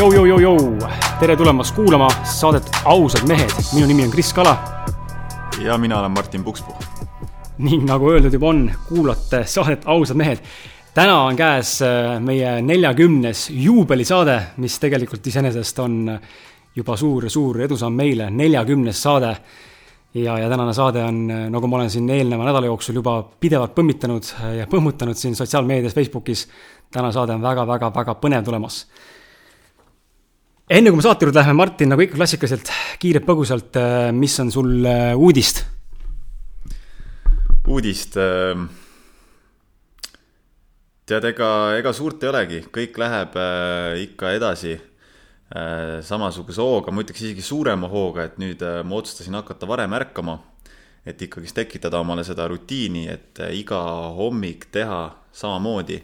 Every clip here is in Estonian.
Jou-jou-jou-jou, tere tulemast kuulama saadet Ausad mehed, minu nimi on Kris Kala. ja mina olen Martin Pukspuu. ning nagu öeldud juba on, kuulate saadet Ausad mehed. täna on käes äh, meie neljakümnes juubelisaade, mis tegelikult iseenesest on juba suur-suur edusamm meile, neljakümnes saade. ja, ja tänane saade on, nagu ma olen siin eelneva nädala jooksul juba pidevalt pommitanud ja põmmutanud siin sotsiaalmeedias, Facebookis. täna saade on väga-väga-väga põnev tulemas enne kui me saate juurde läheme, Martin, nagu ikka klassikaliselt, kiirelt põgusalt, äh, mis on sul äh, uudist? uudist äh,? tead, ega, ega suurt ei olegi, kõik läheb äh, ikka edasi samasuguse hooga, ma ütleks isegi suurema hooga, et nüüd ma otsustasin hakata varem ärkama. et ikkagist tekitada omale seda rutiini, et iga hommik teha samamoodi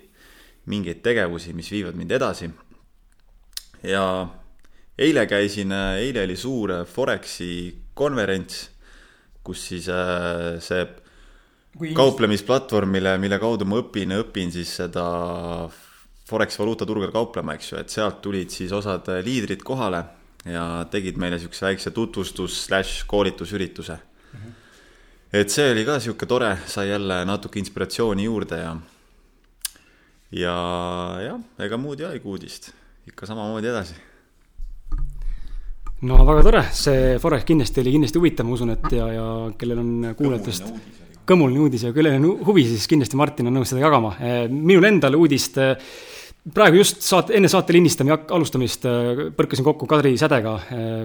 mingeid tegevusi, mis viivad mind edasi. ja eile käisin, eile oli suur Foreksi konverents, kus siis äh, see Kui kauplemisplatvorm, mille, mille kaudu ma õpin, õpin siis seda Forex valuutaturgudel kauplema, eks ju, et sealt tulid siis osad liidrid kohale ja tegid meile niisuguse väikse tutvustus slaš koolitusürituse mm. -hmm. et see oli ka niisugune tore, sai jälle natuke inspiratsiooni juurde ja ja jah, ega muud ei olegi uudist, ikka samamoodi edasi no väga tore, see Forex kindlasti oli kindlasti huvitav, ma usun, et ja, ja kellel on kuulajatest kõmuline uudis ja kellel on huvi, siis kindlasti Martin on nõus seda jagama. Eh, minul endal uudist, eh, praegu just saate, enne saate lindistamist alustamist eh, põrkasin kokku Kadri Sädega,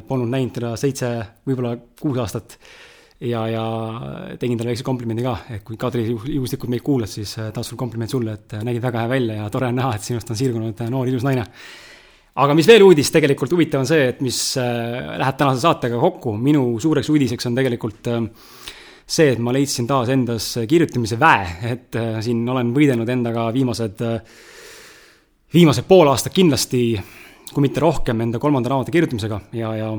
polnud näinud teda seitse, võib-olla kuus aastat. ja, ja tegin talle väikse komplimendi ka, et kui Kadri juhuslikult meid kuulad, siis taas sul kompliment sulle, et nägid väga hea välja ja tore on näha, et sinust on sirgunud noor ilus naine aga mis veel uudis tegelikult huvitav on see, et mis äh, läheb tänase saatega kokku, minu suureks uudiseks on tegelikult äh, see, et ma leidsin taas endas kirjutamise väe, et äh, siin olen võidelnud endaga viimased, viimased pool aastat kindlasti, kui mitte rohkem, enda kolmanda raamatu kirjutamisega. Ja, ja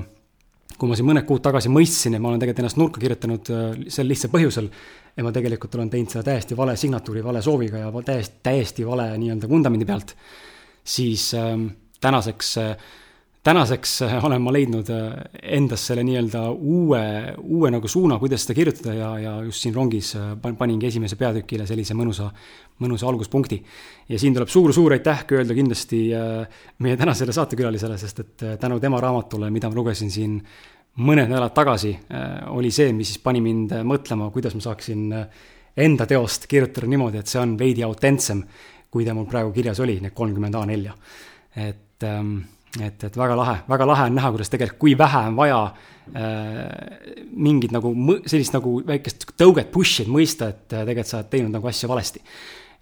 kui ma siin mõned kuud tagasi mõistsin, et ma olen tegelikult ennast nurka kirjutanud sel lihtsal põhjusel, et ma tegelikult olen teinud seda täiesti vale signatuuri, vale sooviga ja täiesti, täiesti vale nii-öelda vundamendi pealt, siis äh, tänaseks, tänaseks olen ma leidnud endas selle nii-öelda uue, uue nagu suuna, kuidas seda kirjutada ja, ja just siin rongis paningi esimese peatükile sellise mõnusa, mõnusa alguspunkti. ja siin tuleb suur-suur aitäh öelda kindlasti äh, meie tänasele saatekülalisele, sest et äh, tänu tema raamatule, mida ma lugesin siin mõned nädalad tagasi, äh, oli see, mis siis pani mind mõtlema, kuidas ma saaksin enda teost kirjutada niimoodi, et see on veidi autentsem, kui ta mul praegu kirjas oli, need kolmkümmend A4. et et, ähm, et, et väga lahe, väga lahe on näha, kuidas tegelikult, kui vähe on vaja äh, mingit nagu sellist nagu väikest tõuget, push'i, et mõista, et äh, tegelikult sa oled teinud nagu asja valesti.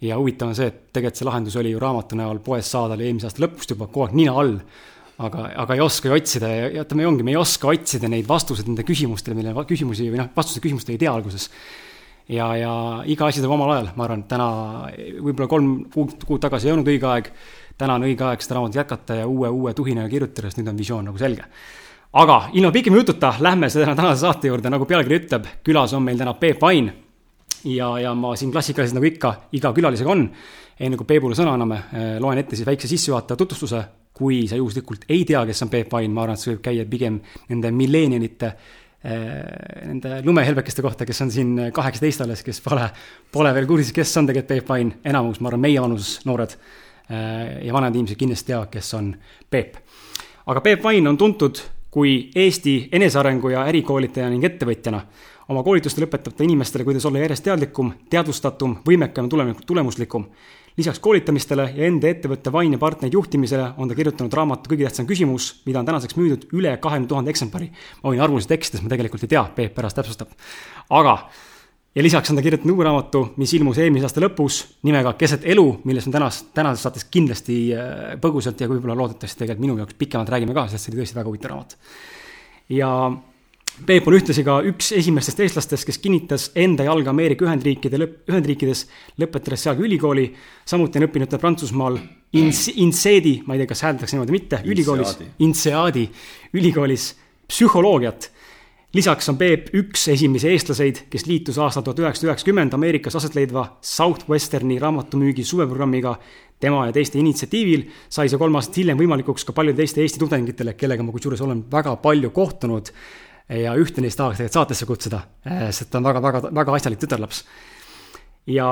ja huvitav on see, et tegelikult see lahendus oli ju raamatu näol poes saada, oli eelmise aasta lõpust juba kogu aeg nina all aga, aga ei oska ju otsida ja, ütleme, ongi, me ei oska otsida neid vastuseid nende küsimustele, millele küsimusi või noh, vastuseid küsimustele ei tea alguses. Ja, ja iga asi tuleb omal ajal, ma arvan, täna võib-olla kolm kuud, kuud tagasi ei olnud õige aeg täna on õige aeg seda raamatut jätkata ja uue, uue tuhinaga kirjutada, sest nüüd on visioon nagu selge. aga ilma pikema jututa lähme selle tänase saate juurde, nagu pealkiri ütleb, külas on meil täna Peep Vain. ja, ja ma siin klassikaliselt nagu ikka iga külalisega on, enne kui Peebule sõna anname, eh, loen ette siis väikse sissejuhatava tutvustuse. kui sa juhuslikult ei tea, kes on Peep Vain, ma arvan, et see võib käia pigem nende milleenialite nende lumehelbekeste kohta, kes on siin kaheksateist alles, kes pole, pole veel kursis, kes on tegelikult Peep Vain, enamus, ma arvan, meie vanuses noored Äh, ja vanemad inimesed kindlasti teavad, kes on Peep. aga Peep Vain on tuntud kui Eesti enesearengu ja ärikoolitaja ning ettevõtjana. oma koolituste lõpetab ta inimestele, kuidas olla järjest teadlikum, teadvustatum, võimekam ja tulemuslikum. Lisaks koolitamistele ja enda ettevõtte Vain ja partnerid juhtimisele on ta kirjutanud raamatu Kõige tähtsam küsimus, mida on tänaseks müüdud üle kahekümne tuhande eksemplari. ma võin arvuliselt eksida, ma tegelikult ei tea, Peep pärast täpsustab. aga ja lisaks on ta kirjutanud uue raamatu, mis ilmus eelmise aasta lõpus nimega Keset elu, millest me tänas, tänases saates kindlasti äh, põgusalt ja võib-olla loodetavasti tegelikult minu jaoks pikemalt räägime ka, sest see oli tõesti väga huvitav raamat. ja Peep on ühtlasi ka üks esimestest eestlastest, kes kinnitas enda jalga Ameerika Ühendriikide lõpp, Ühendriikides, lõpetades seal ka ülikooli. samuti on õppinud ta Prantsusmaal Ins-, Inseedi, ma ei tea, kas hääldatakse niimoodi, mitte, ülikoolis, Inseadi ülikoolis psühholoogiat lisaks on Peep üks esimesi eestlaseid, kes liitus aastal tuhat üheksasada üheksakümmend Ameerikas aset leidva Southwesterni raamatumüügi suveprogrammiga. tema ja teiste initsiatiivil sai see kolm aastat hiljem võimalikuks ka paljudele teiste Eesti tudengitele, kellega ma kusjuures olen väga palju kohtunud. Ja ühte neist tahaks tegelikult saatesse kutsuda, sest ta on väga, väga, asjalik tütarlaps ja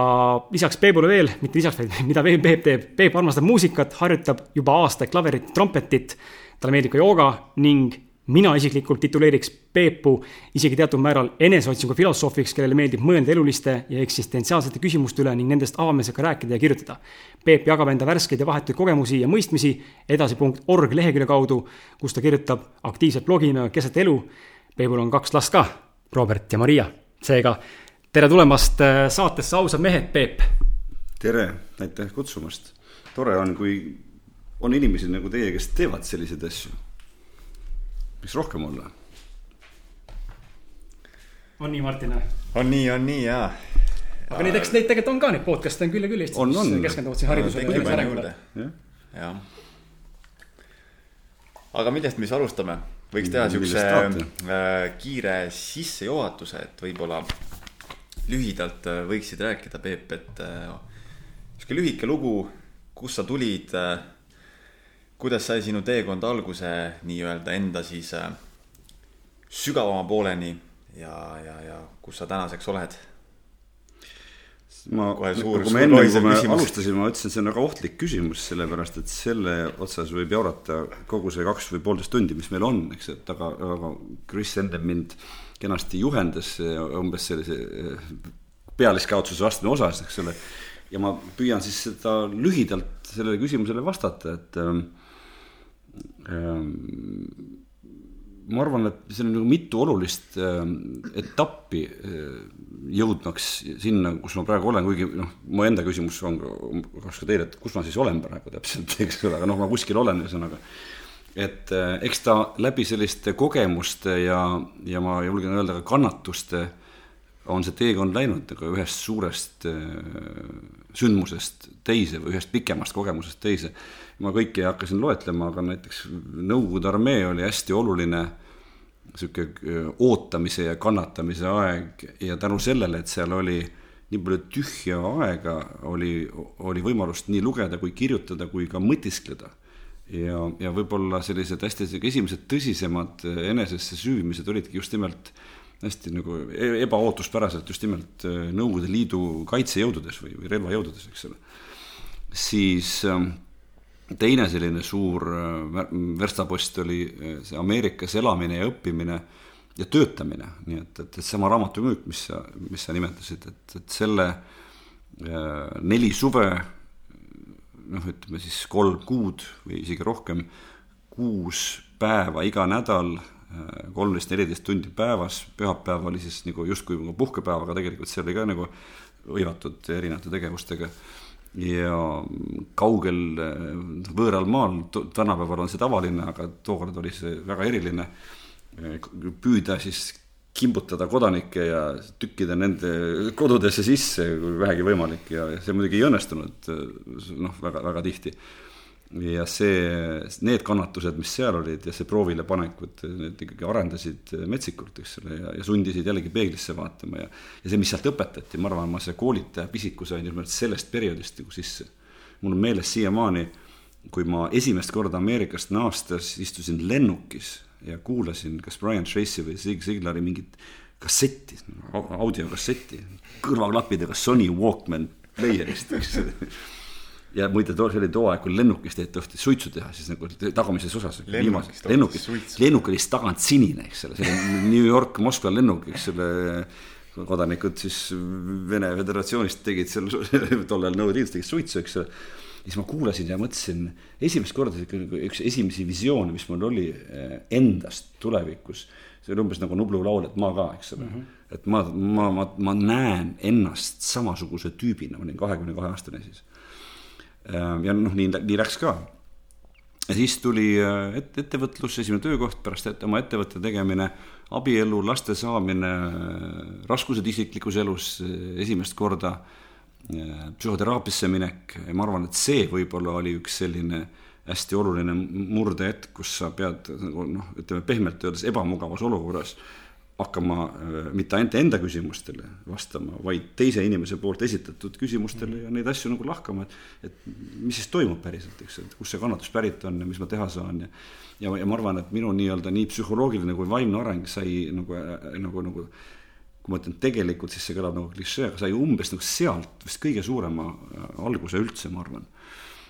lisaks Peebule veel, mitte lisaks, vaid mida veel Peep teeb, Peep armastab muusikat, harjutab juba aastaid klaverit, trompetit, talle meeldib ka jooga ning mina isiklikult tituleeriks Peepu isegi teatud määral eneseotsingu filosoofiks, kellele meeldib mõelda eluliste ja eksistentsiaalsete küsimuste üle ning nendest avameelsega rääkida ja kirjutada. Peep jagab enda värskeid ja vahetuid kogemusi ja mõistmisi edasi.org lehekülje kaudu, kus ta kirjutab aktiivselt blogi nimega Keset elu. Peebul on kaks last ka, Robert ja Maria. seega tere tulemast äh, saatesse Ausad mehed, Peep. tere, aitäh kutsumast. tore on, kui on inimesi nagu teie, kes teevad selliseid asju võiks rohkem olla. on nii, Martin? on nii, on nii jaa. aga neid, eks neid tegelikult on ka, neid podcast'e on küll ja küll Eestis, mis keskenduvad siin haridusele ja arengule. jah. aga millest me siis alustame? Võiks teha siukse äh, kiire sissejuhatuse, et võib-olla lühidalt äh, võiksid rääkida, Peep, et äh, sihuke lühike lugu, kust sa tulid äh, kuidas sai sinu teekond alguse nii-öelda enda siis äh, sügavama pooleni ja, ja, ja kus sa tänaseks oled? Ma, nagu me enne, kui me küsimus. alustasime, ma ütlesin, see on väga ohtlik küsimus, sellepärast et selle otsas võib jaurata kogu see kaks või poolteist tundi, mis meil on, eks, et aga, aga Kris enne mind kenasti juhendas umbes sellise äh, pealiskaudsuse vastane osas, eks ole. ja ma püüan siis seda lühidalt sellele küsimusele vastata, et äh, Ehm, ma arvan, et seal on nagu mitu olulist ehm, etappi ehm, jõudmaks sinna, kus ma praegu olen, kuigi noh, mu enda küsimus on kas ka teile, et kus ma siis olen praegu täpselt, eks ole, aga noh, ma kuskil olen, ühesõnaga. et eks ta läbi selliste kogemuste ja, ja ma julgen öelda ka kannatuste on see teekond läinud nagu ühest suurest sündmusest teise või ühest pikemast kogemusest teise ma kõiki ei hakka siin loetlema, aga näiteks Nõukogude armee oli hästi oluline sihuke ootamise ja kannatamise aeg ja tänu sellele, et seal oli nii palju tühja aega, oli, oli võimalust nii lugeda kui kirjutada kui ka mõtiskleda. ja, ja võib-olla sellised hästi esimesed tõsisemad enesesse süüvimised olidki just nimelt hästi nagu e-, ebaootuspäraselt just nimelt Nõukogude Liidu kaitsejõududes või, või relvajõududes, eks ole. siis äh, teine selline suur äh, verstapost oli äh, see Ameerikas elamine ja õppimine ja töötamine, nii et, et, et sama raamatumüük, mis sa, mis sa nimetasid, et, et selle äh, neli suve, noh, ütleme siis kolm kuud või isegi rohkem, kuus päeva iga nädal, kolmteist, neliteist tundi päevas, pühapäev oli siis nagu justkui nagu puhkepäev, aga tegelikult see oli ka nagu hõivatud erinevate tegevustega. Ja kaugel võõral maal, tänapäeval on see tavaline, aga tookord oli see väga eriline, püüda siis kimbutada kodanikke ja tükkida nende kodudesse sisse, kui vähegi võimalik. Ja see muidugi ei õnnestunud noh, väga, väga tihti ja see, need kannatused, mis seal olid ja see proovile panekud, need ikkagi arendasid metsikult, eks ole, ja, ja sundisid jällegi peeglisse vaatama ja ja see, mis sealt õpetati, ma arvan, ma see koolitaja pisiku sain just nimelt sellest perioodist nagu sisse. mul on meeles siiamaani, kui ma esimest korda Ameerikast naastes istusin lennukis ja kuulasin kas Brian Tracy või Zig Ziglari mingit kassetti, audiokassetti, kõrvaklappidega Sony Walkman player'ist, eks ja muide, too, see oli too aeg, kui lennukis taheti suitsu teha, siis nagu tagamises osas. lennukis, lennukis, lennuk oli tagant sinine, eks ole, see oli New York, Moskva lennuk, eks ole. kodanikud siis Vene Föderatsioonist tegid seal tollal Nõukogude Liidus tegid suitsu, eks ole. siis ma kuulasin ja mõtlesin esimest korda nagu üks esimesi visioone, mis mul oli eh, endast tulevikus. see oli umbes nagu Nublu laul, et ma ka, eks ole mm. -hmm et ma, ma, ma, ma näen ennast samasuguse tüübina, ma olin kahekümne kahe aastane siis Ehm, ja noh, nii, nii läks ka. ja siis tuli äh, et, ettevõtlus, esimene töökoht, pärast et, oma ettevõtte tegemine, abielu, laste saamine, raskused isiklikus elus esimest korda, äh, psühhoteraapiasse minek ma arvan, et see võib-olla oli üks selline hästi oluline murdehetk, kus sa pead nagu noh, ütleme pehmelt öeldes ebamugavas olukorras hakkama äh, mitte ainult enda küsimustele vastama, vaid teise inimese poolt esitatud küsimustele ja neid asju nagu lahkama, et et mis siis toimub päriselt, eks, et kust see kannatus pärit on ja mis ma teha saan ja ja, ja ma arvan, et minu nii-öelda nii psühholoogiline kui vaimne areng sai nagu, nagu, nagu kui ma ütlen tegelikult, siis see kõlab nagu klišee, aga sai umbes nagu sealt vist kõige suurema äh, alguse üldse, ma arvan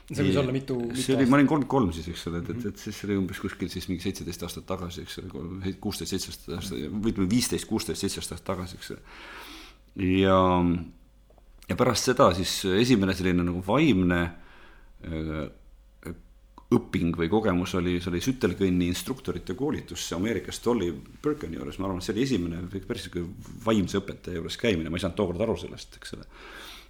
see võis olla mitu, mitu see oli, ma olin kolmkümmend kolm siis, eks ole, et, et, et siis see oli umbes kuskil siis mingi seitseteist aastat tagasi, eks ole, kuusteist, seitseteist aastat, või ütleme viisteist, kuusteist, seitseteist aastat tagasi, eks ole. ja, ja pärast seda siis esimene selline nagu vaimne äh, õping või kogemus oli, see oli sütelkõnni instruktorite koolitus Ameerikas Dolly Birkeni juures, ma arvan, et see oli esimene päris niisugune vaimse õpetaja juures käimine, ma ei saanud tookord aru sellest, eks ole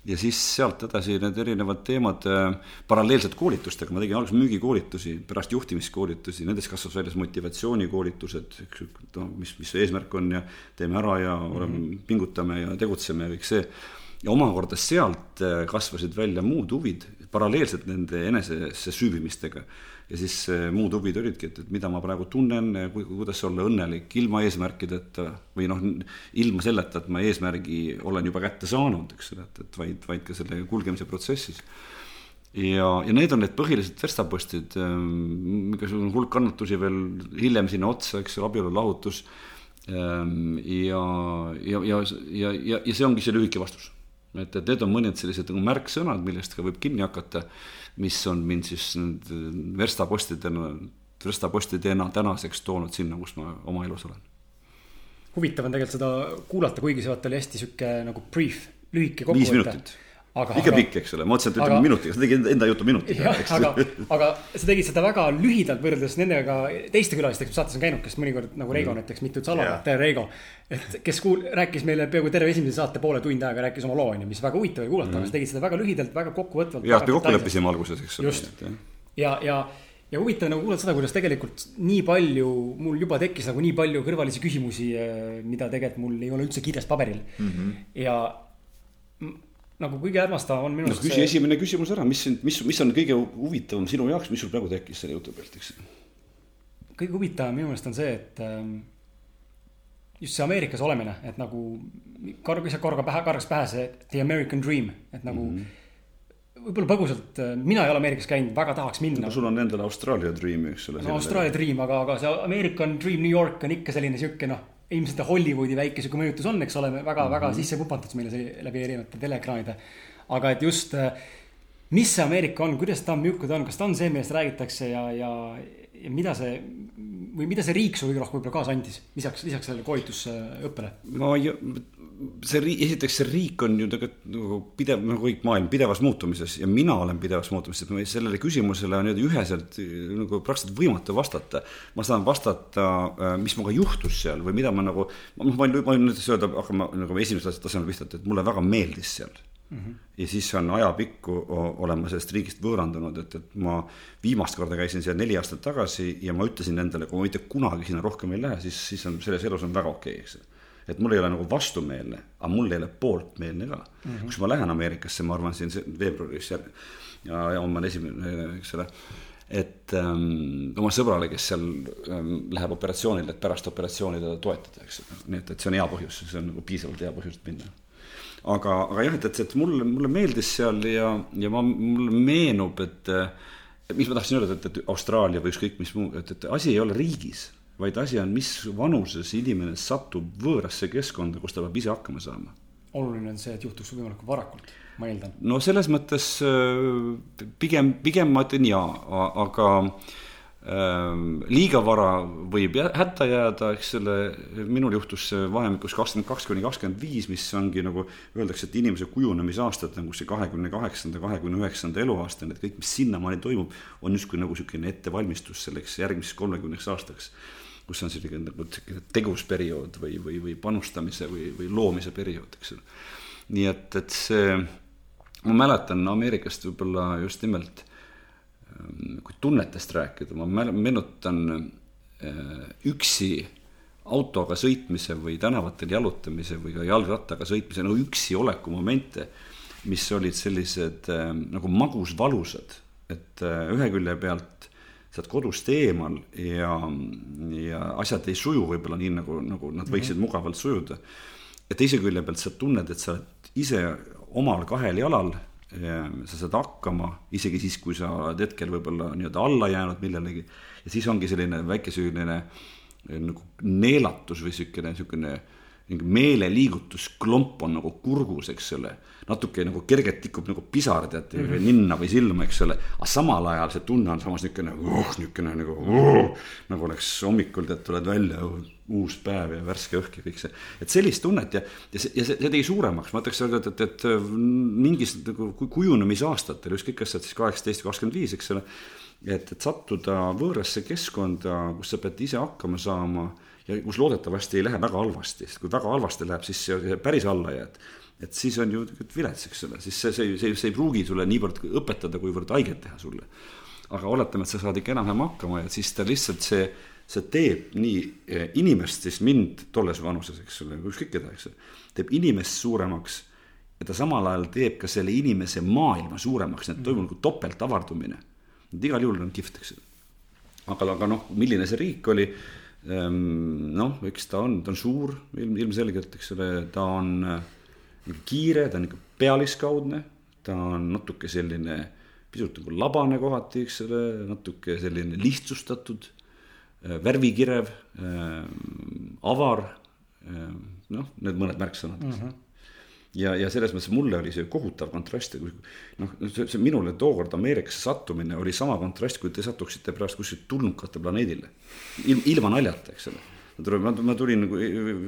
ja siis sealt edasi need erinevad teemad äh, paralleelselt koolitustega, ma tegin alguses müügikoolitusi, pärast juhtimiskoolitusi, nendest kasvas välja motivatsioonikoolitused, eks ju, noh, mis, mis see eesmärk on ja teeme ära ja oleme mm, -hmm. pingutame ja tegutseme ja kõik see. ja omakorda sealt äh, kasvasid välja muud huvid paralleelselt nende enesesse süüvimistega ja siis eh, muud huvid olidki, et, et mida ma praegu tunnen, ku-, kuidas olla õnnelik ilma eesmärkideta või noh, ilma selleta, et ma eesmärgi olen juba kätte saanud, eks ole, et, et vaid, vaid ka selle kulgemise protsessis. ja, ja need on need põhilised verstapostid, ehm, igasugune hulk kannatusi veel hiljem sinna otsa, eks ju, abielu lahutus. Ehm, ja, ja, ja, ja, ja, ja see ongi see lühike vastus. Et, et need on mõned sellised nagu märksõnad, millest ka võib kinni hakata mis on mind siis verstapostidena, verstapostidena tänaseks toonud sinna, kus ma oma elus olen. huvitav on tegelikult seda kuulata, kuigi see vaata oli hästi sihuke nagu brief, lühike kokkuvõte. Aga, ikka pikk, eks ole, ma mõtlesin, et ütleme minutiga, sa tegid enda jutu minutiga. aga, aga sa tegid seda väga lühidalt võrreldes nendega teiste külalistega, mis saates on käinud, kes mõnikord nagu Reigo mm. näiteks, mitu salavat, tere Reigo. et kes kuul-, rääkis meile peaaegu terve esimese saate poole tund aega, rääkis oma loo, on ju, mis väga huvitav oli kuulata mm., aga sa tegid seda väga lühidalt, väga kokkuvõtvalt. jah, me kokku leppisime alguses, eks ole. just, ja, ja ja huvitav nagu kuulata seda, kuidas tegelikult nii palju, mul juba tekkis nagu nii palju kõrvalisi küsimusi, eh, mida tegelikult mul ei ole üldse kirjas paberil mm. -hmm. ja nagu kõige hämmastavam on minu arust no, küsi see... esimene küsimus ära, mis, mis, mis on kõige huvitavam sinu jaoks, mis sul praegu tekkis selle jutu pealt, eks? kõige huvitavam minu meelest on see, et ähm, just see Ameerikas olemine, et nagu korra, lihtsalt korraga pähe, korraks pähe see the American dream, et nagu mm -hmm võib-olla põgusalt, äh, mina ei ole Ameerikas käinud, väga tahaks minna sul on endal Austraalia dream, eks ole. no Austraalia dream, aga, aga see American dream New York on ikka selline sihuke noh ilmselt Hollywoodi väike sihuke mõjutus on, eks ole, väga mm, -hmm. väga sisse pupatud meile see läbi erinevate teleekraanide. aga et just, äh, mis see Ameerika on, kuidas ta on, milline ta on, kas ta on see, millest räägitakse ja, ja, ja mida see või mida see riik sulle kõige rohkem võib-olla kaasa andis, lisaks, lisaks sellele koolitusõppele? no see riik, esiteks see riik on ju tegelikult nagu pidev, nagu kõik maailm, pidevas muutumises ja mina olen pidevas muutumises, et sellele küsimusele on niimoodi üheselt nagu praktiliselt võimatu vastata. ma saan vastata, äh, mis minuga juhtus seal või mida ma nagu, noh, ma võin, ma võin näiteks öelda, hakkama nagu esimesel tasemel pihta, et mulle väga meeldis seal Mm -hmm. ja siis on ajapikku olen ma sellest riigist võõrandunud, et, et ma viimast korda käisin seal neli aastat tagasi ja ma ütlesin endale, kui ma mitte kunagi sinna rohkem ei lähe, siis, siis on selles elus on väga okei okay,, eks et mul ei ole nagu vastumeelne, aga mul ei ole pooltmeelne ka mm. -hmm. kus ma lähen Ameerikasse, ma arvan, siin veebruaris ja, ja, ja homme on esimene, eks ole. et ähm, oma sõbrale, kes seal ähm, läheb operatsioonile, et pärast operatsiooni teda toetada, eks nii et, et see on hea põhjus, see on nagu piisavalt hea põhjus, et minna aga, aga jah, et, et, et mulle, mulle meeldis seal ja, ja ma, mulle meenub, et mis ma tahtsin öelda, et, et Austraalia või ükskõik mis muu, et, et asi ei ole riigis vaid asi on, mis vanuses inimene satub võõrasse keskkonda, kus ta peab ise hakkama saama. oluline on see, et juhtuks võimalikult varakult, ma eeldan. no selles mõttes äh, pigem, pigem ma ütlen jaa, aga ähm, liiga vara võib hätta jääda, eks selle, minul juhtus see vahemikus kakskümmend kaks kuni kakskümmend viis, mis ongi nagu öeldakse, et inimese kujunemisaastad kus see kahekümne kaheksanda, kahekümne üheksanda eluaastani, et kõik, mis sinnamaani toimub, on justkui nagu niisugune ettevalmistus selleks järgmiseks kolmekümneks aastaks kus on selline nagu tegusperiood või, või, või panustamise või, või loomise periood, eks ole. nii et, et see, ma mäletan Ameerikast võib-olla just nimelt, ähm, kui tunnetest rääkida, ma meenutan äh, üksi autoga sõitmise või tänavatel jalutamise või ka jalgrattaga sõitmise, no üksi oleku momente, mis olid sellised äh, nagu magusvalusad, et äh, ühe külje pealt sa oled kodust eemal ja, ja asjad ei suju võib-olla nii, nagu, nagu nad võiksid mm -hmm. mugavalt sujuda. ja teise külje pealt sa tunned, et sa oled ise omal kahel jalal, sa saad hakkama, isegi siis, kui sa oled hetkel võib-olla nii-öelda alla jäänud millelegi. ja siis ongi selline väike selline nagu neelatus või niisugune, niisugune mingi meeleliigutus, klomp on nagu kurgus, eks ole. natuke nagu kergelt tikub nagu pisar, tead mm, -hmm. ninna või silma, eks ole. aga samal ajal see tunne on samas niisugune uh,, niisugune nagu uh, nagu oleks hommikul tead, tuled välja uh,, uus päev ja värske õhk ja kõik see. et sellist tunnet ja, ja see, ja see, see tegi suuremaks, ma ütleks, et, et, et mingis nagu kujunemisaastatel, ükskõik, kas sa oled siis kaheksateist kakskümmend viis, eks ole. et, et sattuda võõrasse keskkonda, kus sa pead ise hakkama saama ja kus loodetavasti ei lähe väga halvasti, sest kui väga halvasti läheb, siis see päris alla jääd. et siis on ju vilets, eks ole, siis see, see, see, see ei pruugi sulle niivõrd õpetada, kuivõrd haiget teha sulle. aga oletame, et sa saad ikka enam-vähem hakkama ja siis ta lihtsalt see, see teeb nii eh, inimest, siis mind tolles vanuses, eks ole, ükskõik keda, eks ole, teeb inimest suuremaks ja ta samal ajal teeb ka selle inimese maailma suuremaks, et toimub nagu topeltavardumine. et igal juhul on kihvt, eks. aga, aga noh, milline see riik oli noh, eks ta on, ta on suur ilm, ilmselgelt, eks ole, ta on äh, kiire, ta on ikka pealiskaudne, ta on natuke selline pisut nagu labane kohati, eks ole, natuke selline lihtsustatud, äh, värvikirev, ähm, avar, ähm, noh, need mõned märksõnad mm. -hmm ja, ja selles mõttes mulle oli see kohutav kontrast, noh, see, see minule tookord Ameerikasse sattumine oli sama kontrast, kui te satuksite pärast kuskilt tulnukate planeedile. ilm, ilma naljata, eks ole. ma, ma tulin nagu,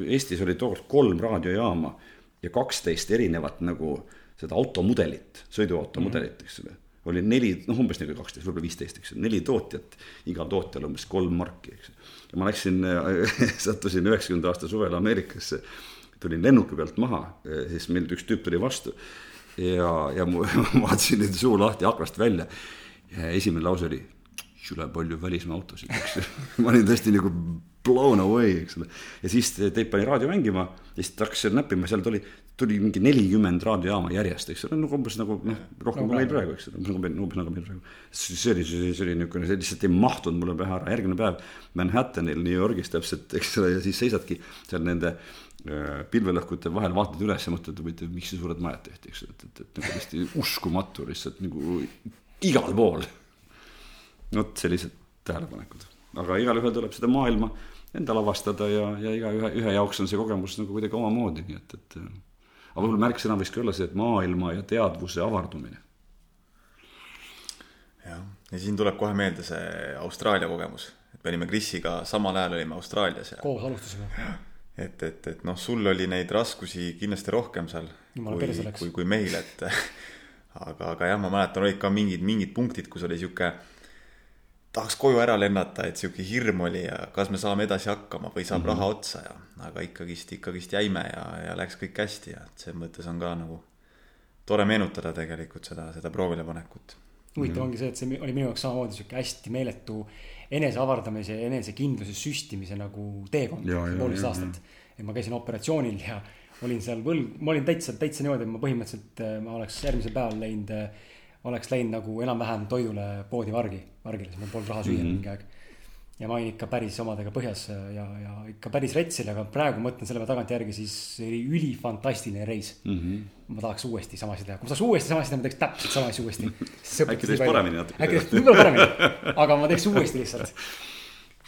Eestis oli tookord kolm raadiojaama ja kaksteist erinevat nagu seda automudelit, sõiduauto mudelit mm, -hmm. eks ole oli neli, noh umbes nagu kaksteist, võib-olla viisteist, eks ju, neli tootjat, igal tootjal umbes kolm marki, eks ja ma läksin sattusin üheksakümnenda aasta suvel Ameerikasse tulin lennuki pealt maha, siis meil üks tüüp tuli vastu. ja, ja ma vaatasin nüüd suu lahti aknast välja. ja esimene lause oli, jõle palju välismaa autosid, eks ju. ma olin tõesti nagu blown away, eks ole. ja siis teid pani raadio mängima ja siis ta hakkas seal näppima, seal tuli, tuli mingi nelikümmend raadiojaama järjest, eks ole, nagu umbes nagu noh, rohkem no, kui meil praegu, eks ole, umbes nagu, umbes nagu meil praegu. see oli, see oli niisugune, see lihtsalt ei mahtunud mulle pähe ära, järgmine päev Manhattanil, New Yorgis täpselt, eks ole, ja siis seisadki seal nende Äh, pilvelõhkute vahel vaatad üles ja mõtled, huvitav, miks nii suured majad tehti, eks, et, et, et nagu täiesti uskumatu lihtsalt nagu igal pool. vot sellised tähelepanekud, aga igalühel tuleb seda maailma endal avastada ja, ja igaühe, ühe jaoks on see kogemus nagu kuidagi omamoodi, nii et, et. aga võib-olla märksõna võiks ka olla see, et maailma ja teadvuse avardumine. jah, ja siin tuleb kohe meelde see Austraalia kogemus, et me olime Krisiga samal ajal olime Austraalias ja. koos alustasime et, et, et noh, sul oli neid raskusi kindlasti rohkem seal Jumala kui, kui, kui meil, et aga, aga jah, ma mäletan, olid ka mingid, mingid punktid, kus oli sihuke, tahaks koju ära lennata, et sihuke hirm oli ja kas me saame edasi hakkama või saab mm -hmm. raha otsa ja, aga ikkagist, ikkagist jäime ja, ja läks kõik hästi ja et selles mõttes on ka nagu tore meenutada tegelikult seda, seda proovilepanekut. Huvitav mm -hmm. ongi see, et see oli minu jaoks samamoodi sihuke hästi meeletu eneseavardamise ja enesekindluse süstimise nagu teekond, poolteist aastat. et ma käisin operatsioonil ja olin seal võlg, ma olin täitsa, täitsa niimoodi, et ma põhimõtteliselt, äh, ma oleks järgmisel päeval läinud, äh, oleks läinud nagu enam-vähem toidule poodi vargi, vargile, siis mul polnud raha süüa mm -hmm. mingi aeg ja ma olin ikka päris omadega põhjas ja, ja ikka päris retsil, aga praegu mõtlen selle peale tagantjärgi, siis oli ülifantastiline reis mm. -hmm. ma tahaks uuesti sama asja teha, kui ma tahaks uuesti sama asja teha, ma teeks täpselt sama asja uuesti. äkki teeks paremini natuke. äkki teeks võib-olla paremini, aga ma teeks uuesti lihtsalt.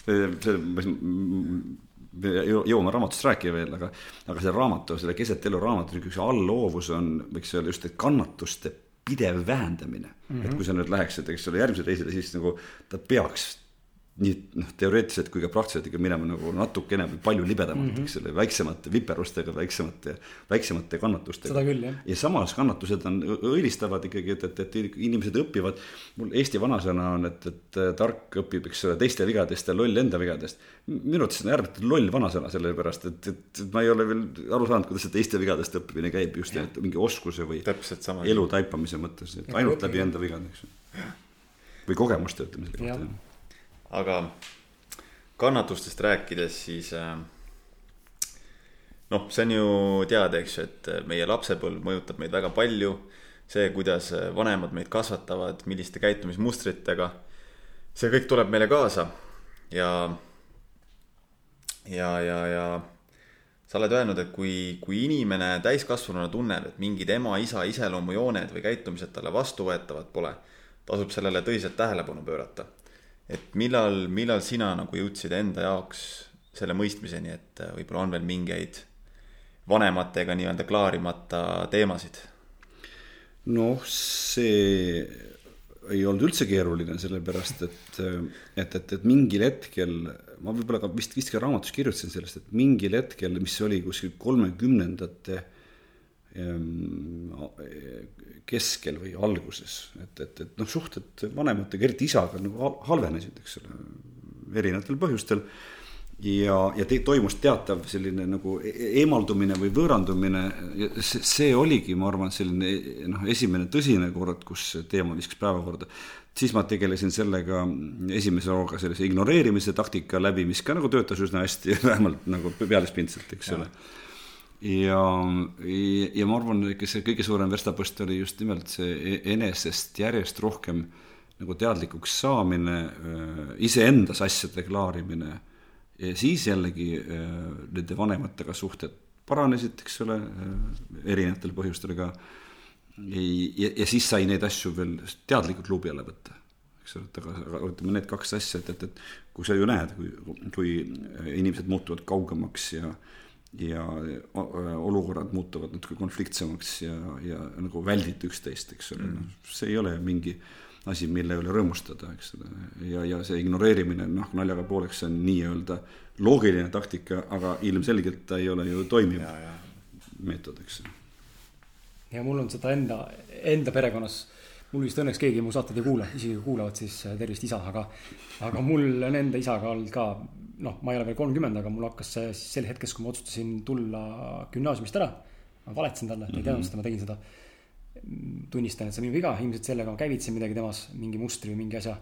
me jõuame raamatust rääkida veel, aga, aga see raamatu, selle keset elu raamatu niisuguse allhoovus on, võiks öelda just, kannatuste pidev vähendamine mm. -hmm. et mhm. kui sa nüüd läheksid, eks ole, järgmisele reisile, siis nagu ta peaks nii noh, teoreetiliselt kui ka praktiliselt ikka minema nagu natukene või palju libedamalt mm, -hmm. eks ole, väiksemate viperustega, väiksemate, väiksemate kannatustega. seda küll, jah. ja samas kannatused on, õilistavad ikkagi, et, et, et inimesed õpivad. mul Eesti vanasõna on, et, et tark õpib, eks ole, teiste vigadest ja loll enda vigadest. minu arvates see on äärmiselt loll vanasõna, sellepärast et, et ma ei ole veel aru saanud, kuidas see teiste vigadest õppimine käib just nimelt mingi oskuse või elu taipamise mõttes, et ainult läbi enda vigade, eks ju. või kogemuste, ütleme selle kohta aga kannatustest rääkides, siis äh, noh, see on ju teada, eks ju, et meie lapsepõlv mõjutab meid väga palju. see, kuidas vanemad meid kasvatavad, milliste käitumismustritega. see kõik tuleb meile kaasa ja, ja, ja, ja sa oled öelnud, et kui, kui inimene täiskasvanuna tunneb, et mingid ema-isa iseloomujooned või käitumised talle vastuvõetavad pole, tasub sellele tõsiselt tähelepanu pöörata. Et millal, millal sina nagu jõudsid enda jaoks selle mõistmiseni, et võib-olla on veel mingeid vanematega nii-öelda klaarimata teemasid? noh, see ei olnud üldse keeruline, sellepärast et, et, et, et mingil hetkel, ma võib-olla ka vist, vist ka raamatus kirjutasin sellest, et mingil hetkel, mis oli kuskil kolmekümnendate keskel või alguses, et, et, et noh, suhted vanematega, eriti isaga nagu halvenesid, eks ole, erinevatel põhjustel ja, ja te, toimus teatav selline nagu e-, e-, eemaldumine või võõrandumine ja see, see oligi, ma arvan, selline noh, esimene tõsine kord, kus teema viskas päevakorda. siis ma tegelesin sellega esimese hooga sellise ignoreerimise taktika läbi, mis ka nagu töötas üsna hästi, vähemalt nagu pealispindselt, eks ole. ja, ja, ja ma arvan, et see kõige suurem verstapost oli just nimelt see e-, enesest järjest rohkem nagu teadlikuks saamine, iseendas asjade klaarimine ja siis jällegi äh, nende vanematega suhted paranesid, eks ole, äh, erinevatel põhjustel ka. ja, ja siis sai neid asju veel teadlikult luubi alla võtta, eks ole, et aga, aga ütleme, need kaks asja, et, et, et kui sa ju näed, kui, kui inimesed muutuvad kaugemaks ja ja olukorrad muutuvad natuke konfliktsemaks ja, ja nagu väldite üksteist, eks ole mm., noh, see ei ole mingi asi, mille üle rõõmustada, eks ole. ja, ja see ignoreerimine, noh, naljaga pooleks, see on nii-öelda loogiline taktika, aga ilmselgelt ta ei ole ju toimiv ja, ja. meetod, eks. ja mul on seda enda, enda perekonnas, mul vist õnneks keegi mu saateid ei kuula, isegi kui kuulavad, siis tervist isa, aga, aga mul on enda isaga olnud ka, noh, ma ei ole veel kolmkümmend, aga mul hakkas see sel hetkest, kui ma otsustasin tulla gümnaasiumist ära. ma valetasin talle, ta ei teadnud seda, ma tegin seda tunnistan, et see on minu viga, ilmselt sellega ma käivitasin midagi temas, mingi mustri või mingi asja.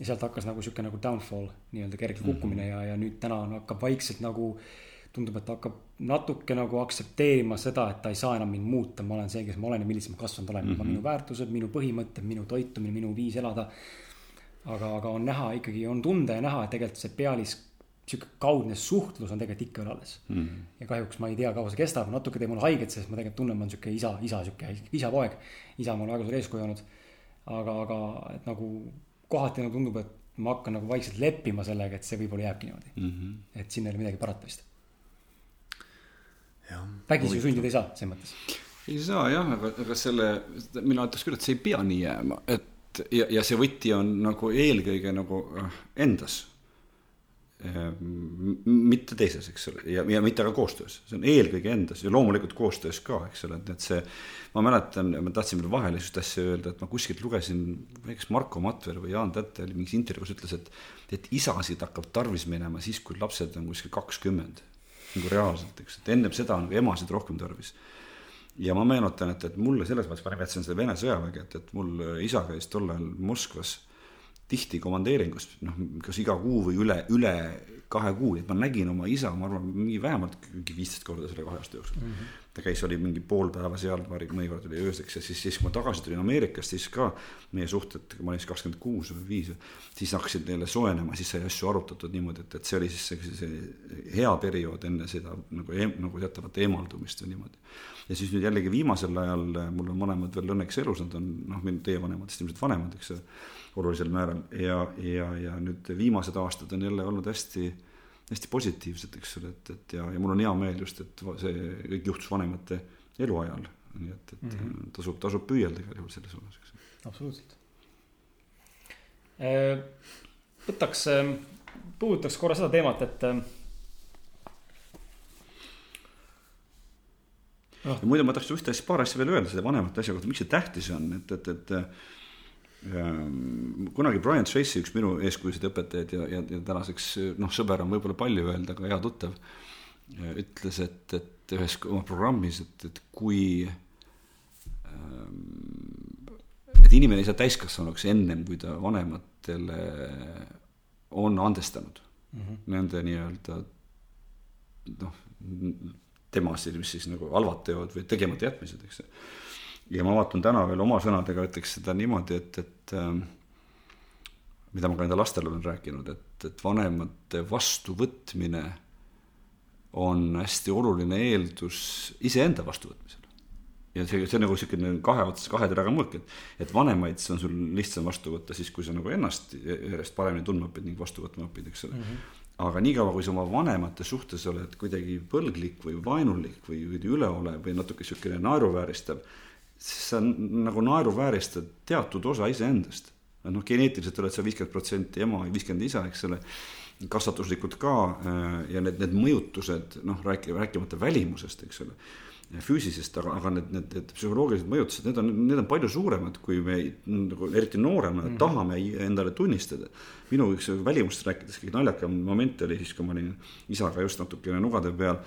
ja sealt hakkas nagu sihuke nagu downfall, nii-öelda kerge kukkumine mm -hmm. ja, ja nüüd täna on, hakkab vaikselt nagu. tundub, et ta hakkab natuke nagu aktsepteerima seda, et ta ei saa enam mind muuta, ma olen see, kes ma olen ja milliseks ma kasvanud olen mm, -hmm. minu väärtused, minu põhimõtted, minu toitumine, minu viis elada. aga, aga on näha ikkagi, on tunda ja näha, et tegelikult see pealis sihuke kaudne suhtlus on tegelikult ikka veel alles mm. -hmm. ja kahjuks ma ei tea, kaua see kestab, natuke teeb mulle haiget, sest ma tegelikult tunnen, ma olen sihuke isa, isa sihuke isapoeg. isa mulle väga suur eeskuju olnud. aga, aga et nagu kohati nagu tundub, et ma hakkan nagu vaikselt leppima sellega, et see võib-olla jääbki niimoodi mm. -hmm. et siin ei ole midagi parata vist. vägisi ju sündida ei saa, selles mõttes. ei saa jah, aga, aga selle, mina ütleks küll, et see ei pea nii jääma, et ja, ja see võti on nagu eelkõige nagu äh, endas mitte teises, eks ole, ja, ja mitte ka koostöös, see on eelkõige endas ja loomulikult koostöös ka, eks ole, et, et see. ma mäletan, ma tahtsin veel vahele sihukest asja öelda, et ma kuskilt lugesin, kas Marko Matver või Jaan Tätte oli mingis intervjuus ütles, et. et isasid hakkab tarvis minema siis, kui lapsed on kuskil kakskümmend. nagu reaalselt, eks, et ennem seda on nagu emasid rohkem tarvis ja ma meenutan, et, et mulle selles mõttes, ma nimetasin seda Vene sõjaväge, et, et mul isa käis tol ajal Moskvas tihti komandeeringus, noh, kas iga kuu või üle, üle kahe kuu, et ma nägin oma isa, ma arvan, mingi vähemalt mingi viisteist korda selle kahe aasta jooksul mm. -hmm. ta käis, oli mingi pool päeva seal, mõnikord oli ööseks ja siis, siis kui ma tagasi tulin Ameerikast, siis ka meie suhted, ma olin siis kakskümmend kuus või viis, siis hakkasid neile soojenema, siis sai asju arutatud niimoodi, et, et see oli siis see, see hea periood enne seda nagu, nagu teatavat eemaldumist või niimoodi. ja siis nüüd jällegi viimasel ajal, mul on vanemad veel õnneks elus, nad on noh, teie vanematest ilmselt vanemad, eks ole olulisel määral ja, ja, ja nüüd viimased aastad on jälle olnud hästi, hästi positiivsed, eks ole, et, et ja, ja mul on hea meel just, et see kõik juhtus vanemate eluajal. nii et, et mm -hmm. tasub, tasub püüelda igal juhul selles suunas, eks. absoluutselt. Äh, võtaks, äh, puudutaks korra seda teemat, et äh, ja muide, ma tahaks ühte asja, paar asja veel öelda selle vanemate asja kohta, miks see tähtis on, et, et, et kunagi Brian Tracy, üks minu eeskujusid õpetajaid ja, ja, ja tänaseks noh, sõber on võib-olla palju öelda, aga hea tuttav, ütles, et, et ühes oma programmis, et, et kui ehm, et inimene ei saa täiskasvanuks ennem, kui ta vanematele on andestanud mm -hmm. nende nii-öelda noh, temasid, mis siis nagu halvad teod või tegemata jätmised, eks ja ma vaatan täna veel oma sõnadega, ütleks seda niimoodi, et, et äh, mida ma ka enda lastele olen rääkinud, et, et vanemate vastuvõtmine on hästi oluline eeldus iseenda vastuvõtmisel. ja see, see on nagu niisugune kahe otsas, kahe teraga mõõk, et, et vanemaid on sul lihtsam vastu võtta siis, kui sa nagu ennast järjest paremini tundma õpid ning vastu võtma õpid, eks ole mm. -hmm aga niikaua, kui sa oma vanemate suhtes oled kuidagi põlglik või vaenulik või, või üleolev või natuke niisugune naeruvääristav, siis sa nagu naeruvääristad teatud osa iseendast. noh, geneetiliselt oled sa viiskümmend protsenti ema ja viiskümmend isa, eks ole, kasvatuslikult ka äh, ja need, need mõjutused, noh, räägi-, rääkimata välimusest, eks ole füüsilisest, aga, aga need, need, need psühholoogilised mõjutused, need on, need on palju suuremad, kui me nagu eriti noorena mm -hmm. tahame endale tunnistada. minu üks välimust rääkides kõige naljakam moment oli siis, kui ma olin isaga just natukene nugade peal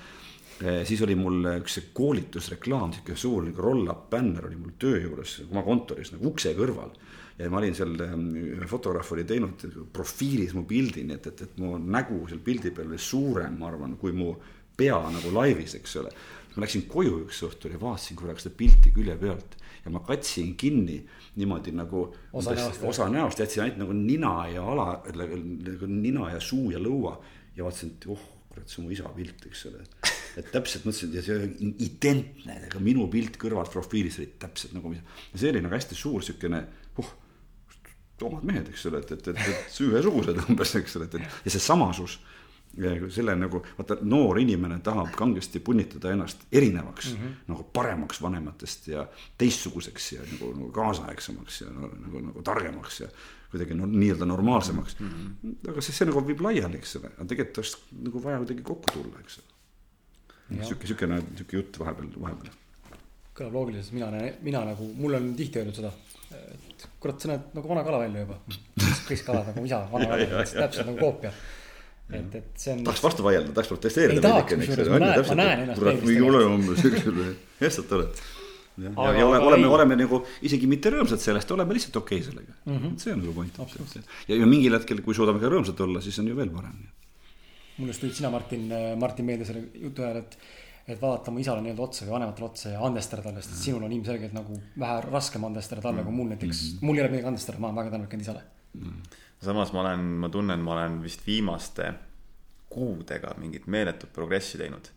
siis oli mul üks koolitusreklaam, sihuke suur nagu roll-up bänner oli mul töö juures oma kontoris nagu ukse kõrval. ja ma olin seal, ühe fotograaf oli teinud profiilis mu pildi, nii et, et, et mu nägu seal pildi peal oli suurem, ma arvan, kui mu pea nagu laivis, eks ole. ma läksin koju üks õhtul ja vaatasin korraks seda pilti külje pealt ja ma katsin kinni niimoodi nagu osa näost, osa näost, jätsin ainult nagu nina ja ala, nagu nina ja suu ja lõua ja vaatasin, et oh kurat, see on mu isa pilt, eks ole. Et täpselt mõtlesin ja see oli identne, ega minu pilt kõrvalt profiilis oli täpselt nagu, ja see oli nagu hästi suur siukene, oh, omad mehed, eks ole, et, et, et, et ühesugused umbes, eks ole, et, et ja see samasus selle nagu, vaata noor inimene tahab kangesti punnitada ennast erinevaks mm, -hmm. nagu paremaks vanematest ja teistsuguseks ja nagu, nagu kaasaegsemaks ja nagu, nagu, nagu targemaks ja kuidagi no, nii-öelda normaalsemaks mm. -hmm. aga siis see nagu viib laiali, eks ole, aga tegelikult oleks nagu vaja kuidagi kokku tulla, eks ole. Sihuke, siukene, sihuke jutt vahepeal, vahepeal. kõlab loogiliselt, mina mina nagu, mulle on tihti öeldud seda, et kurat, sa näed nagu vana kala välja juba. kõik kalad nagu isa, vana kala, täpselt nagu koopia et, et see on. tahaks vastu vaielda, tahaks protesteerida. ei tahaks, kusjuures ma näen, ma näen ennast. kurat, mingi umbes, eks ole, hästi oled ja, ja, ja oleme, oleme, oleme nagu isegi mitte rõõmsad sellest, oleme lihtsalt okei okay sellega mm. -hmm. see on nagu point. ja, ja mingil hetkel, kui suudame ka rõõmsad olla, siis on ju veel parem. Mul just tulid sina, Martin, Martin meelde selle jutu ajal, et, et vaadata oma isale nii-öelda otsa või vanematele otsa ja andestada talle, sest sinul on ilmselgelt nagu vähe raskem andestada talle mm. kui mul näiteks mm. -hmm. mul ei ole midagi andestada, ma olen väga tänulik enda isale mm.. samas ma olen, ma tunnen, ma olen vist viimaste kuudega mingit meeletut progressi teinud.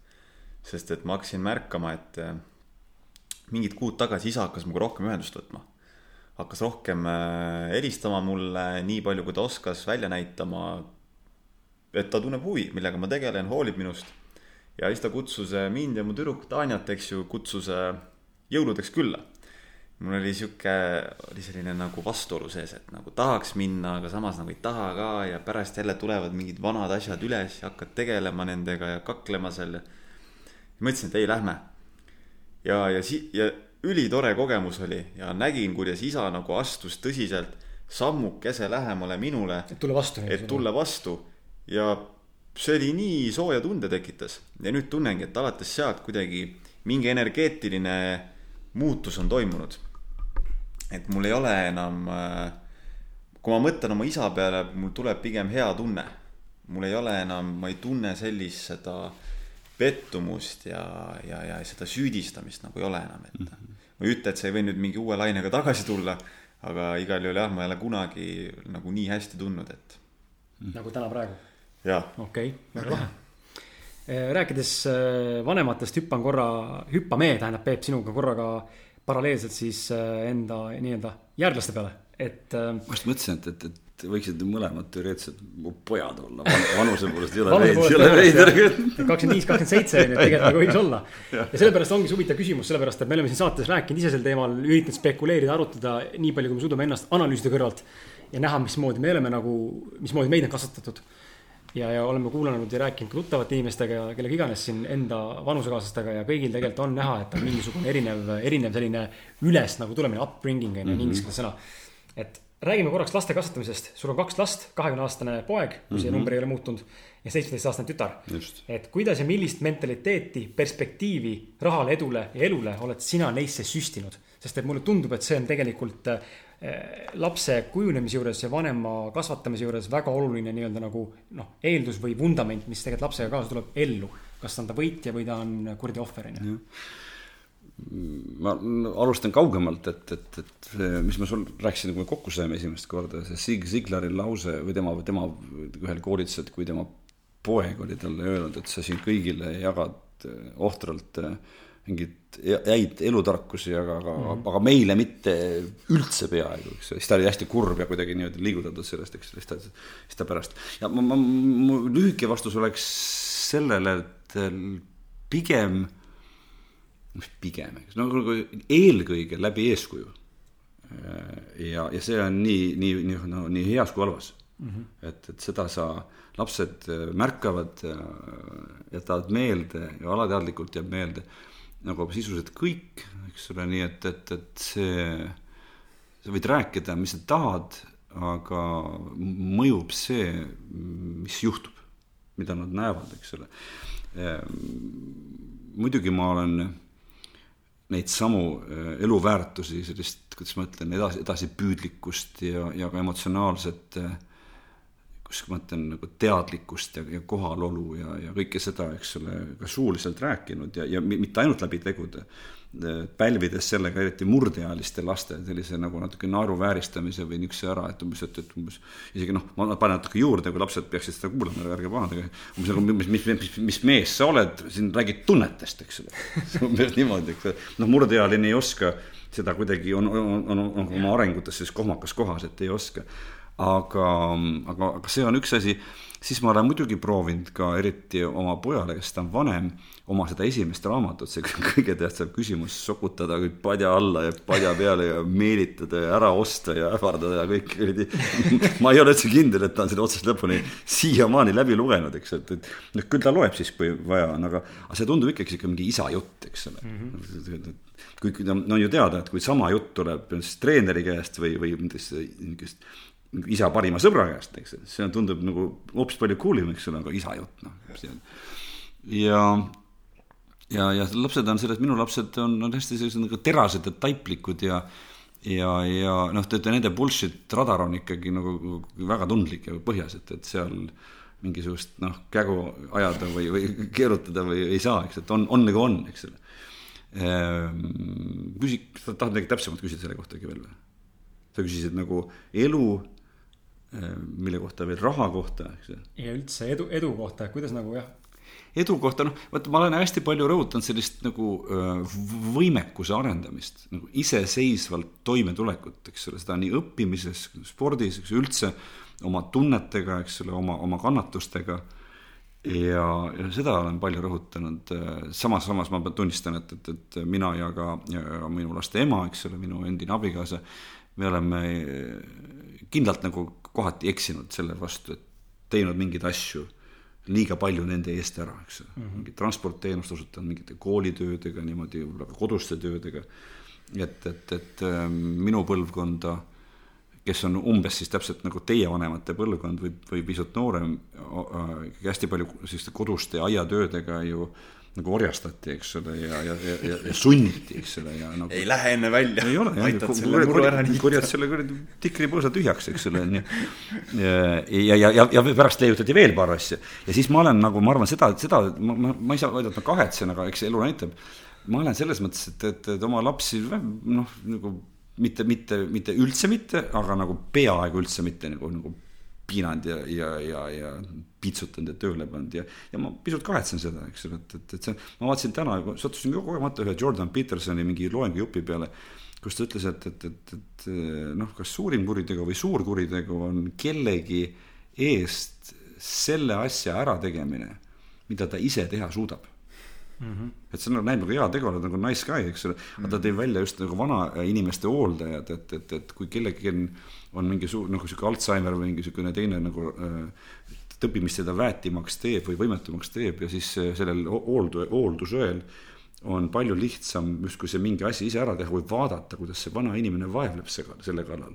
sest et ma hakkasin märkama, et mingid kuud tagasi isa hakkas minuga rohkem ühendust võtma. hakkas rohkem äh, helistama mulle nii palju, kui ta oskas, välja näitama. Et ta tunneb huvi, millega ma tegelen, hoolib minust. ja siis ta kutsus äh, mind ja mu tüdrukut Anjat, eks ju, kutsus äh, jõuludeks külla. mul oli sihuke, oli selline nagu vastuolu sees, et nagu tahaks minna, aga samas nagu ei taha ka ja pärast jälle tulevad mingid vanad asjad üles ja hakkad tegelema nendega ja kaklema seal. mõtlesin, et ei, lähme ja, ja si-, ja ülitore kogemus oli ja nägin, kuidas isa nagu astus tõsiselt sammukese lähemale minule. et tulla vastu. et tulla vastu ja see oli nii sooja tunde tekitas ja nüüd tunnengi, et alates sealt kuidagi mingi energeetiline muutus on toimunud. et mul ei ole enam, äh, kui ma mõtlen oma isa peale, mul tuleb pigem hea tunne. mul ei ole enam, ma ei tunne sellist seda pettumust ja, ja, ja seda süüdistamist nagu ei ole enam, et. -hmm. ma ei ütle, et sa ei või nüüd mingi uue lainega tagasi tulla, aga igal juhul jah, ma ei ole kunagi nagu nii hästi tundnud, et. Mhm. nagu täna praegu? Okei okay,, väga lahe. Eh, rääkides eh, vanematest, hüppan korra, hüppame, tähendab Peep sinuga korraga paralleelselt siis eh, enda nii-öelda järglaste peale, et. ma just mõtlesin, et, et, et võiksid mõlemad teoreetiliselt mu pojad olla, vanuse poolest ei ole veid, ei ole veider. kakskümmend viis, kakskümmend seitse on ju, tegelikult nagu võiks olla. ja sellepärast ongi see huvitav küsimus, sellepärast et me oleme siin saates rääkinud ise sel teemal, üritanud spekuleerida, arutada nii palju, kui me suudame ennast analüüsida kõrvalt. ja näha, mismoodi me oleme nagu, mismoodi meid on kasvatatud. Ja, ja oleme kuulanud ja rääkinud ka tuttavate inimestega ja kellega iganes siin enda vanusekaaslastega ja kõigil tegelikult on näha, et on mingisugune erinev, erinev selline üles nagu tulemine, upbringing on ju, mhm. inglise keeles sõna. et räägime korraks laste kasvatamisest, sul on kaks last, kahekümne aastane poeg, kui mm -hmm. see number ei ole muutunud. ja seitsmeteistaastane tütar. et kuidas ja millist mentaliteeti, perspektiivi rahale, edule ja elule oled sina neisse süstinud? Sest et mulle tundub, et see on tegelikult äh, lapse kujunemise juures ja vanema kasvatamise juures väga oluline nii-öelda nagu noh, eeldus või vundament, mis tegelikult lapsega kaasa tuleb ellu. kas on ta võitja või ta on kuradi ohver, on ju ma alustan kaugemalt, et, et, et mis ma sul rääkisin, kui me kokku saime esimest korda, see Sig Ziglari lause või tema, tema ühel koolitusel, kui tema poeg oli talle öelnud, et sa siin kõigile jagad ohtralt mingeid häid elutarkusi, aga, aga mm, -hmm. aga meile mitte üldse peaaegu, eks siis ta oli hästi kurb ja kuidagi niimoodi liigutatud sellest, eks, siis ta, siis ta pärast. ja ma, ma, mu lühike vastus oleks sellele, et pigem mis pigem, eks, no eelkõige läbi eeskuju. ja, ja see on nii, nii, nii, no nii heas kui halvas mm. -hmm. et, et seda sa, lapsed märkavad, jätavad meelde ja alateadlikult jääb meelde nagu sisuliselt kõik, eks ole, nii et, et, et see, sa võid rääkida, mis sa tahad, aga mõjub see, mis juhtub, mida nad näevad, eks ole. muidugi ma olen neid samu äh, eluväärtusi, sellist, kuidas ma ütlen, edasi, edasipüüdlikkust ja, ja ka emotsionaalset, äh, kus ma ütlen, nagu teadlikkust ja, ja kohalolu ja, ja kõike seda, eks ole, ka suuliselt rääkinud ja, ja mitte ainult läbi tegude pälvides sellega eriti murdeealiste laste sellise nagu natuke naeruvääristamise või niisuguse ära, et umbes, et, et umbes isegi noh, ma panen natuke juurde, kui lapsed peaksid seda kuulama, ärge pahandage. umbes nagu, mis, mis, mis, mis mees sa oled, siin räägid tunnetest, eks ole. umbes niimoodi, eks ole. noh, murdeealine ei oska seda kuidagi, on, on, on, on oma arengutes siis kohmakas kohas, et ei oska. Aga, aga, aga see on üks asi siis ma olen muidugi proovinud ka eriti oma pojale, kes ta on vanem, oma seda esimest raamatut, see kõige tähtsam küsimus, sokutada kõik padja alla ja padja peale ja meelitada ja ära osta ja ähvardada ja kõik kuradi. ma ei ole üldse kindel, et ta on seda otsast lõpuni siiamaani läbi lugenud, eks, et, et noh, küll ta loeb siis, kui vaja on, aga, aga see tundub ikkagi sihuke mingi isa jutt, eks ole mm. -hmm. kui, no on ju teada, et kui sama jutt tuleb treeneri käest või, või mingist isa parima sõbra käest, eks, see tundub nagu hoopis palju cool im, eks ole, aga isa jutt, noh. ja, ja, ja lapsed on selles, minu lapsed on, on hästi sellised nagu terased ja taiplikud ja ja, ja noh, teate nende bullshit radar on ikkagi nagu väga tundlik ja põhjas, et, et seal mingisugust noh, kägu ajada või, või keerutada või ei saa, eks, et on, on nagu on, eks ole. Ehm, küsi, tahad midagi täpsemat küsida selle kohta veel või? sa küsisid nagu elu mille kohta veel, raha kohta, eks ju. ja üldse edu, edu kohta, kuidas nagu jah? edu kohta, noh, vaata, ma olen hästi palju rõhutanud sellist nagu äh, võimekuse arendamist, nagu iseseisvalt toimetulekut, eks ole, seda nii õppimises, spordis, eks üldse oma tunnetega, eks ole, oma, oma kannatustega. ja, ja seda olen palju rõhutanud, samas, samas ma tunnistan, et, et, et mina ja ka ja minu laste ema, eks ole, minu endine abikaasa, me oleme kindlalt nagu kohati eksinud selle vastu, et teinud mingeid asju liiga palju nende eest ära, eks mm -hmm.. mingit transportteenust osutanud mingite koolitöödega niimoodi, võib-olla ka koduste töödega. et, et, et ähm, minu põlvkonda, kes on umbes siis täpselt nagu teie vanemate põlvkond või, või pisut noorem, hästi palju selliste koduste aiatöödega ju äh, nagu orjastati, eks ole, ja, ja, ja, ja, ja sunniti, eks ole, ja nagu ei lähe enne välja. ei ole, jah, korjad selle kuradi tikripõõsa tühjaks, eks ole, onju. ja, ja, ja, ja, ja pärast leiutati veel paar asja. ja siis ma olen nagu, ma arvan seda, seda, ma, ma, ma ei saa öelda, et ma kahetsen, aga eks elu näitab. ma olen selles mõttes, et, et, et oma lapsi noh, nagu mitte, mitte, mitte üldse mitte, aga nagu peaaegu üldse mitte nagu, nagu piinanud ja, ja, ja, ja piitsutanud ja tööle pannud ja, ja ma pisut kahetsen seda, eks ole, et, et, et see, ma vaatasin täna, sattusin kogemata ühe Jordan Petersoni mingi loengujupi peale, kus ta ütles, et, et, et, et noh, kas suurim kuritegu või suur kuritegu on kellegi eest selle asja ärategemine, mida ta ise teha suudab. Mm -hmm. et see nagu näib nagu hea tegu, nagu nice guy, eks ole, aga ta tõi välja just nagu vanainimeste hooldajad, et, et, et kui kellelgi on, on mingi suur nagu sihuke Alžeimer või mingi niisugune teine nagu äh, tõbi, mis seda väetimaks teeb või võimetumaks teeb ja siis äh, sellel hooldu-, hooldusõel on palju lihtsam justkui see mingi asi ise ära teha, või vaadata, kuidas see vana inimene vaevleb selle kallal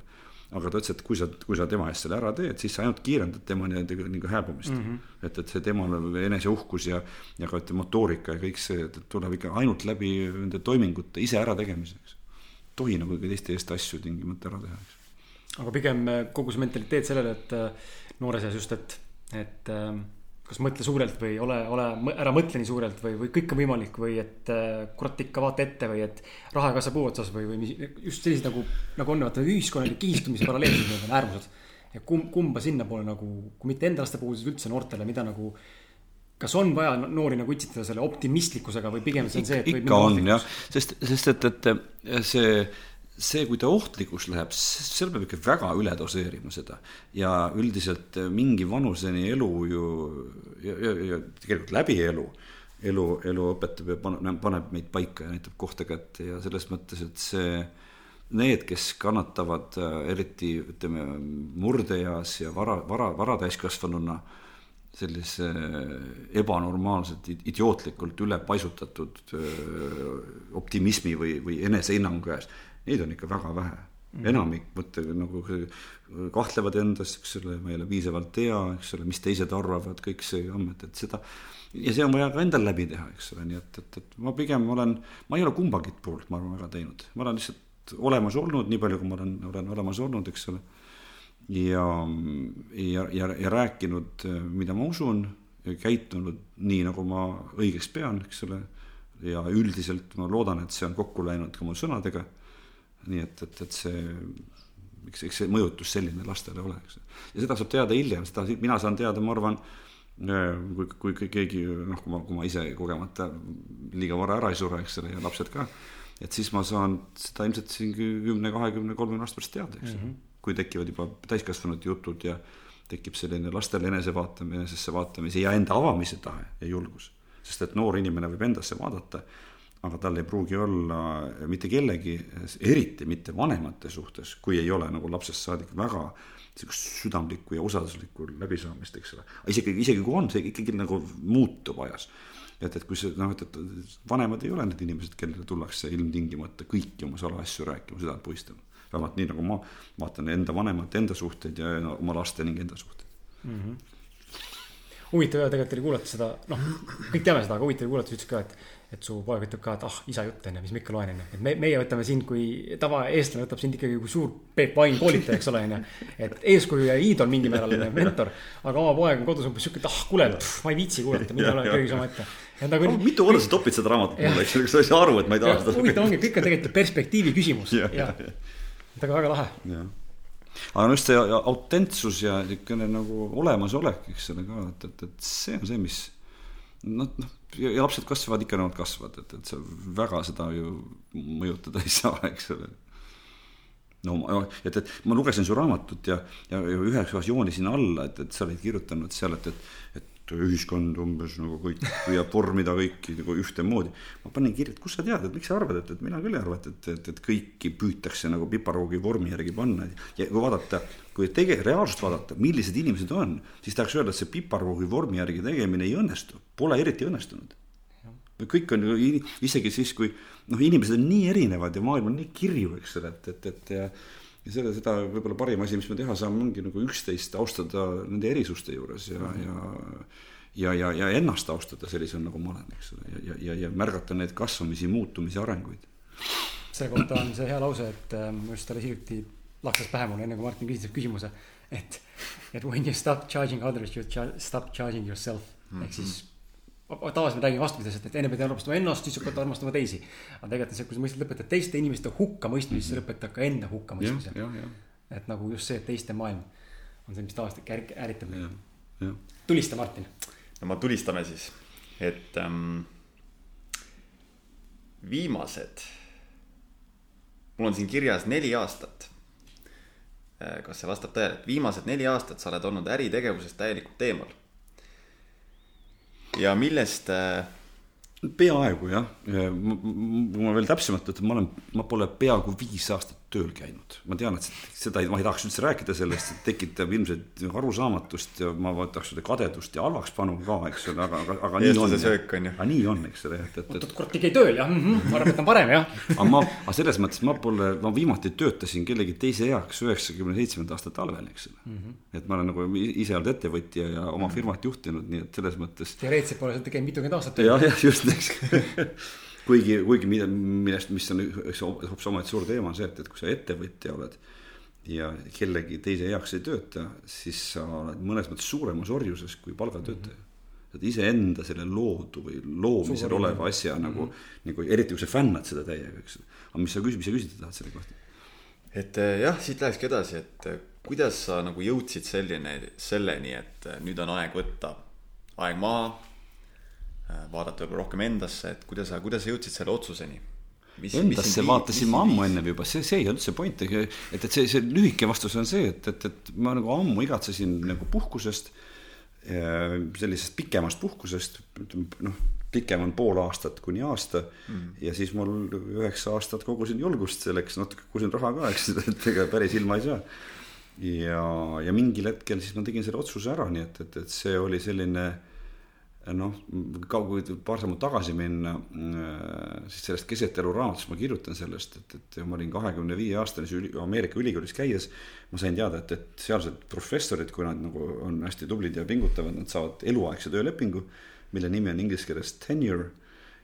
aga ta ütles, et kui sa, kui sa tema eest selle ära teed, siis sa ainult kiirendad tema nii-öelda nagu hääbumist mm. -hmm. et, et see temal eneseuhkus ja, ja ka ütleme, motoorika ja kõik see, et tuleb ikka ainult läbi nende toimingute ise ärategemiseks. tohi nagu teiste eest asju tingimata ära teha, eks. Aga pigem kogu see mentaliteet sellele, et äh, noores eas just, et, et äh, kas mõtle suurelt või ole, ole, ära mõtle nii suurelt või, või kõik on võimalik või et kurat ikka vaata ette või et raha ei kasva puu otsas või, või mis, just sellised nagu, nagu on vaata ühiskonnalik kihistumise paralleelid, need on äärmused. ja kumb, kumba sinnapoole nagu, kui mitte enda laste puhul, siis üldse noortele, mida nagu kas on vaja noori nagu itsitada selle optimistlikkusega või pigem see on see, et ikka on jah, sest, sest et, et see see, kui ta ohtlikuks läheb, seal peab ikka väga üle doseerima seda. ja üldiselt mingi vanuseni elu ju ja, ja, ja tegelikult läbi elu, elu, elu õpetab ja paneb, paneb meid paika ja näitab kohta kätte ja selles mõttes, et see need, kes kannatavad eriti ütleme murdeeas ja vara, vara, varatäiskasvanuna sellise ebanormaalselt idiootlikult ülepaisutatud optimismi või, või enesehinnangu käes neid on ikka väga vähe mm.. enamik mõtte nagu kahtlevad endas, eks ole, ma ei ole piisavalt hea, eks ole, mis teised arvavad, kõik see amet, et seda. ja see on vaja ka endal läbi teha, eks ole, nii et, et, et ma pigem olen, ma ei ole kumbagi poolt, ma arvan, väga teinud, ma olen lihtsalt olemas olnud, nii palju, kui ma olen, olen olemas olnud, eks ole. ja, ja, ja, ja rääkinud, mida ma usun, käitunud nii, nagu ma õigeks pean, eks ole. ja üldiselt ma loodan, et see on kokku läinud ka mu sõnadega nii et, et, et see, eks, eks see mõjutus selline lastele ole, eks. ja seda saab teada hiljem, seda mina saan teada, ma arvan, äh, kui, kui keegi noh, kui ma, kui ma ise kogemata liiga vara ära ei sure, eks ole, ja lapsed ka, et siis ma saan seda ilmselt siin kümne, kahekümne, kolmekümne aasta pärast teada, eks mm. -hmm. kui tekivad juba täiskasvanute jutud ja tekib selline lastele enesevaatamine, enesesse vaatamise ja enda avamise tahe ja julgus. sest et noor inimene võib endasse vaadata aga tal ei pruugi olla mitte kellegi, eriti mitte vanemate suhtes, kui ei ole nagu lapsest saadik väga sihukest südamlikku ja usalduslikku läbisaamist, eks ole. isegi, isegi kui on, see ikkagi nagu muutub ajas. et, et kui see noh, et, et vanemad ei ole need inimesed, kellele tullakse ilmtingimata kõiki oma salaasju rääkima, südant puistama. vähemalt nii, nagu ma vaatan enda vanemate enda suhteid ja no, oma laste ning enda suhteid mm. -hmm. Huvitav tegelikult oli kuulata seda, noh, kõik teame seda, aga huvitav kuulata, sa ütlesid ka, et et su poeg ütleb ka, et ah, isa jutt on ju, mis ma ikka loen, on ju. et me, meie võtame sind kui, tavaeestlane võtab sind ikkagi kui suur Peep Vain koolitaja, eks ole, on ju. et eeskuju ja iidol mingil määral, on ju, mentor. aga oma poeg on kodus umbes sihuke, et ah, kuule, ma ei viitsi kuulata, mine ole köögis omaette. Nagu, no, mitu korda sa topid seda raamatut mulle, eks kas sa ei saa aru, et ma ei taha seda. huvitav ongi, kõik on tegelikult perspektiivi küsimus ja, ja. et aga väga lahe. Aga no just see autentsus ja niisugune nagu olemasolek, eks ole ka, et, et, et see on see, mis noh, noh ja lapsed kasvavad ikka, nad kasvavad, et, et sa väga seda ju mõjutada ei saa, eks ole. no et, et ma lugesin su raamatut ja, ja, ühes osas joonisin alla, et, et sa olid kirjutanud seal, et, et, et ühiskond umbes nagu kõik püüab vormida kõiki nagu ühtemoodi. ma panin kirja, et kust sa tead, et miks sa arvad, et, et mina küll ei arva, et, et, et, et kõiki püütakse nagu piparhoogi vormi järgi panna ja kui vaadata, kui tegelikult reaalsust vaadata, millised inimesed on, siis tahaks öelda, et see piparhoogi vormi järgi tegemine ei õnnestu, pole eriti õnnestunud. kõik on ju isegi siis, kui noh, inimesed on nii erinevad ja maailm on nii kirju, eks ole, et, et, et ja ja selle, seda võib-olla parim asi, mis me teha saame, ongi nagu üksteist austada nende erisuste juures ja mm, -hmm. ja ja, ja, ja ennast austada sellisena, nagu ma olen, eks ole, ja, ja, ja, ja märgata neid kasvamisi, muutumisi, arenguid. selle kohta on see hea lause, et äh, minu arust alles hiljuti laksus pähe mulle, enne kui Martin küsis selle küsimuse, et, et when you stop charging others, you stop charging yourself mm -hmm. ehk siis tavaliselt me räägime vastupidiselt, et enne pead armastama ennast, siis hakkad armastama teisi. aga tegelikult see, kui sa mõistad, lõpetad teiste inimeste hukkamõistmise, siis lõpetad ka enda hukkamõistmise. et nagu just see, et teiste maailm on see, mis tavaliselt ärk-, ärritab meid. tulista, Martin. no ma tulistame siis, et ähm, viimased, mul on siin kirjas neli aastat. Äh, kas see vastab tõele, et viimased neli aastat sa oled olnud äritegevusest täielikult eemal ja millest äh, peaaegu jah, kui ma veel täpsemalt ütlen, ma olen, ma pole peaaegu viis aastat tööl käinud. ma tean, et seda ei, ma ei tahaks üldse rääkida sellest, see tekitab ilmselt arusaamatust ja ma tahaks öelda kadedust ja halvakspanu ka, eks ole, aga, aga, aga nii on. söök on ju. aga nii on, eks ole, et, et, et. kurat, ei käi tööl jah mm, -hmm. ma arvan, et on parem jah. aga ma, aga selles mõttes ma pole, ma viimati töötasin kellegi teise heaks üheksakümne seitsmenda aasta talvel, eks ole mm. -hmm. et ma olen nagu ise olnud ettevõtja ja oma firmat juhtinud, nii et selles mõttes. teoreetiliselt pole sa käinud mitukümmend aastat. jah, jah, just, eks kuigi, kuigi mida, millest, mis on üks hoopis omaette suur teema, on see, et, et kui sa ettevõtja oled ja kellegi teise heaks ei tööta, siis sa oled mõnes mõttes suuremas orjuses kui palgatöötaja mm. -hmm saad iseenda selle loodu või loomisel oleva asja nagu mm, -hmm. nagu eriti kui sa fännad seda täiega, eks. aga mis sa küsid, mis sa küsida tahad selle kohta? et eh, jah, siit lähekski edasi, et eh, kuidas sa nagu jõudsid selline, selleni, et eh, nüüd on aeg võtta aeg maha, vaadata võib-olla rohkem endasse, et kuidas sa, kuidas sa jõudsid selle otsuseni? Mis, endasse mis vaatasin ma ammu ennem juba, see, see ei olnud see point, et, et see, see lühike vastus on see, et, et, et ma nagu ammu igatsesin nagu puhkusest, sellisest pikemast puhkusest, noh pikem on pool aastat kuni aasta mm. ja siis mul üheksa aastat kogusin julgust selleks, natuke kogusin raha ka, eks, et ega päris ilma ei saa. ja, ja mingil hetkel siis ma tegin selle otsuse ära, nii et, et, et see oli selline noh, kui paar sammu tagasi minna, siis sellest keset elu raamatust ma kirjutan sellest, et, et ma olin kahekümne viie aastane siis Ameerika ülikoolis käies. ma sain teada, et, et sealsed professorid, kui nad nagu on hästi tublid ja pingutavad, nad saavad eluaegse töölepingu mille nimi on inglise keeles tenure.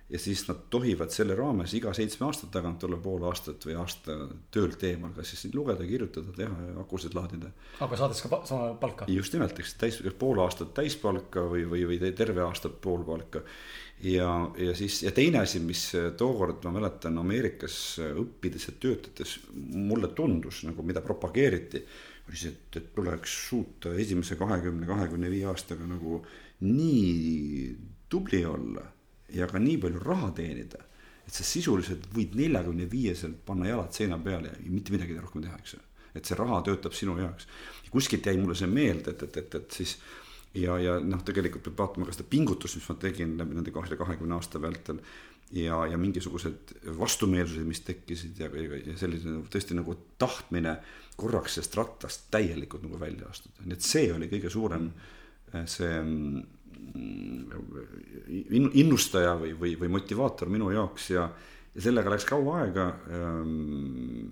Ja siis nad tohivad selle raames iga seitsme aasta tagant olla pool aastat või aasta töölt eemal, kas siis lugeda, kirjutada, teha ja akusid laadida. aga saades ka sama palka? just nimelt, eks täis, pool aastat täispalka või, või, või terve aasta pool palka ja, ja siis ja teine asi, mis tookord ma mäletan Ameerikas õppides ja töötades mulle tundus nagu, mida propageeriti, oli see, et, et tuleks suuta esimese kahekümne, kahekümne viie aastaga nagu nii tubli olla ja ka nii palju raha teenida, et sa sisuliselt võid neljakümne viieselt panna jalad seina peale ja mitte midagi rohkem teha, eks ju. et see raha töötab sinu jaoks. kuskilt jäi mulle see meelde, et, et, et, et siis ja, ja noh, tegelikult peab vaatama ka seda pingutust, mis ma tegin läbi nende kahe, kahekümne aasta vältel. ja, ja mingisugused vastumeelsused, mis tekkisid ja, ja, ja selline tõesti nagu tahtmine korraks sellest rattast täielikult nagu välja astuda, nii et see oli kõige suurem mm see mm, innustaja või, või, või motivaator minu jaoks ja, ja sellega läks kaua aega. Ähm,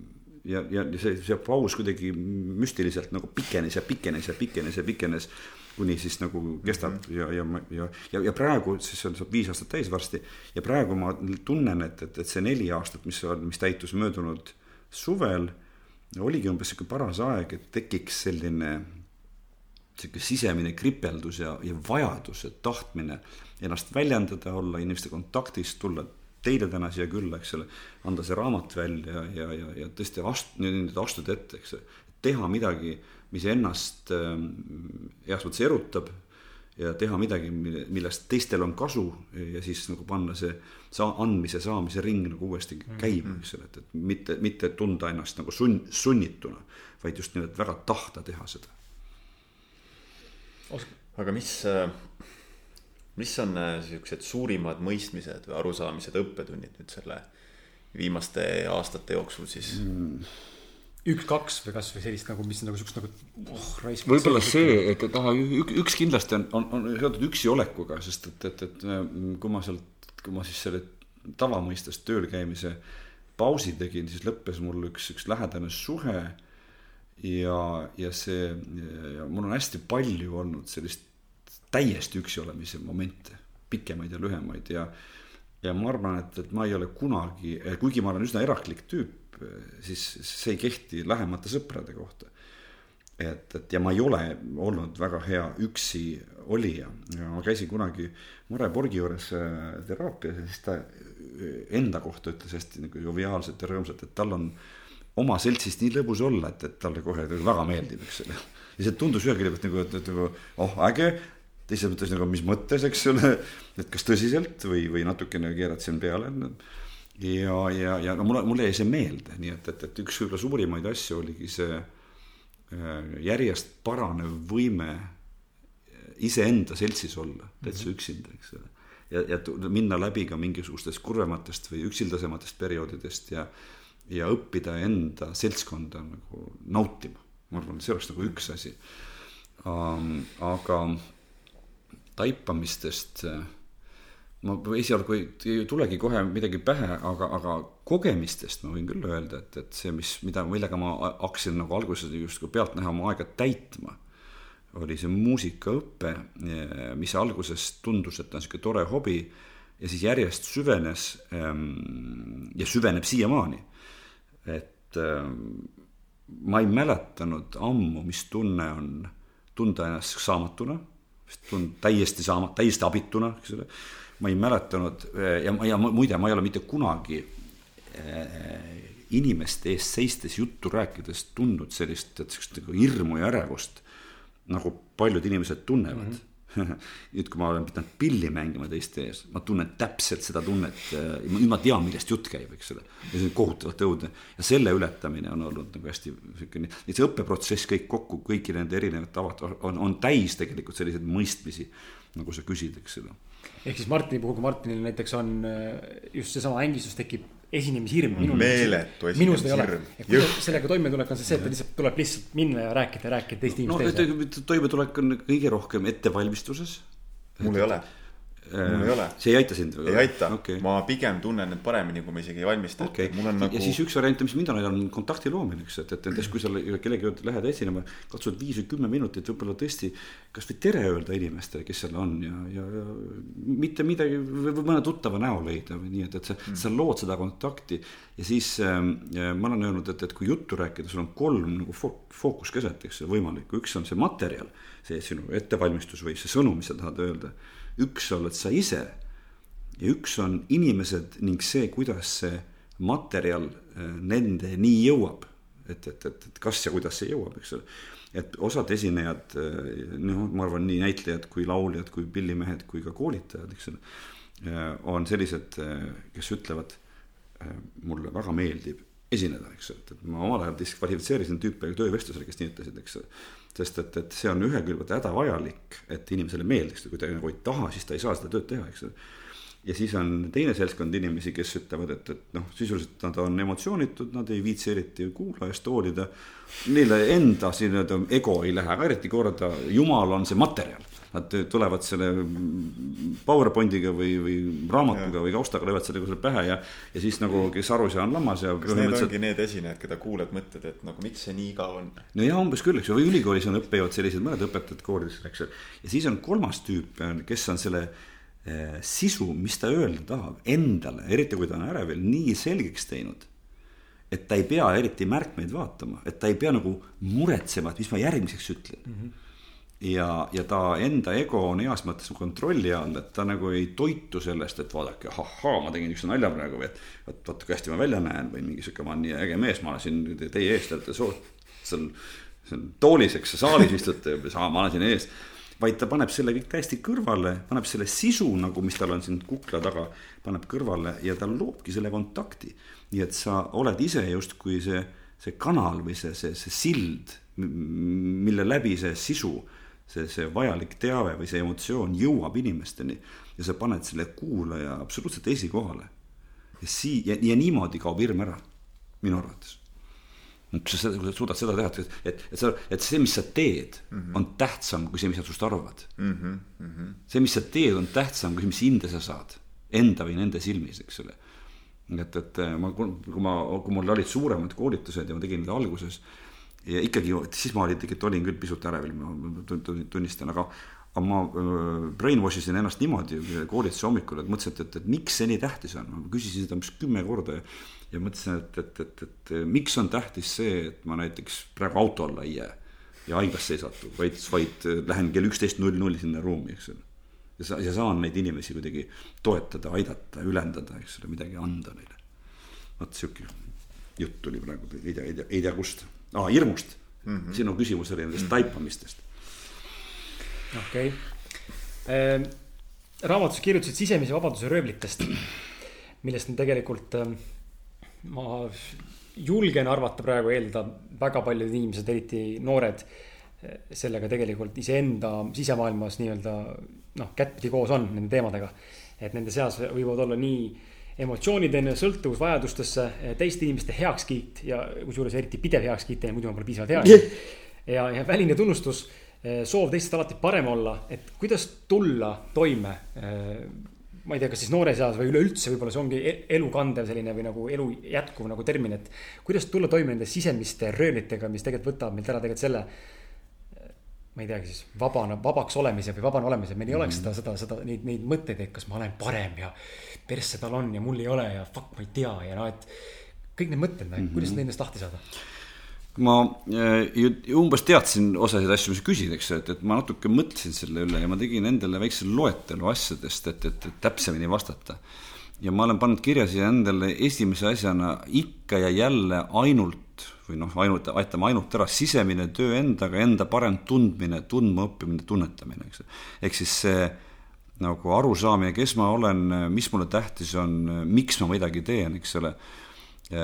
ja, ja see, see paus kuidagi müstiliselt nagu pikenes ja pikenes ja pikenes ja pikenes kuni siis nagu kestab mm -hmm. ja, ja, ja, ja, ja praegu siis on, saab viis aastat täis varsti. ja praegu ma tunnen, et, et, et see neli aastat, mis, mis täitus möödunud suvel, oligi umbes sihuke paras aeg, et tekiks selline sihuke sisemine kripeldus ja, ja vajadus ja tahtmine ennast väljendada, olla inimeste kontaktis, tulla teile täna siia külla, eks ole. anda see raamat välja ja, ja, ja tõesti ast-, nüüd astuda ette, eks. teha midagi, mis ennast äh, heas mõttes erutab. ja teha midagi, mille, millest teistel on kasu ja siis nagu panna see saa-, andmise, saamise ring nagu uuesti mm-hmm. käima, eks ole, et, et mitte, mitte tunda ennast nagu sunn-, sunnituna. vaid just nimelt väga tahta teha seda aga mis, äh, mis on äh, siuksed suurimad mõistmised või arusaamised, õppetunnid nüüd selle viimaste aastate jooksul siis mm.? üks-kaks või kasvõi sellist nagu, mis nagu siukest nagu oh, raisk. võib-olla see, et, et aha, üks kindlasti on, on, on seotud üksi olekuga, sest et, et, et äh, kui ma sealt, kui ma siis selle tavamõistes tööl käimise pausi tegin, siis lõppes mul üks, üks lähedane suhe ja, ja see, ja mul on hästi palju olnud sellist täiesti üksi olemise momente, pikemaid ja lühemaid ja ja ma arvan, et, et ma ei ole kunagi, kuigi ma olen üsna eraklik tüüp, siis see ei kehti lähemate sõprade kohta. et, et ja ma ei ole olnud väga hea üksi olija ja ma käisin kunagi Mare Porgi juures äh, teraapias ja siis ta enda kohta ütles hästi nagu joviaalselt ja rõõmsalt, et tal on oma seltsist nii lõbus olla, et, et talle kohe väga meeldib, eks ole. ja see tundus ühelt küljelt nagu, et, et nagu oh äge, teiselt mõttes nagu mis mõttes, eks ole, et kas tõsiselt või, või natukene keerad siin peale. ja, ja, ja no mulle, mulle jäi see meelde, nii et, et, et üks võib-olla suurimaid asju oligi see äh, järjest paranev võime iseenda seltsis olla, täitsa mhm. üksinda, eks ole. ja, ja minna läbi ka mingisugustest kurvematest või üksildasematest perioodidest ja ja õppida enda seltskonda nagu nautima. ma arvan, see oleks nagu üks asi um,. aga taipamistest ma esialgu ei, ei tulegi kohe midagi pähe, aga, aga kogemistest ma võin küll öelda, et, et see, mis, mida, millega ma hakkasin nagu alguses justkui pealtnäha oma aega täitma, oli see muusikaõpe, mis alguses tundus, et on sihuke tore hobi ja siis järjest süvenes ähm, ja süveneb siiamaani et äh, ma ei mäletanud ammu, mis tunne on tunda ennast saamatuna tundnud täiesti saama, täiesti abituna, eks ole. ma ei mäletanud ja, ja muide, ma ei ole mitte kunagi inimeste eest seistes juttu rääkides tundnud sellist, et sellist nagu hirmu ja ärevust nagu paljud inimesed tunnevad mm. -hmm nüüd, kui ma olen pidanud pilli mängima teiste ees, ma tunnen täpselt seda tunnet, nüüd ma tean, millest jutt käib, eks ole. ja see on kohutavalt õudne ja selle ületamine on olnud nagu hästi siukene, see õppeprotsess kõik kokku, kõiki nende erinevate tavad on, on täis tegelikult selliseid mõistmisi, nagu sa küsid, eks ole. ehk siis Martini puhul, kui Martinil näiteks on just seesama ängistus tekib esinemishirm. meeletu esinemishirm. sellega toimetulek on siis see, et lihtsalt tuleb lihtsalt minna ja rääkida ja rääkida teiste inimeste ees. toimetulek on kõige rohkem ettevalmistuses. mul ei ole mul ei ole. see ei aita sind või? ei aita okay., ma pigem tunnen end paremini, kui ma isegi ei valmista okay.. Nagu... ja siis üks variant, mis mind on aidanud, on kontakti loomine, eks, et, et näiteks kui sa kellegi juurde lähed esinema, katsud viis või kümme minutit võib-olla tõesti kasvõi tere öelda inimestele, kes seal on ja, ja, ja mitte midagi või mõne tuttava näo leida või nii, et, et sa mm., sa lood seda kontakti ja siis äh, ma olen öelnud, et, et kui juttu rääkida, sul on kolm nagu fookuskeset, eks võimalik, üks on see materjal, see sinu ettevalmistus või see sõnum, mis sa tahad öelda üks oled sa ise ja üks on inimesed ning see, kuidas see materjal äh, nendeni jõuab. et, et, et, et kas ja kuidas see jõuab, eks ole. et osad esinejad, äh, noh, ma arvan, nii näitlejad kui lauljad, kui pillimehed kui ka koolitajad, eks ole, äh, on sellised, kes ütlevad, mulle väga meeldib esineda, eks, et, et ma omal ajal diskvalifitseerisin tüüpe töövestlusele, kes nii ütlesid, eks sest et, et see on ühelt küljelt hädavajalik, et inimesele meeldiks, kui ta nagu ei taha, siis ta ei saa seda tööd teha, eks ole. ja siis on teine seltskond inimesi, kes ütlevad, et, et noh, sisuliselt nad on emotsioonitud, nad ei viitsi eriti kuulajast hoolida. Neile enda nii-öelda ego ei lähe ka eriti korda, jumal on see materjal Nad tulevad selle PowerPointiga või, või raamatuga ja. või kaustaga löövad selle kuskile pähe ja, ja siis nagu, kes aru ei saa, on lammas ja. kas need ongi need esinejad, keda kuulad, mõtled, et nagu miks see nii igav on? no ja umbes küll, eks ju, või ülikoolis on õppejõud sellised, mõned õpetajad koolides, eks ju. ja siis on kolmas tüüp, kes on selle eh, sisu, mis ta öelda tahab, endale, eriti kui ta on ärevil, nii selgeks teinud et ta ei pea eriti märkmeid vaatama, et ta ei pea nagu muretsema, et mis ma järgmiseks ütlen mm. -hmm ja, ja ta enda ego on heas mõttes kontrolli all, et ta nagu ei toitu sellest, et vaadake, ahhaa, ma tegin niisuguse nalja praegu või et vot, vot kui hästi ma välja näen või mingi sihuke, ma olen nii äge mees, ma olen siin teie ees, te olete soo-, seal, seal toolis, eks, saalis istute ma olen siin ees. vaid ta paneb selle kõik täiesti kõrvale, paneb selle sisu nagu, mis tal on siin kukla taga, paneb kõrvale ja ta loobki selle kontakti. nii et sa oled ise justkui see, see kanal või see, see, see sild, mille läbi see sisu see, see vajalik teave või see emotsioon jõuab inimesteni ja sa paned selle kuulaja absoluutselt esikohale. ja sii- ja, ja niimoodi kaob hirm ära, minu arvates. kui sa suudad seda teha, et, et, et sa, et see, mis sa teed mm, -hmm. on tähtsam kui see, mis nad sinust arvavad mm. -hmm. Mm -hmm. see, mis sa teed, on tähtsam kui see, mis hinde sa saad enda või nende silmis, eks ole et, et ma, kui ma, kui mul olid suuremad koolitused ja ma tegin need alguses ja ikkagi, siis ma olin, tegelikult olin küll pisut ärevil, ma tunnistan, aga aga ma brainwash isin ennast niimoodi koolituse hommikul, et mõtlesin, et, et, et miks see nii tähtis on, ma küsisin seda umbes kümme korda ja ja mõtlesin, et, et, et, et, et miks on tähtis see, et ma näiteks praegu auto alla ei jää ja haiglasse ei satu, vaid, vaid lähen kell üksteist null null sinna ruumi, eks ole. ja sa, ja saan neid inimesi kuidagi toetada, aidata, ülendada, eks ole, midagi anda neile. vot sihuke jutt tuli praegu, ei tea, ei tea, ei tea kust aa, hirmust mm. -hmm. sinu küsimus oli nendest mm -hmm. taipamistest. okei okay. Ehm, raamatus kirjutasid sisemise vabaduse röövlitest, millest on tegelikult äh, ma julgen arvata praegu eeldada väga paljud inimesed, eriti noored, äh, sellega tegelikult iseenda sisemaailmas nii-öelda noh, kättpidi koos on nende teemadega. et nende seas võivad olla nii emotsioonideni, sõltuvus vajadustesse, teiste inimeste heakskiit ja kusjuures eriti pidev heakskiit, muidu ma pole piisavalt hea. ja, ja väline tunnustus, soov teistest alati parem olla, et kuidas tulla toime. ma ei tea, kas siis noores eas või üleüldse võib-olla see ongi e-, elukandev selline või nagu elu jätkuv nagu termin, et. kuidas tulla toime nende sisemiste röövlitega, mis tegelikult võtavad meilt ära tegelikult selle ma ei teagi siis vabana, vabaks olemise või vabana olemise, meil ei mm -hmm. oleks seda, seda, seda, neid, neid mõtteid, et kas ma olen parem ja persse tal on ja mul ei ole ja fuck, ma ei tea ja noh, et kõik need mõtted mm, -hmm. kuidas nendest lahti saada? ma ju umbes teadsin osasid asju, mis küsid, eks ju, et, et ma natuke mõtlesin selle üle ja ma tegin endale väikse loetelu asjadest, et, et, et täpsemini vastata. ja ma olen pannud kirja siia endale esimese asjana ikka ja jälle ainult või noh, ainult, aitame ainult ära sisemine töö endaga, enda parem tundmine, tundmaõppimine, tunnetamine, eks. ehk siis see nagu arusaamine, kes ma olen, mis mulle tähtis on, miks ma midagi teen, eks ole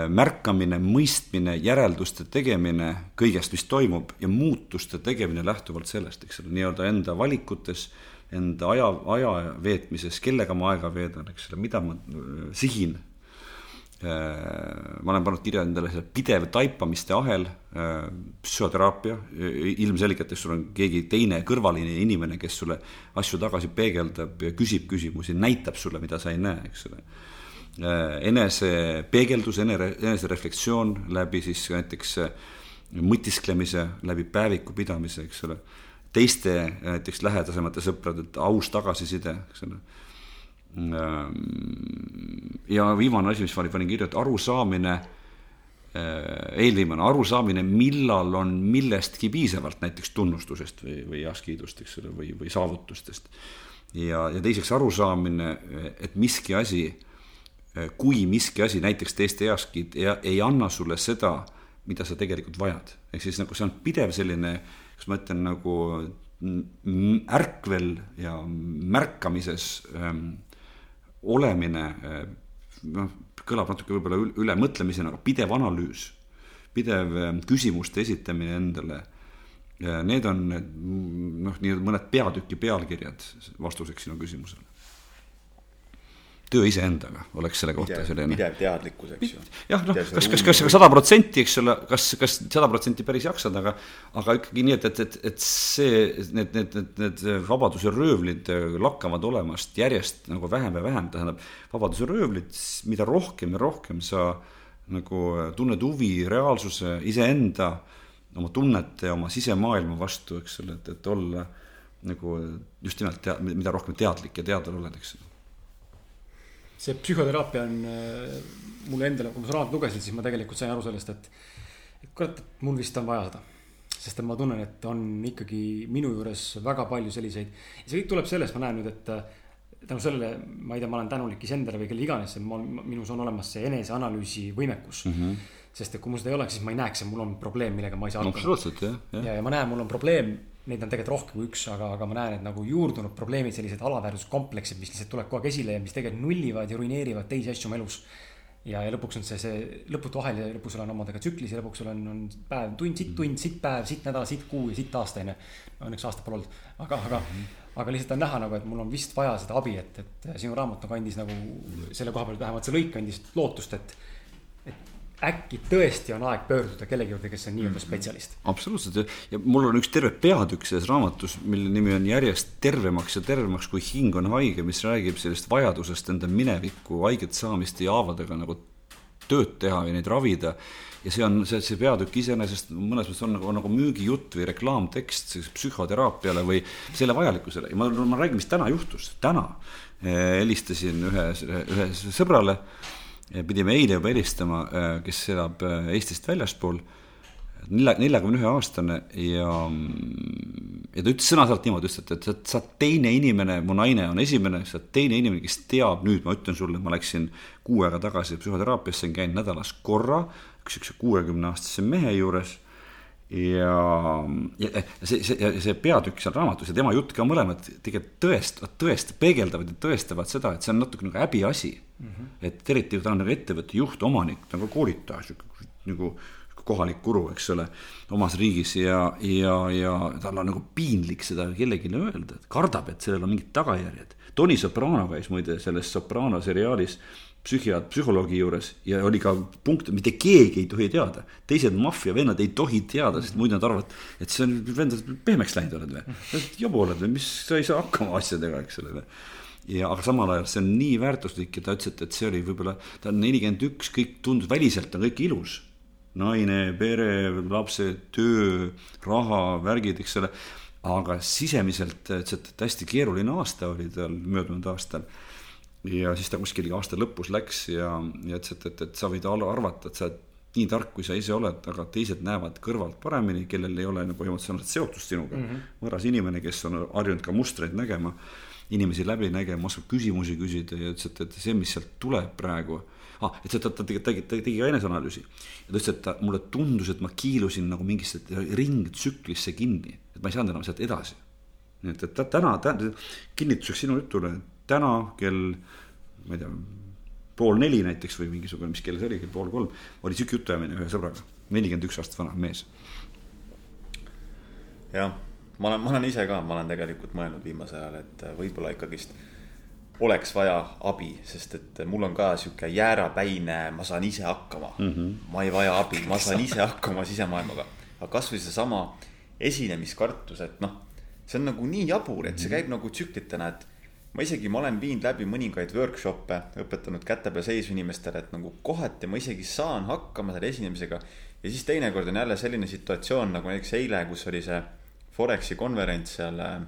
märkamine, mõistmine, järelduste tegemine kõigest, mis toimub ja muutuste tegemine lähtuvalt sellest, eks ole, nii-öelda enda valikutes, enda aja, aja veetmises, kellega ma aega veedan, eks ole, mida ma sihin. Äh, ma olen pannud kirja endale see pidev taipamiste ahel, psühhoteraapia, ilmselgelt, et sul on keegi teine kõrvaline inimene, kes sulle asju tagasi peegeldab ja küsib küsimusi, näitab sulle, mida sa ei näe, eks ole Äh, enesepeegeldus, enere, enesereflektsioon läbi siis näiteks äh, mõtisklemise, läbi päeviku pidamise, eks ole. teiste näiteks lähedasemate sõprade aus tagasiside, eks ole. Ähm, ja viimane asi, mis ma panin kirja, et arusaamine, äh, eelviimane arusaamine, millal on millestki piisavalt, näiteks tunnustusest või, või heakskiidust, eks ole, või, või saavutustest. ja, ja teiseks arusaamine, et miski asi kui miski asi, näiteks teiste heakskiit, ei anna sulle seda, mida sa tegelikult vajad. ehk siis nagu see on pidev selline, kas ma ütlen nagu ärkvel ja märkamises ähm, olemine äh,, noh, kõlab natuke võib-olla üle mõtlemisena, aga pidev analüüs, pidev äh, küsimuste esitamine endale äh,. Need on noh, nii-öelda mõned peatüki pealkirjad vastuseks sinu küsimusele töö iseendaga oleks selle kohta selline. pidev teadlikkus, eks ju. jah, noh, kas, kas, kas sada protsenti, eks ole, kas, kas sada protsenti päris jaksad, aga, aga ikkagi nii, et, et, et, et see, need, need, need, need vabaduse röövlid lakkavad olemast järjest nagu vähem ja vähem, tähendab, vabaduse röövlid, mida rohkem ja rohkem sa nagu tunned huvi reaalsuse, iseenda, oma tunnete ja oma sisemaailma vastu, eks ole, et, et olla nagu just nimelt tea-, mida rohkem teadlik ja teadval oled, eks ole see psühhoteraapia on äh, mulle endale, kui ma seda raamatut lugesin, siis ma tegelikult sain aru sellest, et, et kurat, et mul vist on vaja seda. sest et ma tunnen, et on ikkagi minu juures väga palju selliseid, see kõik tuleb sellest, ma näen nüüd, et äh, tänu sellele, ma ei tea, ma olen tänulik iseendale või kelle iganes, minus on olemas see eneseanalüüsi võimekus mm. -hmm. sest et kui mul seda ei oleks, siis ma ei näeks, et mul on probleem, millega ma ei saa hakkama. absoluutselt, jah, jah. ja, ja ma näen, mul on probleem neid on tegelikult rohkem kui üks, aga, aga ma näen, et nagu juurdunud probleemid, sellised alaväärsuskompleksid, mis lihtsalt tulevad kogu aeg esile ja mis tegelikult nullivad ja ruineerivad teisi asju oma elus. ja, ja lõpuks on see, see lõputu ahel ja lõpuks sul on omadega tsüklis ja lõpuks sul on, on päev, tund, sitt tund, sitt päev, sitt nädal, sitt kuu ja sitt aasta, onju. Õnneks aastat pole olnud, aga, aga mm, -hmm. aga lihtsalt on näha nagu, et mul on vist vaja seda abi, et, et sinu raamat nagu andis nagu selle koha pealt vähemalt see lõik andis lootust, et äkki tõesti on aeg pöörduda kellegi juurde, kes on nii-öelda mm. spetsialist. absoluutselt ja, ja mul on üks terve peatükk selles raamatus, mille nimi on järjest tervemaks ja tervemaks, kui hing on haige, mis räägib sellest vajadusest enda mineviku haiget saamist ja haavadega nagu tööd teha või neid ravida. ja see on, see, see peatükk iseenesest mõnes mõttes on nagu, on nagu müügijutt või reklaamtekst psühhoteraapiale või selle vajalikkusele ja ma, ma räägin, mis täna juhtus, täna eh, helistasin ühe, ühe sõbrale pidime eile juba helistama, äh, kes elab äh, Eestist väljaspool, nelja, neljakümne ühe aastane ja, ja ta ütles sõna-sõnalt niimoodi, ütles, et, et sa, oled teine inimene, mu naine on esimene, sa oled teine inimene, kes teab nüüd, ma ütlen sulle, ma läksin kuu aega tagasi psühhoteraapiasse, käin nädalas korra, üks siukse kuuekümne aastase mehe juures ja, ja see, see, see peatükk seal raamatus ja tema jutt ka mõlemad tegelikult tõestavad, tõest-, peegeldavad ja tõestavad seda, et see on natuke nagu häbiasi mm. -hmm. et eriti ta on nagu ettevõtte juht, omanik, nagu koolitaja, sihuke nagu kohalik guru, eks ole, omas riigis ja, ja, ja tal on nagu piinlik seda kellelegi öelda, et kardab, et sellel on mingid tagajärjed. Tony Soprano käis muide selles Soprano seriaalis psühhiaat-, psühholoogi juures ja oli ka punkt, mitte keegi ei tohi teada. teised maffiavennad ei tohi teada, sest muidu nad arvavad, et see on vend, pehmeks läinud oled või. jobu oled või, mis, sa ei saa hakkama asjadega, eks ole ja aga samal ajal see on nii väärtuslik ja ta ütles, et, et see oli võib-olla, ta on nelikümmend üks, kõik tundus, väliselt on kõik ilus. naine, pere, lapsed, töö, raha, värgid, eks ole. aga sisemiselt, ütles, et hästi keeruline aasta oli tal möödunud aastal ja siis ta kuskil aasta lõpus läks ja, ja ütles, et, et, et sa võid arvata, et sa oled nii tark, kui sa ise oled, aga teised näevad kõrvalt paremini, kellel ei ole nagu emotsionaalset seotust sinuga mm. -hmm. võõras inimene, kes on harjunud ka mustreid nägema, inimesi läbi nägema, oskab küsimusi küsida ja ütles, et, et see, mis sealt tuleb praegu ah,, et ta, ta tegi, tegi, tegi ka eneseanalüüsi. ja ta ütles, et ta, mulle tundus, et ma kiilusin nagu mingisse ringtsüklisse kinni, et ma ei saanud enam sealt edasi. nii et, et täna, täna, kinnituseks sinu jutule, täna kell, ma ei tea pool neli näiteks või mingisugune, mis kell see oli, kell pool kolm, oli sihuke jutuajamine ühe sõbraga, nelikümmend üks aastat vana mees. jah, ma olen, ma olen ise ka, ma olen tegelikult mõelnud viimasel ajal, et võib-olla ikkagist oleks vaja abi, sest et mul on ka sihuke jäärapäine, ma saan ise hakkama mm. -hmm. ma ei vaja abi, ma saan ise hakkama sisemaailmaga. aga kasvõi seesama esinemiskartus, et noh, see on nagu nii jabur, et see mhm. käib nagu tsüklitena, et ma isegi, ma olen viinud läbi mõningaid workshop'e, õpetanud käte peal seisu inimestele, et nagu kohati ma isegi saan hakkama selle esinemisega. ja siis teinekord on jälle selline situatsioon nagu näiteks eile, kus oli see Foreksi konverents seal äh,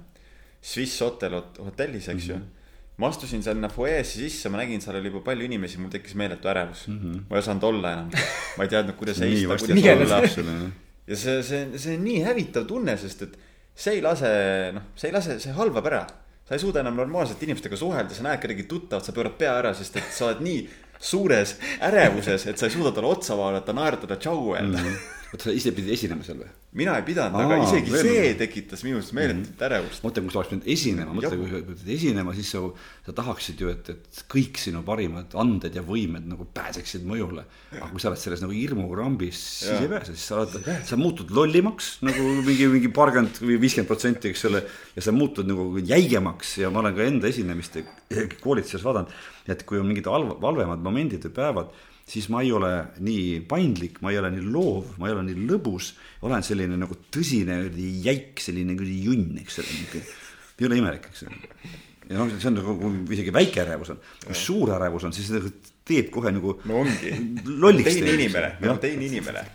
Swiss Hotel hotellis, eks mm -hmm. ju. Mhm. ma astusin sinna fuajeesse sisse, ma nägin, seal oli juba palju inimesi, mul tekkis meeletu ärevus mm. -hmm. ma ei osanud olla enam, ma ei teadnud, kuidas seista, kuidas olla. ja see, see, see on nii hävitav tunne, sest et see ei lase, noh, see ei lase, see halvab ära sa ei suuda enam normaalselt inimestega suhelda, sa näed kedagi tuttavat, sa pöörad pea ära, sest et sa oled nii suures ärevuses, et sa ei suuda talle otsa vaadata, naeratada, tšau öelda mm. -hmm oota, sa ise pidid esinema seal või? Mina ei pidanud, aga isegi veel. see tekitas minus meeletut mm -hmm. ärevust. mõtle, kui sa oleks pidanud esinema, mõtle, kui sa pidid esinema, siis sa, sa tahaksid ju, et, et kõik sinu parimad anded ja võimed nagu pääseksid mõjule. aga kui sa oled selles nagu hirmukrambis, siis ei pääse, siis sa oled, sa muutud lollimaks nagu mingi, mingi paarkümmend või viiskümmend protsenti, eks ole. ja sa muutud nagu jäigemaks ja ma olen ka enda esinemiste koolituses vaadanud, et kui on mingid halvemad momendid või päevad siis ma ei ole nii paindlik, ma ei ole nii loov, ma ei ole nii lõbus, olen selline nagu tõsine jäik, selline kuradi junn, eks ole. ei ole imelik, eks ole. ja noh, see on nagu, kui isegi väike ärevus on, kui suur ärevus on, siis nagu teeb kohe nagu. no ongi. teine inimene, nagu teine inimene.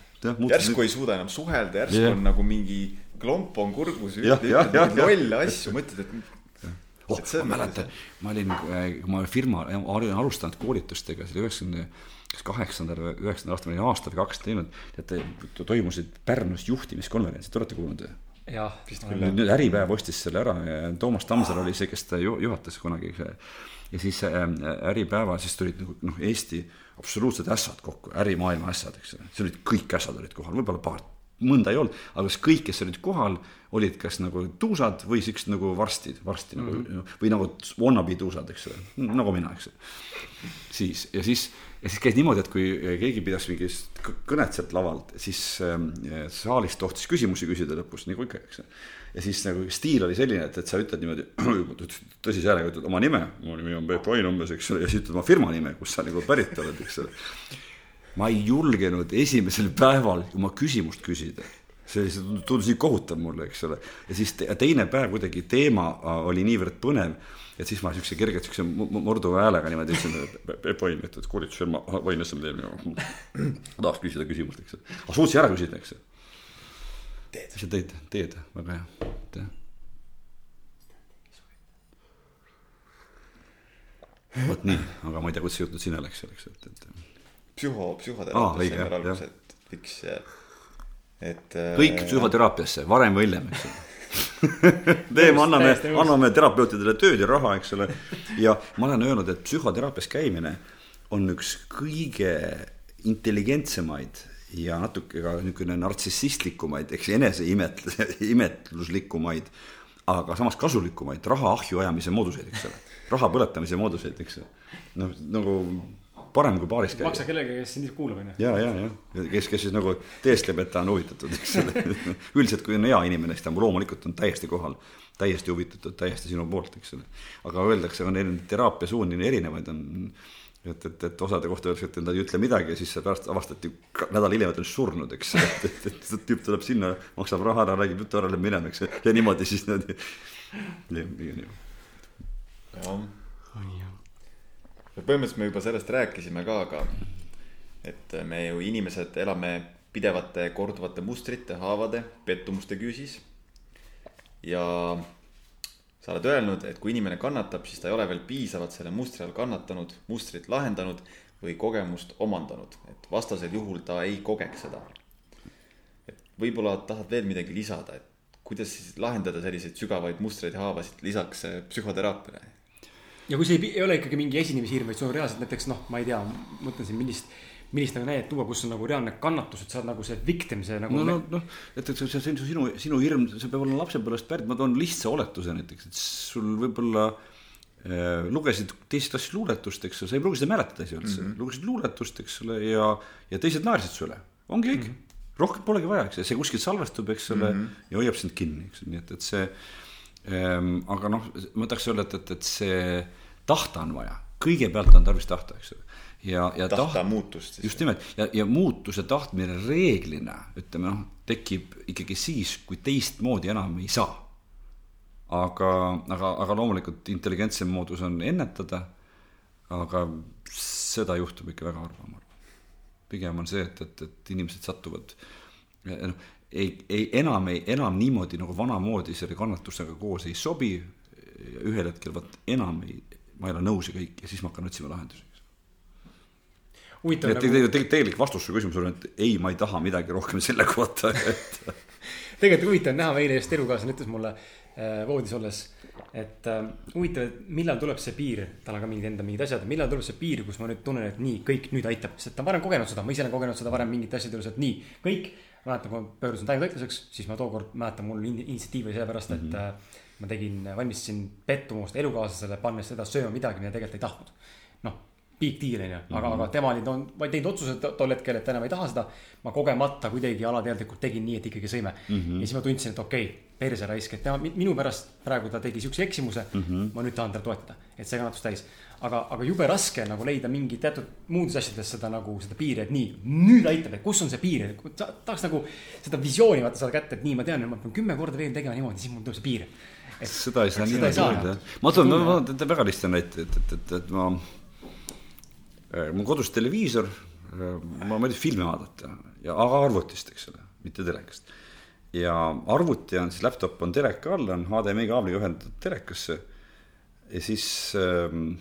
järsku ei suuda enam suhelda, järsku ja. on nagu mingi klomp on kurgus, ütleb lolle asju, mõtled, et oh, ma mäletan, ma olin, kui ma firma, olin alustanud koolitustega, see oli üheksakümne kas kaheksandal või üheksandal aastal, ma olin aasta või kaks teinud, teate, toimusid Pärnus juhtimiskonverentsid, olete kuulnud jah, vist küll. nüüd Äripäev ostis selle ära ja Toomas Tammsaar oli see, kes ta juhatas kunagi. ja siis äh, Äripäeva, siis tulid nagu noh, Eesti absoluutsed ässad kokku, ärimaailma ässad, eks ole, seal olid kõik ässad olid kohal, võib-olla paar, mõnda ei olnud, aga kas kõik, kes olid kohal, olid kas nagu tuusad või siuksed nagu varstid, varsti mm -hmm. nagu mhm. või nagu wannabe tuusad, eks ole, nagu mina, eks siis ja siis ja siis käis niimoodi, et kui keegi pidas mingit kõnet sealt lavalt, siis äh, saalist tohtis küsimusi küsida lõpus, nagu ikka, eks. ja siis nagu stiil oli selline, et, et sa ütled niimoodi tõsise häälega ütled oma nime, mu nimi on Peep Vain umbes, eks ole, ja siis ütled oma firma nime, kust sa nagu pärit oled, eks ole. ma ei julgenud esimesel päeval oma küsimust küsida see lihtsalt tundus nii kohutav mulle, eks ole. ja siis te, teine päev kuidagi teema äh, oli niivõrd põnev et siis ma siukse kergelt siukse morduva häälega niimoodi ütlesin, Peep Oin, et, et koolitusfirma Vain SM teeb nagu. tahaks küsida küsimust, eks aga suutsin ära küsida, eks ju. mis sa teed, teed, väga hea, aitäh. vot nii, aga ma ei tea, kuidas see jutt nüüd sinna läks, eks, et, et. psühho, psühhoteraapiasse saime alguses, et miks, et. kõik psühhoteraapiasse, varem või hiljem, eks ju teeme, anname, anname terapeutidele tööd ja raha, eks ole. ja ma olen öelnud, et psühhoteraapias käimine on üks kõige intelligentsemaid ja natuke ka niisugune nartsissistlikumaid, eks eneseimet-, imetluslikumaid, aga samas kasulikumaid raha ahju ajamise mooduseid, eks ole. raha põletamise mooduseid, eks ole. noh, nagu parem kui baaris käia. maksa kellegagi, kes sind kuulab, on ju. ja, ja, ja kes, kes siis nagu teestleb, et ta on huvitatud, eks ole. üldiselt, kui on hea inimene, siis ta loomulikult on täiesti kohal, täiesti huvitatud, täiesti sinu poolt, eks ole. aga öeldakse, on erinevaid teraapiasuundi erinevaid on. et, et, et osade kohta öeldakse, et nad ei ütle midagi ja siis pärast avastati nädal hiljem, et on surnud, eks. et, et, et, et tüüp tuleb sinna, maksab raha ära, räägib jutu ära, läheb minema, eks. ja niimoodi siis niimoodi. jah põhimõtteliselt me juba sellest rääkisime ka, aga et me ju inimesed elame pidevate korduvate mustrite, haavade, pettumuste küüsis. ja sa oled öelnud, et kui inimene kannatab, siis ta ei ole veel piisavalt selle mustri all kannatanud, mustrit lahendanud või kogemust omandanud, et vastasel juhul ta ei kogeks seda. et võib-olla tahad veel midagi lisada, et kuidas siis lahendada selliseid sügavaid mustreid ja haavasid lisaks äh, psühhoteraapiale? Ja kui see ei, ei ole ikkagi mingi esinemishirm, vaid sul on reaalselt näiteks noh, ma ei tea, mõtlen siin millist millist nagu näidet tuua, kus on nagu reaalne kannatus, et sa oled nagu see victim, see nagu. no, no, noh, et, et see, see on sinu, sinu hirm, see peab olema lapsepõlvest pärit, ma toon lihtsa oletuse näiteks, et sul võib-olla äh, lugesid teist klassi luuletust, eks ju, sa ei pruugi seda mäletada asja üldse mm, -hmm. lugesid luuletust, eks ole, ja, ja teised naersid su üle, ongi kõik mm. -hmm. rohkem polegi vaja, eks ju, see kuskilt salvestub, eks ole mm, -hmm. ja hoiab sind kinni, eks nii et, et see. Aga noh, ma tahaks öelda, et, et, et see tahta on vaja, kõigepealt on tarvis tahta, eks ju ja, ja tahta taht, muutust just nimelt ja, ja muutuse tahtmine reeglina ütleme noh, tekib ikkagi siis, kui teistmoodi enam ei saa. aga, aga, aga loomulikult intelligentsem moodus on ennetada. aga seda juhtub ikka väga harva, ma arvan. pigem on see, et, et, et inimesed satuvad noh, ei, ei enam ei, enam niimoodi nagu vanamoodi selle kannatusega koos ei sobi. ühel hetkel vot enam ei, ma ei ole nõus ja kõik ja siis ma hakkan otsima lahendusi huvitav nagu.... tegelik vastus su küsimusele on, et ei, ma ei taha midagi rohkem selle kohta, et tegelikult huvitav näha, eile just elukaaslane ütles mulle äh, voodis olles, et äh, huvitav, et millal tuleb see piir, tal on ka mingid enda mingid asjad, millal tuleb see piir, kus ma nüüd tunnen, et nii, kõik nüüd aitab, sest ta on varem kogenud seda, ma ise olen kogenud seda varem mingite asjade juures, et nii, kõik. Mäletan, kui ma pöördusin taimetoitluseks, siis ma tookord mäletan, mul initsiatiiv oli sellepärast, et mm -hmm. ma tegin, valmistasin pettumust elukaaslasele, pannes teda sööma midagi, mida tegelikult ei tahtnud. noh big deal on ju, aga mm, -hmm. aga tema oli vaid teinud otsuse tol hetkel, et enam ei taha seda. ma kogemata kuidagi alateadlikult tegin nii, et ikkagi sõime mm. -hmm. ja siis ma tundsin, et okei okay,, perse raisk, et tema minu pärast praegu ta tegi siukse eksimuse mm. -hmm. ma nüüd tahan teda toetada, et see kannatus täis. Aga, aga jube raske nagu leida mingi teatud muudes asjades seda nagu seda piiri, et nii, nüüd aitab, et kus on see piir, tahaks nagu seda visiooni vaata saada kätte, et nii, ma tean, ma pean kümme korda veel tegema niimoodi, siis mul tuleb see piir. seda ei saa niimoodi öelda, ma toon, ma toon väga lihtsa näite, et, et, et, et ma Äh, mul kodus televiisor, äh, ma meeldib filme vaadata ja aga arvutist, eks ole, mitte telekast. ja arvuti on siis, laptop on teleka all, on HDMI kaabliga ühendatud telekasse. ja siis ähm,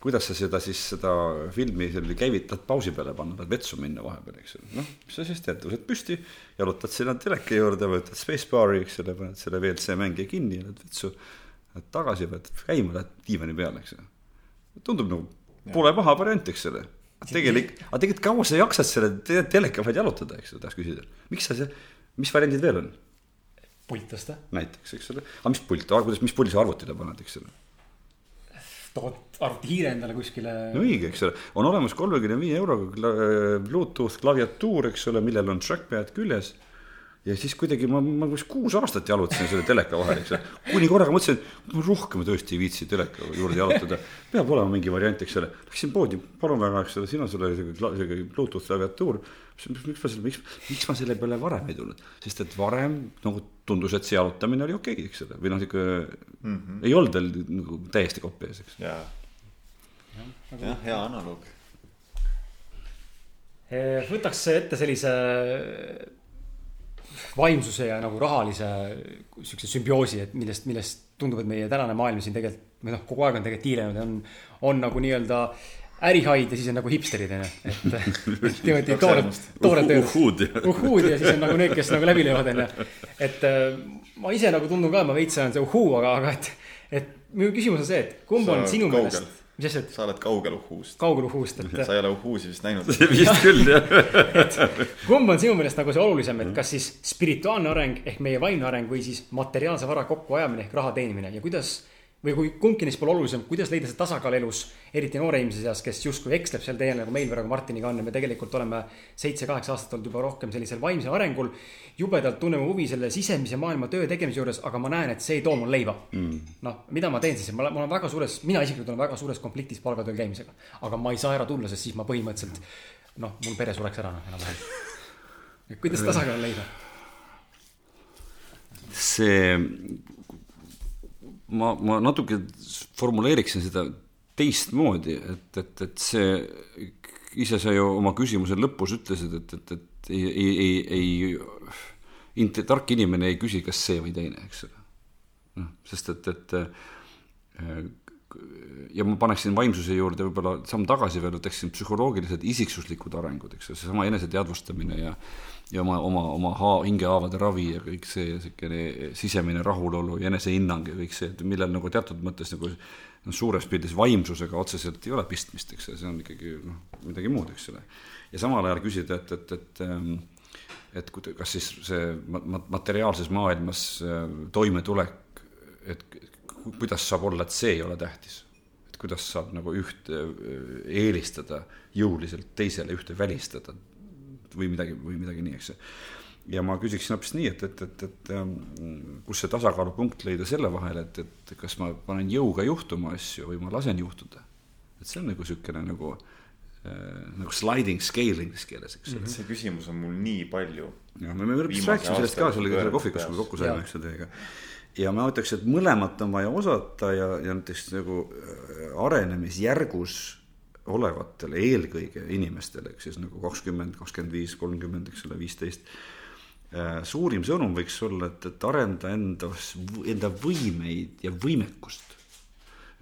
kuidas sa seda siis, seda filmi selle käivitad pausi peale panna, pead vetsu minna vahepeal, eks ju. noh, mis sa siis teed, tõused püsti, jalutad sinna teleka juurde, võtad spacebar'i, eks ole, paned selle WLC mängija kinni ja lähed vetsu. Lähed tagasi, pead käima, lähed diivani peale, eks ju. tundub nagu Pole paha variant, eks ole. tegelik, aga tegelikult kaua sa jaksad selle te teleka vaid jalutada, eks ju, tahaks küsida. miks sa see, mis variandid veel on? pult tõsta. näiteks, eks ole, aga mis pult, kuidas, mis pulli sa arvutile paned, eks ole? Tood arvutihiire endale kuskile. no õige, eks ole, on olemas kolmekümne viie euroga Bluetooth klaviatuur, eks ole, millel on trackpad küljes ja siis kuidagi ma, ma vist kuus aastat jalutasin selle teleka vahel, eks ole. kuni korraga mõtlesin, et ma rohkem tõesti ei viitsi teleka juurde jalutada. peab olema mingi variant, eks ole. Läksin poodi, palun väga, eks ole, siin on sulle sihuke Bluetooth klaviatuur. miks ma selle, miks, miks ma selle peale varem ei tulnud, sest et varem nagu tundus, et see jalutamine oli okei okay,, eks ole, või noh, sihuke mm -hmm. ei olnud veel nagu täiesti kopp ees, eks. jah, jah, hea analoog. võtaks ette sellise vaimsuse ja nagu rahalise siukse sümbioosi, et millest, millest tundub, et meie tänane maailm siin tegelikult või noh, kogu aeg on tegelikult tiilenud ja on, on nagu nii-öelda ärihaid ja siis on nagu hipsterid onju, et, et niimoodi toored, toored tööd. uhhuud ja siis on nagu need, kes nagu läbi löövad onju. et äh, ma ise nagu tundun ka, ma veits olen see uhhuu, aga, aga et, et minu küsimus on see, et kumb on sinu meelest mis asja, sa oled kaugel uhhuust. kaugel uhhuust, et. sa ei ole uhhuusi vist näinud vist küll, jah kumb on sinu meelest nagu see olulisem, et kas siis spirituaalne areng ehk meie vaimne areng või siis materiaalse vara kokkuajamine ehk raha teenimine ja kuidas või kui kumbki neist pole olulisem, kuidas leida see tasakaal elus, eriti noore inimese seas, kes justkui eksleb sel teel, nagu meil praegu Martiniga on ja me tegelikult oleme seitse-kaheksa aastat olnud juba rohkem sellisel vaimsel arengul. jubedalt tunneme huvi selle sisemise maailma töö tegemise juures, aga ma näen, et see ei too mul leiva mm.. noh, mida ma teen siis, ma olen, väga suures, mina isiklikult olen väga suures konfliktis palgatööl käimisega. aga ma ei saa ära tulla, sest siis ma põhimõtteliselt noh, mul pere sureks ära noh, enam-vähem. kuidas tasakaalu leida? see ma, ma natuke formuleeriksin seda teistmoodi, et, et, et see, ise sa ju oma küsimuse lõpus ütlesid, et, et, et ei, ei, ei, ei tark inimene ei küsi, kas see või teine, eks ole. noh, sest et, et äh, ja ma paneksin vaimsuse juurde võib-olla samm tagasi veel, ütleksin psühholoogilised isiksuslikud arengud, eks ju, seesama eneseteadvustamine ja ja oma, oma, oma haa-, hingehaavade ravi ja kõik see niisugune sisemine rahulolu ja enesehinnang ja kõik see, et millel nagu teatud mõttes nagu noh, suures pildis vaimsusega otseselt ei ole pistmist, eks see on ikkagi noh, midagi muud, eks ole. ja samal ajal küsida, et, et, et ähm, et kas siis see materiaalses maailmas äh, toimetulek, et kuidas saab olla, et see ei ole tähtis? et kuidas saab nagu ühte äh, eelistada jõuliselt teisele, ühte välistada või midagi, või midagi nii, eks ju. ja ma küsiksin hoopis nii, et, et, et, et ähm, kus see tasakaalupunkt leida selle vahel, et, et kas ma panen jõuga juhtuma asju või ma lasen juhtuda. et see on nagu niisugune nagu äh, nagu sliding scale inglise keeles, eks ole. see küsimus on mul nii palju. jah, me, me rääkisime sellest ka selle kohvikus, kui kokku saime, eks ju, teiega ja ma ütleks, et mõlemat on vaja osata ja, ja näiteks nagu äh, arenemisjärgus olevatele eelkõige inimestele, eks siis nagu kakskümmend, kakskümmend viis, kolmkümmend, eks ole, viisteist. Äh, suurim sõnum võiks olla, et, et arenda endas, enda võimeid ja võimekust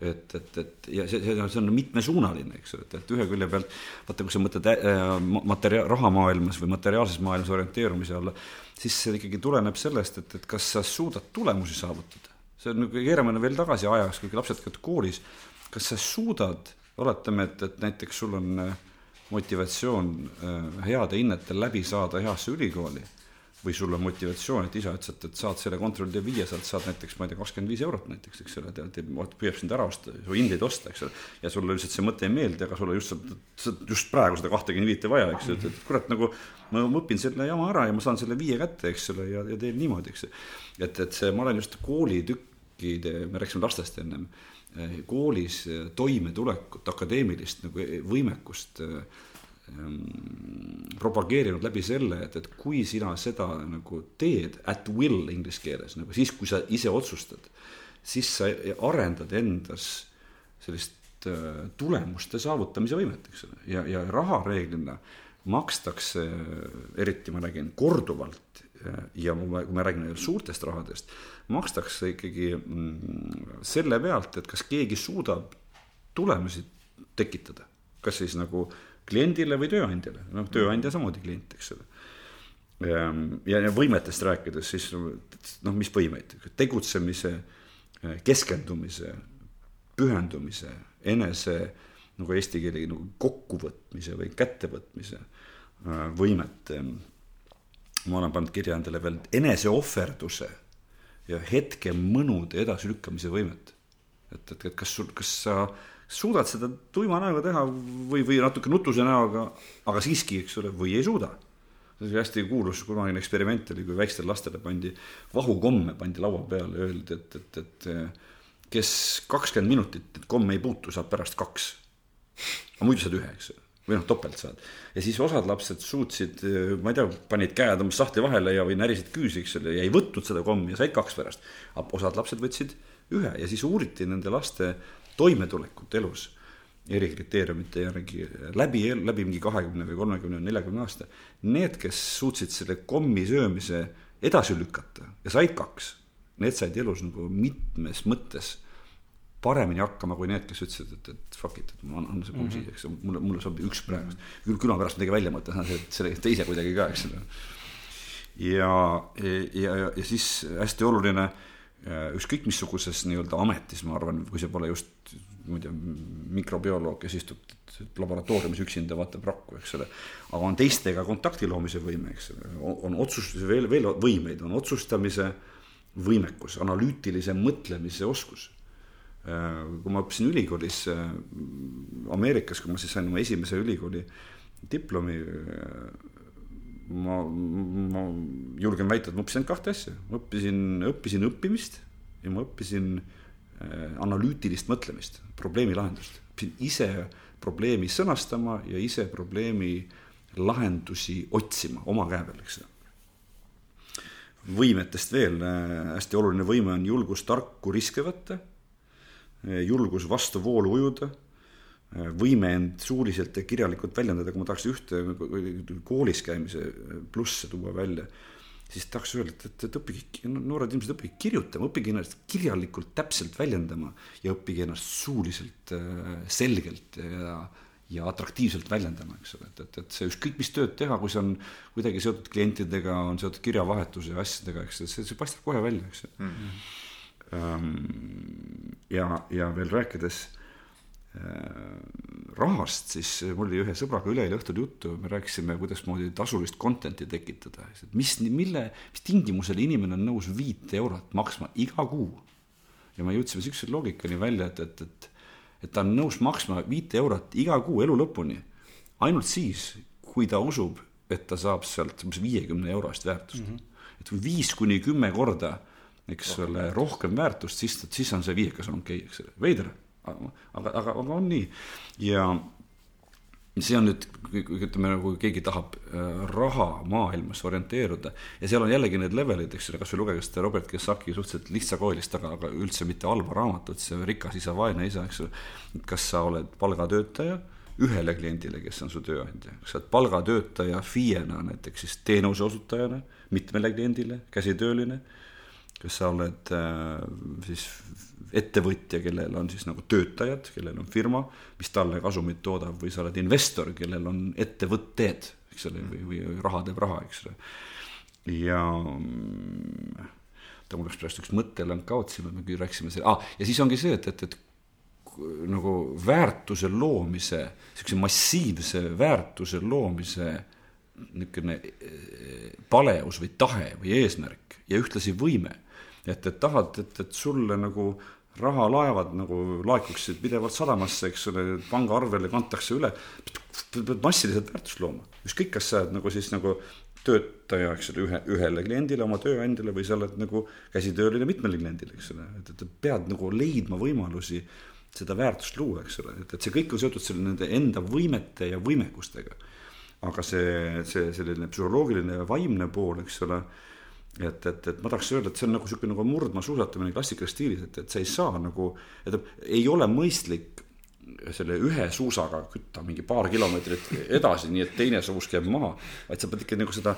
et, et, et ja see, see, see on mitmesuunaline, eks ju, et, et ühe külje pealt vaata, kui sa mõtled äh, materja-, rahamaailmas või materiaalses maailmas orienteerumise alla, siis see ikkagi tuleneb sellest, et, et kas sa suudad tulemusi saavutada. see on nagu, keerame veel tagasi ajas, kui lapsed käivad koolis, kas sa suudad, oletame, et, et näiteks sul on äh, motivatsioon äh, heade hinnetel läbi saada heasse ülikooli või sul on motivatsioon, et isa ütles, et, saad selle kontrolltöö viia, sealt saad näiteks, ma ei tea, kakskümmend viis eurot näiteks, eks ole, tead, püüab sind ära osta, su hindeid osta, eks ole. ja sulle lihtsalt see mõte ei meeldi, aga sulle just, just praegu seda kahtekümmet viite vaja, eks ju, et, kurat, nagu ma õpin selle jama ära ja ma saan selle viie kätte, eks ole, ja, ja teen niimoodi, eks et, et see, ma olen just koolitükkide, me rääkisime lastest ennem, koolis toimetulekut, akadeemilist nagu võimekust äh, Ehm, propageerinud läbi selle, et, et kui sina seda nagu teed at will inglise keeles, nagu siis, kui sa ise otsustad, siis sa arendad endas sellist tulemuste saavutamise võimet, eks ole, ja, ja raha reeglina makstakse, eriti ma räägin korduvalt ja kui me, kui me räägime suurtest rahadest, makstakse ikkagi mm, selle pealt, et kas keegi suudab tulemusi tekitada, kas siis nagu äh, kliendile või tööandjale, noh, tööandja samamoodi klient, eks ole. Ehm, ja, ja võimetest rääkides siis noh, mis võimeid, tegutsemise, keskendumise, pühendumise, enese nagu eesti keeli nagu kokkuvõtmise või kättevõtmise äh, võimet. Ehm, ma olen pannud kirja endale veel eneseohverduse ja hetke mõnude edasilükkamise võimet. et, et, et kas sul, kas sa suudad seda tuima näoga teha või, või natuke nutuse näoga, aga siiski, eks ole, või ei suuda. see oli hästi kuulus kunagine eksperiment oli, kui väikestele lastele pandi vahukomme pandi laua peale, öeldi, et, et, et kes kakskümmend minutit komme ei puutu, saab pärast kaks. aga muidu saad ühe, eks ole või noh, topelt saad. ja siis osad lapsed suutsid, ma ei tea, panid käed oma sahtli vahele ja, või närisid küüsi, eks ole, ja ei võtnud seda kommi ja said kaks pärast. osad lapsed võtsid ühe ja siis uuriti nende laste toimetulekut elus eri kriteeriumite järgi läbi, läbi mingi kahekümne või kolmekümne neljakümne aasta. Need, kes suutsid selle kommi söömise edasi lükata ja said kaks, need said elus nagu mitmes mõttes paremini hakkama kui need, kes ütlesid, et, et fuck it, et ma annan see komm siia, eks mulle, mulle sobib üks praegu. küll küla pärast midagi välja mõelda, selle teise kuidagi ka, eks ole. ja, ja, ja, ja siis hästi oluline ükskõik missuguses nii-öelda ametis, ma arvan, kui see pole just, ma ei tea, mikrobioloog, kes istub laboratooriumis üksinda, vaatab rakku, eks ole. aga on teistega kontakti loomise võime, eks ole, on otsustus, veel, veel võimeid, on otsustamise võimekus, analüütilise mõtlemise oskus. Kui ma õppisin ülikoolis Ameerikas, kui ma siis sain oma esimese ülikooli diplomi ma, ma julgen väita, et ma õppisin ainult kahte asja, ma õppisin, õppisin õppimist ja ma õppisin äh, analüütilist mõtlemist, probleemi lahendust. õppisin ise probleemi sõnastama ja ise probleemi lahendusi otsima oma käe peal, eks ju. võimetest veel äh, hästi oluline võime on julgus tarku riske võtta, äh, julgus vastu voolu ujuda võime end suuliselt ja kirjalikult väljendada, kui ma tahaks ühte koolis käimise plusse tuua välja. siis tahaks öelda, et, et, õppige, noored inimesed, õppige kirjutama, õppige ennast kirjalikult täpselt väljendama ja õppige ennast suuliselt selgelt ja ja atraktiivselt väljendama, eks ole, et, et, et see ükskõik mis tööd teha, kui see on kuidagi seotud klientidega, on seotud kirjavahetuse ja asjadega, eks see, see paistab kohe välja, eks mm. -hmm. Ja, ja veel rääkides Äh, rahast, siis mul oli ühe sõbraga üleeile õhtul juttu, me rääkisime, kuidasmoodi tasulist content'i tekitada, et mis, mille, mis tingimusel inimene on nõus viit eurot maksma iga kuu. ja me jõudsime siukse loogikani välja, et, et, et, et ta on nõus maksma viite eurot iga kuu elu lõpuni. ainult siis, kui ta usub, et ta saab sealt umbes viiekümne euro eest väärtust mm. -hmm. et kui viis kuni kümme korda, eks ole, rohkem väärtust, siis, siis on see viiekas on okei okay,, eks ole, veider. Aga, aga, aga on nii. Ja see on nüüd, ütleme nagu keegi tahab äh, rahamaailmas orienteeruda ja seal on jällegi need levelid, eks ole, kasvõi lugege seda Robert Kiyosaki suhteliselt lihtsakoelist, aga, aga üldse mitte halba raamatut, see Rikas isa, vaene isa, eks ole. kas sa oled palgatöötaja? Ühele kliendile, kes on su tööandja, kas sa oled palgatöötaja FIE-na näiteks siis teenuse osutajana mitmele kliendile, käsitööline. Kas sa oled äh, siis ettevõtja, kellel on siis nagu töötajad, kellel on firma, mis talle kasumit toodab, või sa oled investor, kellel on ettevõtted, eks ole, või, või raha teeb raha, eks ole. ja ta mul läks praegu üks mõttelõng kaotsi, me küll rääkisime selle ah,, ja siis ongi see, et, et, et nagu väärtuse loomise, niisuguse massiivse väärtuse loomise niisugune eh, paleus või tahe või eesmärk ja ühtlasi võime. Et, et tahad, et, et sulle nagu rahalaevad nagu laekuksid pidevalt sadamasse, eks ole, pangaarvele kantakse üle. pead massiliselt väärtust looma, ükskõik, kas sa oled nagu siis nagu töötaja, eks ole, ühe, ühele kliendile, oma tööandjale või sa oled nagu käsitööline mitmele kliendile, eks ole, et, et pead nagu leidma võimalusi seda väärtust luua, eks ole, et, et see kõik on seotud selle nende enda võimete ja võimekustega. aga see, see selline psühholoogiline ja vaimne pool, eks ole et, et, et ma tahaks öelda, et see on nagu niisugune nagu murdmaasuusatamine klassikalises stiilis, et, et sa ei saa nagu, et ei ole mõistlik selle ühe suusaga kütta mingi paar kilomeetrit edasi, nii et teine suusk jääb maha, vaid sa pead ikka nagu seda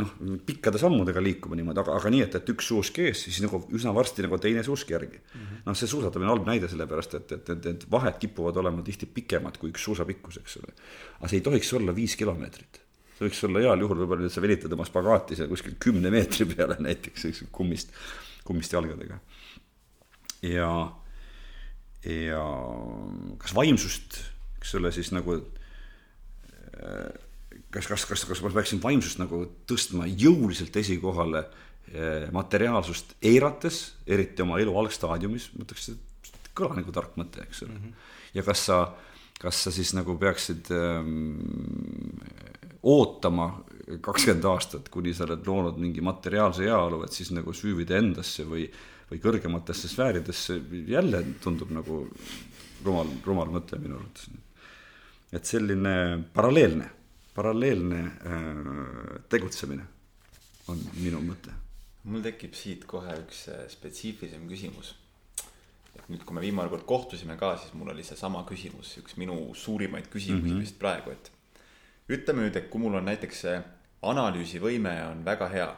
noh, pikkade sammudega liikuma niimoodi, aga, aga nii, et, et üks suusk ees, siis nagu üsna varsti nagu teine suusk järgi. Mm -hmm.. noh, see suusatamine on halb näide, sellepärast et, et, et, et vahed kipuvad olema tihti pikemad kui üks suusapikkus, eks ole. aga see ei tohiks olla viis kilomeetrit see võiks olla heal juhul võib-olla, et sa venitad oma spagaati seal kuskil kümne meetri peale näiteks, eks kummist, kummist jalgadega. ja, ja kas vaimsust, eks ole, siis nagu kas, kas, kas, kas ma peaksin vaimsust nagu tõstma jõuliselt esikohale eh, materiaalsust eirates, eriti oma elu algstaadiumis, ma ütleks, et kõla nagu tark mõte, eks ole mm. -hmm. ja kas sa, kas sa siis nagu peaksid ähm, ootama kakskümmend aastat, kuni sa oled loonud mingi materiaalse heaolu, et siis nagu süüvida endasse või, või kõrgematesse sfääridesse, jälle tundub nagu rumal, rumal mõte minu arvates. et selline paralleelne, paralleelne äh, tegutsemine on minu mõte. mul tekib siit kohe üks äh, spetsiifilisem küsimus. et nüüd, kui me viimane kord kohtusime ka, siis mul oli seesama küsimus, üks minu suurimaid küsimusi mm -hmm. vist praegu, et ütleme nüüd, et kui mul on näiteks see analüüsivõime on väga hea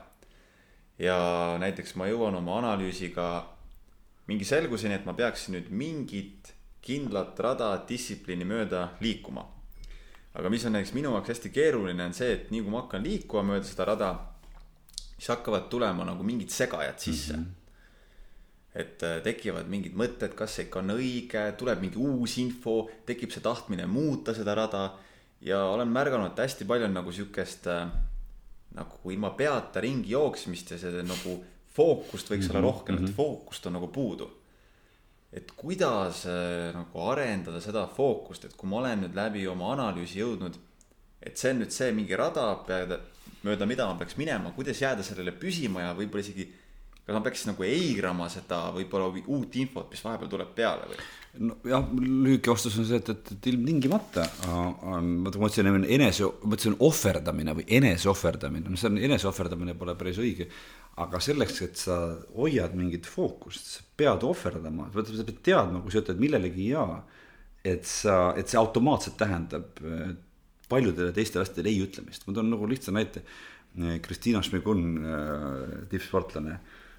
ja näiteks ma jõuan oma analüüsiga mingi selguseni, et ma peaksin nüüd mingit kindlat rada distsipliini mööda liikuma. aga mis on näiteks minu jaoks hästi keeruline, on see, et nii kui ma hakkan liikuma mööda seda rada, siis hakkavad tulema nagu mingid segajad sisse mm. -hmm et äh, tekivad mingid mõtted, kas see ikka on õige, tuleb mingi uus info, tekib see tahtmine muuta seda rada ja olen märganud, et hästi palju on nagu sihukest äh, nagu ilma peata ringi jooksmist ja see nagu fookust võiks mm -hmm. olla mhm, rohkem, et mhm. fookust on nagu puudu. et kuidas äh, nagu arendada seda fookust, et kui ma olen nüüd läbi oma analüüsi jõudnud, et see on nüüd see mingi rada, mööda mida ma peaks minema, kuidas jääda sellele püsima ja võib-olla isegi kas ma peaks nagu eirama seda võib-olla uut infot, mis vahepeal tuleb peale või? nojah, lühike vastus on see, et, et, et ilmtingimata ma mõtlesin enese, mõtlesin ohverdamine või eneseohverdamine, no see on, eneseohverdamine pole päris õige. aga selleks, et sa hoiad mingit fookust, sa pead ohverdama, sa pead teadma, kui sa ütled millelegi jaa, et sa, et see automaatselt tähendab paljudele teistele asjadele ei ütlemist, ma toon nagu lihtsa näite. Kristiina Šmigun, tippsportlane,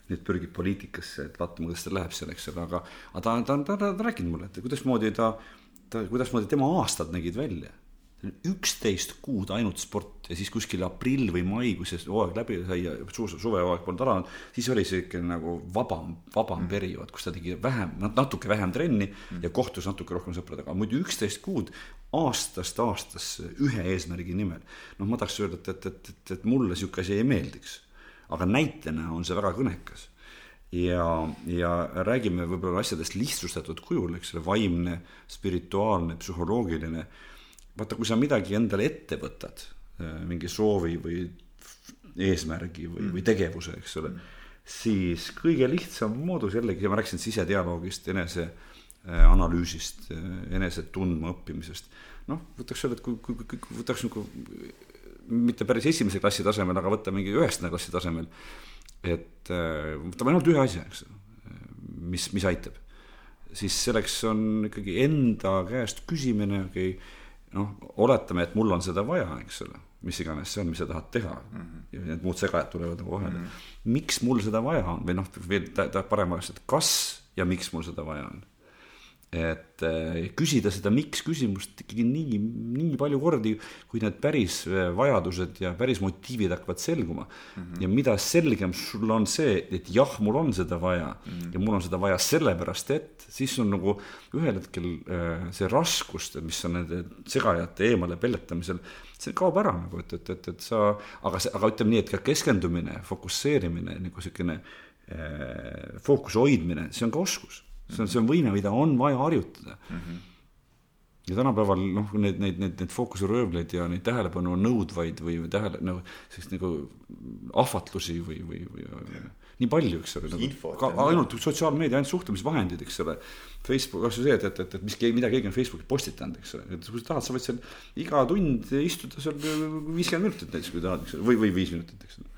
nüüd pürgib poliitikasse, et vaatame, kuidas tal läheb seal, eks ole, aga, aga ta, ta, ta, ta, ta rääkinud mulle, et kuidasmoodi ta, ta, kuidasmoodi tema aastad nägid välja üksteist kuud ainult sport ja siis kuskil aprill või mai, kui see hooaeg läbi sai ja suvehooaeg polnud alanud, siis oli siuke nagu vabam, vabam mm. periood, kus ta tegi vähem, natuke vähem trenni mm. ja kohtus natuke rohkem sõpradega, muidu üksteist kuud aastast aastasse ühe eesmärgi nimel. noh, ma tahaks öelda, et, et, et, et, et mulle sihuke asi ei meeldiks. Aga näitena on see väga kõnekas. ja, ja räägime võib-olla asjadest lihtsustatud kujul, eks ole, vaimne, spirituaalne, psühholoogiline vaata, kui sa midagi endale ette võtad, äh, mingi soovi või eesmärgi või mm., või tegevuse, eks ole mm., siis kõige lihtsam moodus jällegi, ma rääkisin sisedialoogist, enese äh, analüüsist, äh, enese tundma õppimisest. noh, võtaks öelda, et kui, kui, kui, kui võtaks nagu mitte päris esimese klassi tasemel, aga võtta mingi üheksanda klassi tasemel, et võtame ainult ühe asja, eks, mis, mis aitab. siis selleks on ikkagi enda käest küsimine, okei okay,, noh, oletame, et mul on seda vaja, eks ole, mis iganes see on, mis sa tahad teha mm. -hmm. ja need muud segajad tulevad nagu vahele mm. -hmm. miks mul seda vaja on või noh, veel parem oleks, et kas ja miks mul seda vaja on et äh, küsida seda miks küsimust ikkagi nii, nii palju kordi, kui need päris äh, vajadused ja päris motiivid hakkavad selguma mm. -hmm. ja mida selgem sul on see, et jah, mul on seda vaja mm -hmm. ja mul on seda vaja sellepärast, et siis on nagu ühel hetkel äh, see raskus, mis on nende segajate eemale pelletamisel, see kaob ära nagu, et, et, et, et sa, aga aga ütleme nii, et ka keskendumine, fokusseerimine nagu siukene fookuse hoidmine, see on ka oskus see on, see on võime, mida on vaja harjutada mm. -hmm. ja tänapäeval noh, need, neid, neid, neid fookusröövleid ja neid tähelepanu nõudvaid või, tähele, nagu sellist nagu ahvatlusi või, või, või, või nii palju, eks ole, nagu ainult sotsiaalmeedia, ainult suhtlemisvahendid, eks ole. Facebook, kas või see, et, et, et, et mis, mida keegi on Facebooki postitanud, eks ole, et kui sa tahad, sa võid seal iga tund istuda seal viiskümmend minutit näiteks, kui tahad, eks ole, või, või viis minutit, eks ole.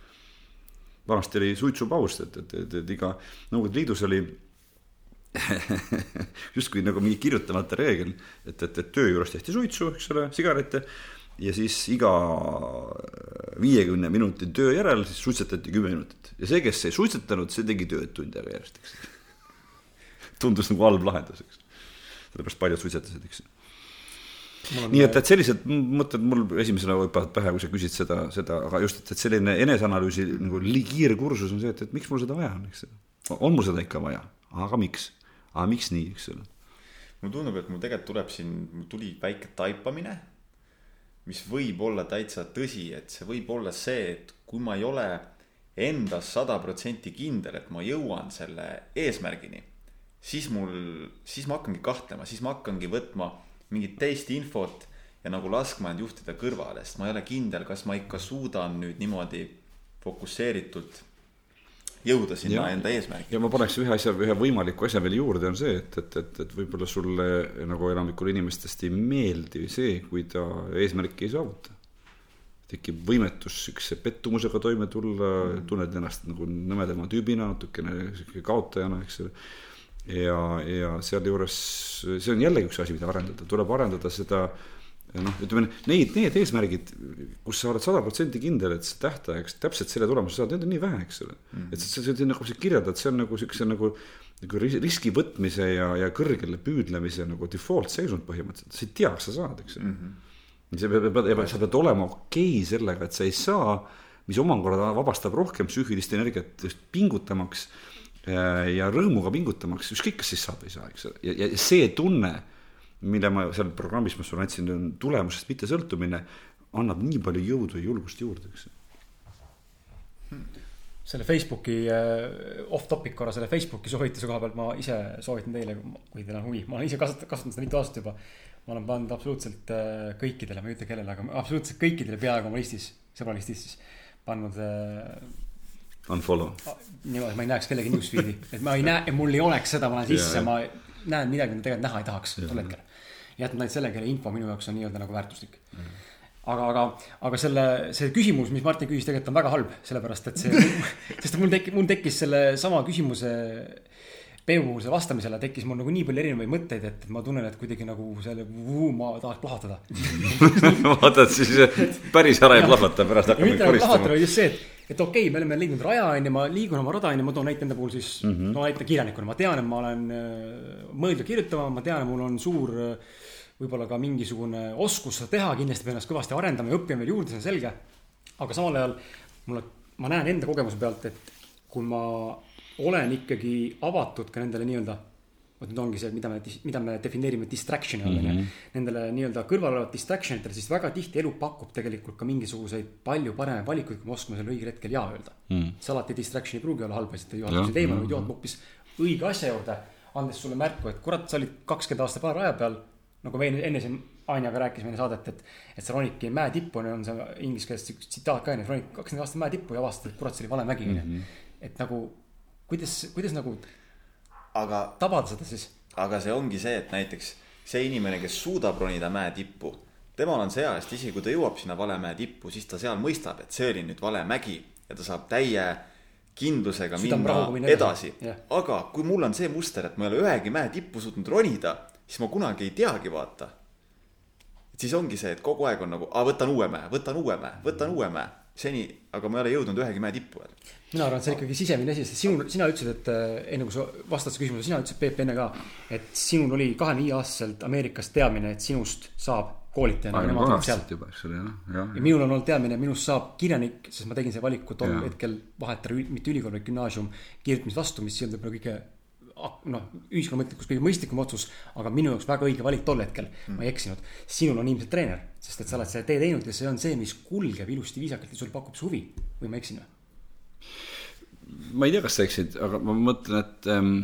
vanasti oli suitsupaus, et, et, et, et iga Nõukogude Liidus oli justkui nagu mingi kirjutamata reegel, et, et, et töö juures tehti suitsu, eks ole, sigarette ja siis iga viiekümne minuti töö järel siis suitsetati kümme minutit ja see, kes ei suitsetanud, see tegi tööd tund aega järjest, eks. tundus nagu halb lahendus, eks. sellepärast paljud suitsetasid, eks. nii et, et sellised mõtted mul esimesena hüppavad pähe, kui sa küsid seda, seda, aga just, et, et selline eneseanalüüsi nagu kiire kursus on see, et, et miks mul seda vaja on, eks. on mul seda ikka vaja, aga miks aga miks nii, eks ole? mulle tundub, et mul tegelikult tuleb siin, mul tuli väike taipamine, mis võib olla täitsa tõsi, et see võib olla see, et kui ma ei ole endas sada protsenti kindel, et ma jõuan selle eesmärgini, siis mul, siis ma hakkangi kahtlema, siis ma hakkangi võtma mingit teist infot ja nagu laskma end juhtida kõrvale, sest ma ei ole kindel, kas ma ikka suudan nüüd niimoodi fokusseeritult jõuda sinna ja, enda eesmärgi. ja ma paneks ühe asja, ühe võimaliku asja veel juurde, on see, et, et, et, et võib-olla sulle nagu enamikule inimestest ei meeldi see, kui ta eesmärki ei saavuta. tekib võimetus siukse pettumusega toime tulla mm., tunned ennast nagu nõmedama tüübina, natukene sihuke kaotajana, eks ole. ja, ja sealjuures see on jällegi üks asi, mida arendada, tuleb arendada seda noh, ütleme neid, need eesmärgid, kus sa oled sada protsenti kindel, et see tähtajaks täpselt selle tulemuse saad, need on nii vähe, eks ole mm. -hmm. et see, see, see nagu sa kirjeldad, see on nagu siukse nagu, nagu riski võtmise ja, ja kõrgele püüdlemise nagu default seisund põhimõtteliselt, sa ei tea, kas sa saad, eks ole mm. -hmm. sa pead, sa pead olema okei okay sellega, et sa ei saa, mis omakorda vabastab rohkem psüühilist energiat just pingutamaks äh, ja rõõmuga pingutamaks, ükskõik, kas siis saab või ei saa, eks ole, ja, ja see tunne mille ma seal programmis, ma sulle andsin, on tulemusest mittesõltumine, annab nii palju jõudu ja julgust juurde, eks selle Facebooki uh, off-topic korra selle Facebooki soovituse koha pealt ma ise soovitan teile, kui teil on huvi, ma olen ise kasutanud, kasutanud seda mitu aastat juba. ma olen pannud absoluutselt uh, kõikidele, ma ei ütle kellele, aga absoluutselt kõikidele peaaegu oma listis, sõbralistis siis pannud uh,. Unfollow. niimoodi, ma ei näeks kellegi newsfeed'i, et ma ei näe, mul ei oleks seda, ma lähen sisse yeah., ma näen midagi, mida tegelikult näha ei tahaks tol hetkel jätnud ainult selle, kelle info minu jaoks on nii-öelda nagu väärtuslik. Mm. -hmm aga, aga, aga selle, see küsimus, mis Martin küsis, tegelikult on väga halb, sellepärast et see, sest mul tekkis, mul tekkis selle sama küsimuse Peebule vastamisele tekkis mul nagu nii palju erinevaid mõtteid, et ma tunnen, et kuidagi nagu selle, ma tahaks plahvatada vaatad siis päris ära ei plahvata, pärast hakkab mitte nagu vaid just see, et, et okei okay,, me oleme leidnud raja, onju, ma liigun oma rada, onju, ma toon näite enda puhul siis mm, -hmm. no näite kirjanikuna, ma tean, et ma olen äh, mõeldud kirjutama, ma tean, et mul on suur võib-olla ka mingisugune oskus seda teha, kindlasti pean ennast kõvasti arendama ja õppima veel juurde, see on selge. aga samal ajal mulle, ma näen enda kogemuse pealt, et kui ma olen ikkagi avatud ka nendele nii-öelda, vot nüüd ongi see, mida me, mida me defineerime distraction'i all, onju. Mhm. Nendele nii-öelda kõrval olevat distraction itele, siis väga tihti elu pakub tegelikult ka mingisuguseid palju paremaid valikuid, kui me oskame sellel õigel hetkel jaa öelda mm.. see alati distraction ei pruugi olla halb asi, et juhatuse teema, vaid juhatab hoopis õige asja juurde, andes sulle märku, et kurat, sa olid kakskümmend aastat vale raja peal. nagu me enne siin Anjaga rääkisime enne saadet, et, et sa ronidki mäe tippu, on see inglise keeles tsitaat ka onju, ronid kakskümmend aastat mäe tippu ja avastad, et kurat, see oli vale mägi onju mm -hmm.. et nagu kuidas, kuidas nagu aga tabada seda siis? aga see ongi see, et näiteks see inimene, kes suudab ronida mäe tippu, temal on see sest isegi kui ta jõuab sinna vale mäe tippu, siis ta seal mõistab, et see oli nüüd vale mägi ja ta saab täie kindlusega minna, minna edasi yeah.. aga kui mul on see muster, et ma ei ole ühegi mäe tippu suutnud ronida, siis ma kunagi ei teagi, vaata. siis ongi see, et kogu aeg on nagu, võtan uue mäe, võtan uue mäe, võtan uue mäe seni, aga ma ei ole jõudnud ühegi mäe tippu veel. Mina arvan, et see on ikkagi sisemine asi, sest sinul, sina ütlesid, et äh, enne kui sa vastad su küsimusele, sina ütlesid, Peep, enne ka, et sinul oli kahekümne viie aastaselt Ameerikas teadmine, et sinust saab koolitajana. juba, eks ole, jah, jah. ja minul on olnud teadmine, minust saab kirjanik, sest ma tegin selle valiku tol hetkel vahetada mitte ülikool, vaid gümnaasium kirjutamise vastu, mis ei olnud võib-olla kõige noh, ühiskonna mõtlikus kõige mõistlikum otsus, aga minu jaoks väga õige valik tol hetkel mm., ma ei eksinud. sinul on ilmselt treener, sest et sa oled selle tee teinud ja see on see, mis kulgeb ilusti viisakalt ja sul pakub see huvi või ma eksin või? Ma ei tea, kas sa eksid, aga ma mõtlen, et ähm,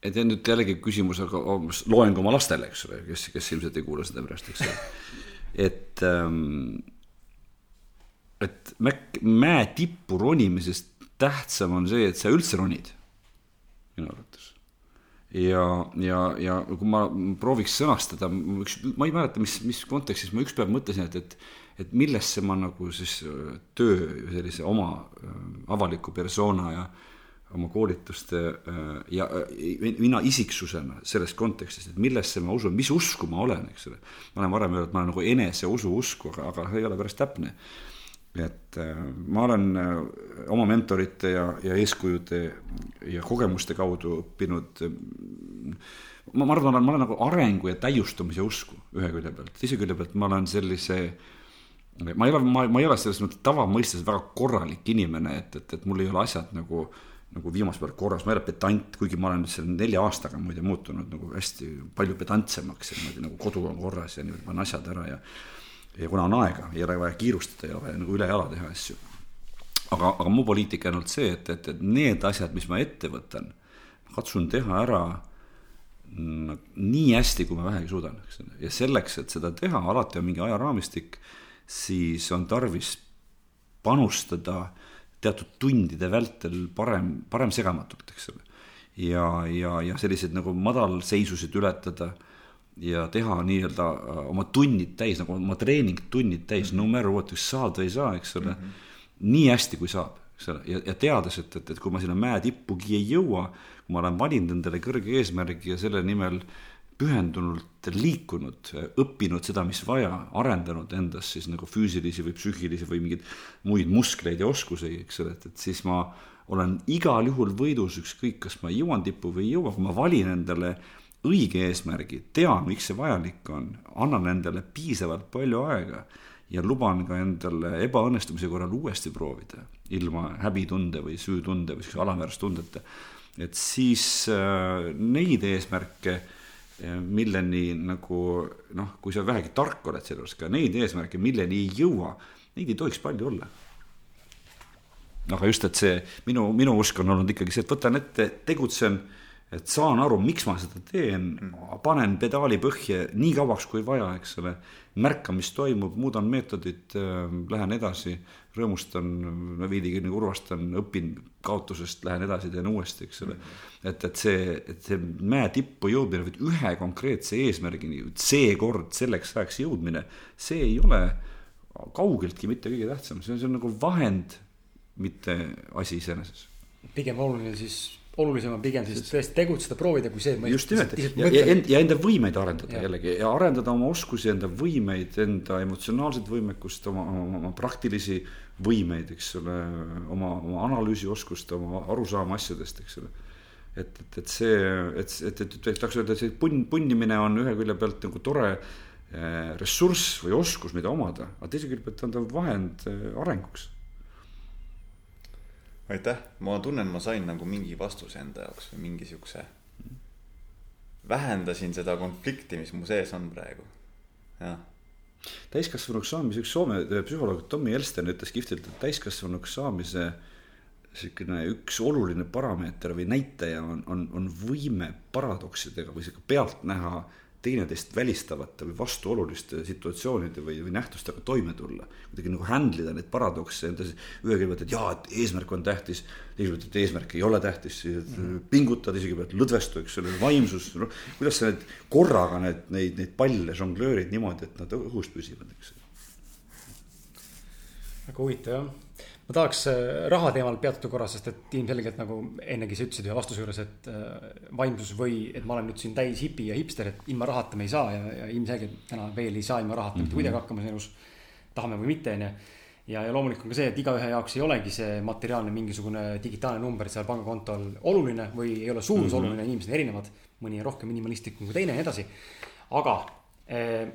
et nüüd jällegi küsimus, aga loen ka oma lastele, eks ole, kes, kes ilmselt ei kuula seda pärast, eks ole. et ähm,, et mäk-, mäe tippu ronimisest tähtsam on see, et sa üldse ronid minu arvates. ja, ja, ja kui ma prooviks sõnastada, üks, ma ei mäleta, mis, mis kontekstis ma üks päev mõtlesin, et, et et millesse ma nagu siis äh, töö sellise oma äh, avaliku persona ja oma koolituste äh, ja mina isiksusena selles kontekstis, et millesse ma usun, mis usku ma olen, eks ole. ma olen varem öelnud, et ma olen nagu eneseusu usku, aga, aga see ei ole päris täpne et äh, ma olen äh, oma mentorite ja, ja eeskujude ja kogemuste kaudu õppinud äh, ma, ma arvan, ma olen nagu arengu ja täiustumise usku ühe külje pealt, teise külje pealt ma olen sellise ma ei ole, ma, ma ei ole selles mõttes tavamõistes väga korralik inimene, et, et, et mul ei ole asjad nagu nagu viimasel päeval korras, ma ei ole pedant, kuigi ma olen selle nelja aastaga muide muutunud nagu hästi palju pedantsemaks ja niimoodi nagu kodu on korras ja niimoodi panen asjad ära ja ja kuna on aega, ei ole vaja kiirustada, ei ole vaja nagu ülejala teha asju. aga, aga mu poliitika on olnud see, et, et, et need asjad, mis ma ette võtan, katsun teha ära nii hästi, kui ma vähegi suudan, eks ole, ja selleks, et seda teha, alati on mingi ajaraamistik, siis on tarvis panustada teatud tundide vältel parem, parem segamatult, eks ole. ja, ja, ja selliseid nagu madalseisusid ületada ja teha nii-öelda äh, oma tunnid täis, nagu oma treeningtunnid täis mm, -hmm. no matter what, kas saad või ei saa, eks ole mm. -hmm. nii hästi, kui saab, eks ole, ja, ja teades, et, et, et kui ma sinna mäe tippugi ei jõua, kui ma olen valinud endale kõrge eesmärgi ja selle nimel pühendunult liikunud, õppinud seda, mis vaja, arendanud endas siis nagu füüsilisi või psüühilisi või mingeid muid muskleid ja oskusi, eks ole, et, et siis ma olen igal juhul võidus, ükskõik, kas ma jõuan tippu või ei jõua, kui ma valin endale õige eesmärgi, tean, miks see vajalik on, annan endale piisavalt palju aega ja luban ka endale ebaõnnestumise korral uuesti proovida, ilma häbitunde või süütunde või siukse alaväärstundeta. et siis äh, neid eesmärke, milleni nagu noh, kui sa vähegi tark oled selle juures, ka neid eesmärke, milleni ei jõua, neid ei tohiks palju olla aga just, et see minu, minu usk on olnud ikkagi see, et võtan ette, tegutsen et saan aru, miks ma seda teen, panen pedaali põhja nii kauaks kui vaja, eks ole. märkan, mis toimub, muudan meetodit äh,, lähen edasi, rõõmustan, veidigi nagu urvastan, õpin kaotusest, lähen edasi, teen uuesti, eks ole. et, et see, et see mäe tippu jõudmine või ühe konkreetse eesmärgini, seekord selleks ajaks jõudmine, see ei ole kaugeltki mitte kõige tähtsam, see on, see on nagu vahend, mitte asi iseeneses. pigem oluline siis olulisem on pigem siis tõesti tegutseda, proovida, kui see. just nimelt ja, ja, ja enda võimeid arendada ja. jällegi ja arendada oma oskusi, enda võimeid, enda emotsionaalset võimekust, oma, oma, oma praktilisi võimeid, eks ole, oma, oma analüüsioskust, oma arusaama asjadest, eks ole et, et, et see, et, et, et, et tahaks öelda, et see punn, punnimine on ühe külje pealt nagu tore eh, ressurss või oskus, mida omada, aga teise külje pealt on ta vahend eh, arenguks. Aitäh, ma tunnen, ma sain nagu mingi vastuse enda jaoks või mingi siukse, vähendasin seda konflikti, mis mu sees on praegu, jah täiskasvanuks saamise, üks Soome psühholoog Tommy Elsten ütles kihvtilt, et täiskasvanuks saamise äh, niisugune üks oluline parameeter või näitaja on, on, on võime paradoksidega või sihuke pealtnäha teineteist välistavate või vastuoluliste situatsioonide või, või nähtustega toime tulla. kuidagi nagu handle ida neid paradokse endas, ühe külje pealt, et jaa, et eesmärk on tähtis, teise pealt, et eesmärk ei ole tähtis, mm. pingutad isegi pealt lõdvestu, eks ole, vaimsus, noh, kuidas sa need korraga need, neid, neid palle žonglöörid niimoodi, et nad õhus püsivad, eks. väga huvitav jah ma tahaks äh, raha teemal peatuda korra, sest et ilmselgelt nagu ennegi sa ütlesid ühe vastuse juures, et äh, vaimsus või et ma olen nüüd siin täis hipi ja hipster, et ilma rahata me ei saa ja, ja ilmselgelt täna veel ei saa ilma rahata mitte mm -hmm. kuidagi hakkama siin elus. tahame või mitte, onju. ja, ja loomulikult on ka see, et igaühe jaoks ei olegi see materiaalne mingisugune digitaalne number seal pangakontol oluline või ei ole suurus mm -hmm. oluline, inimesed on erinevad. mõni on rohkem minimalistlikum kui teine ja nii edasi. aga eh,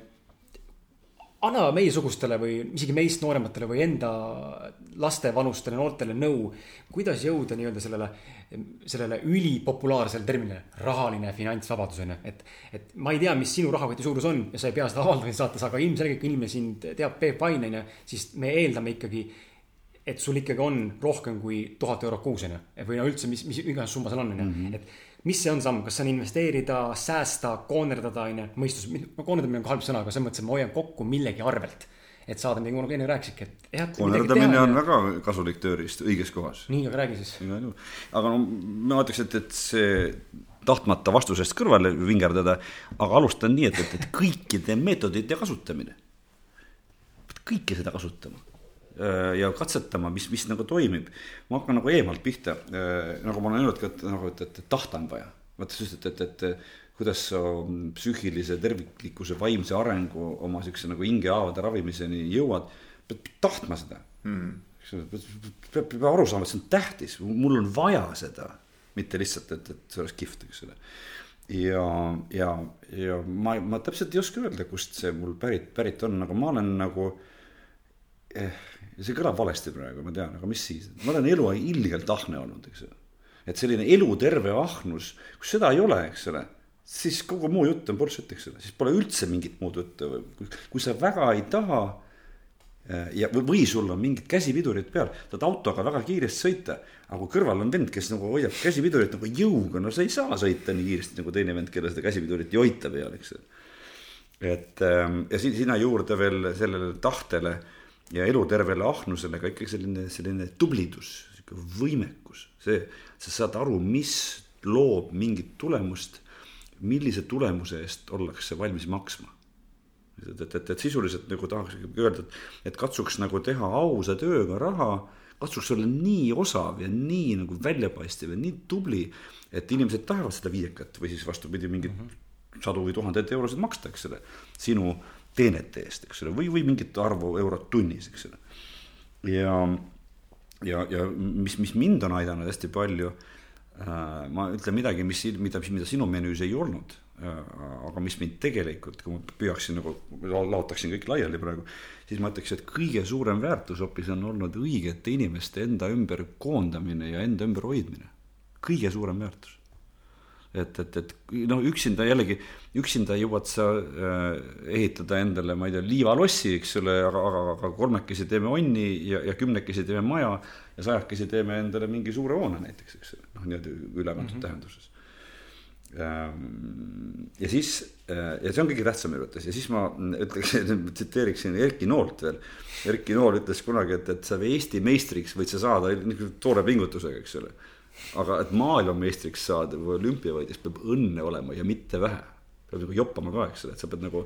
anna meiesugustele või isegi meist noorematele või enda lastevanustele noortele nõu, kuidas jõuda nii-öelda sellele, sellele ülipopulaarsele terminile, rahaline finantsvabadus on ju. et, et ma ei tea, mis sinu rahakoti suurus on ja sa ei pea seda avaldama saates, aga ilmselgelt kui inimene sind teab Peep Pain on ju, siis me eeldame ikkagi et sul ikkagi on rohkem kui tuhat eurot kuus on ju, või no üldse, mis, mis iganes summa seal on, on ju, mhm. et mis see on samm, kas see on investeerida, säästa, koonerdada, on ju, mõistus, koonerdamine on ka halb sõna, aga selles mõttes, et ma hoian kokku millegi arvelt. et saada midagi, nagu enne rääkisidki, et jah. koonerdamine on ja... väga kasulik tööriist õiges kohas. nii, aga räägi siis. aga no ma ütleks, et, et see tahtmata vastusest kõrvale vingerdada, aga alustan nii, et, et, et kõikide meetodite kasutamine. kõike seda kasutama ja katsetama, mis, mis nagu toimib. ma hakkan nagu eemalt pihta, äh, nagu ma olen öelnud ka, et nagu, et, et, tahta on vaja. vaata, sa ütlesid, et, et, et kuidas sa psüühilise terviklikkuse, vaimse arengu oma siukse nagu hingehaavade ravimiseni jõuad, pead tahtma seda mm.. peab, peab aru saama, et see on tähtis, mul on vaja seda, mitte lihtsalt, et, et see oleks kihvt, eks ole ja, ja, ja ma, ma täpselt ei oska öelda, kust see mul pärit, pärit on, aga ma olen nagu eh, ja see kõlab valesti praegu, ma tean, aga mis siis, ma olen eluaeg ilgelt ahne olnud, eks ole. et selline eluterve ahnus, kui seda ei ole, eks ole, siis kogu muu jutt on bullshit, eks ole, siis pole üldse mingit muud juttu, kui sa väga ei taha eh, ja, või sul on mingid käsipidurid peal, tahad autoga väga kiiresti sõita, aga kui kõrval on vend, kes nagu hoiab käsipidurit nagu jõuga, no sa ei saa sõita nii kiiresti nagu teine vend, kellel seda käsipidurit ei hoita peal, eks. et ehm, ja sinna juurde veel sellele tahtele ja elutervele ahnusele ka ikkagi selline, selline tublidus, sihuke võimekus, see, sa saad aru, mis loob mingit tulemust, millise tulemuse eest ollakse valmis maksma. et, et, et, et sisuliselt nagu tahaks öelda, et, et katsuks nagu teha ausa tööga raha, katsuks olla nii osav ja nii nagu väljapaistev ja nii tubli, et inimesed tahavad seda viiekat või siis vastupidi, mingit mm -hmm. sadu või tuhandeid eurosid maksta, eks ole, sinu teenete eest, eks ole, või, või mingit arvu eurot tunnis, eks ole. ja, ja, ja mis, mis mind on aidanud hästi palju äh,, ma ütlen midagi, mis, mida, mida sinu menüüs ei olnud äh,, aga mis mind tegelikult, kui ma püüaksin nagu, laotaksin kõik laiali praegu, siis ma ütleks, et kõige suurem väärtus hoopis on olnud õigete inimeste enda ümber koondamine ja enda ümber hoidmine. kõige suurem väärtus et, et, et noh, üksinda jällegi, üksinda jõuad sa äh, ehitada endale, ma ei tea, liivalossi, eks ole, aga, aga, aga kolmekesi teeme onni ja, ja kümnekesi teeme maja ja sajakesi teeme endale mingi suure hoone näiteks, eks ole, noh, niimoodi ülekantud mm -hmm. tähenduses ähm, ja siis, äh, ja see on kõige tähtsam minu arvates ja siis ma ütleksin, tsiteeriksin Erki Noolt veel. Erki Nool ütles kunagi, et, et sa Eesti meistriks võid sa saada toore pingutusega, eks ole aga et maailmameistriks saada või olümpiavõidjaks peab õnne olema ja mitte vähe. peab nagu joppama ka, eks ole, et sa pead nagu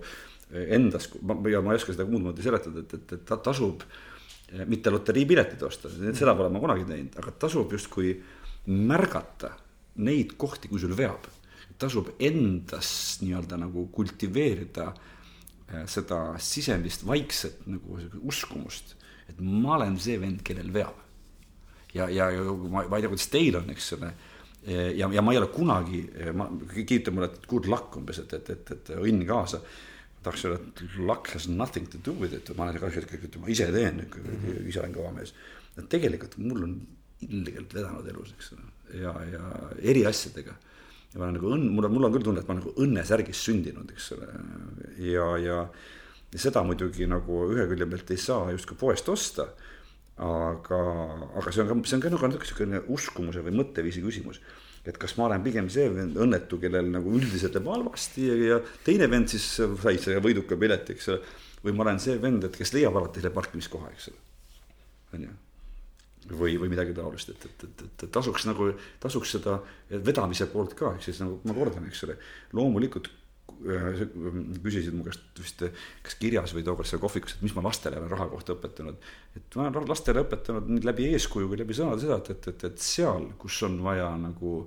endas, ma, ja ma ei oska seda muud moodi seletada, et, et, et ta tasub eh, mitte loteriipiletit osta, seda pole ma kunagi teinud, aga tasub justkui märgata neid kohti, kui sul veab, tasub endas nii-öelda nagu kultiveerida äh, seda sisemist vaikset nagu uskumust, et ma olen see vend, kellel veab. Ja, ja, ma, ma ei tea, kuidas teil on, eks ole. Ja, ja ma ei ole kunagi, ma, ütleb mulle, et good luck umbes, et, et, et, et õnn kaasa. Tahaks öelda, et luck has nothing to do with it, ma olen kahjuks ikkagi, ma ise teen, ise olen kõva mees. tegelikult mul on ilgelt vedanud elus, eks ole, ja, ja eri asjadega. ja ma olen nagu õnn, mul on, mul on küll tunne, et ma olen nagu õnnesärgis sündinud, eks ole, ja, ja, ja seda muidugi nagu ühe külje pealt ei saa justkui poest osta aga, aga see on ka, see on ka nagu niisugune uskumuse või mõtteviisi küsimus et kas ma olen pigem see õnnetu, kellel nagu üldiselt läheb halvasti ja, ja teine vend siis sai selle võiduka pileti, eks ole. või ma olen see vend, et kes leiab alati selle parkimiskoha, eks ole. on ju. või, või midagi taolist, et, et, et, et tasuks nagu, tasuks seda vedamise poolt ka, ehk siis nagu ma kordan, eks ole. loomulikult küsisid mu käest vist kas kirjas või tookord seal kohvikus, et mis ma lastele olen raha kohta õpetanud. et ma olen lastele õpetanud nii läbi eeskuju kui läbi sõnade seda, et, et, et, seal, kus on vaja nagu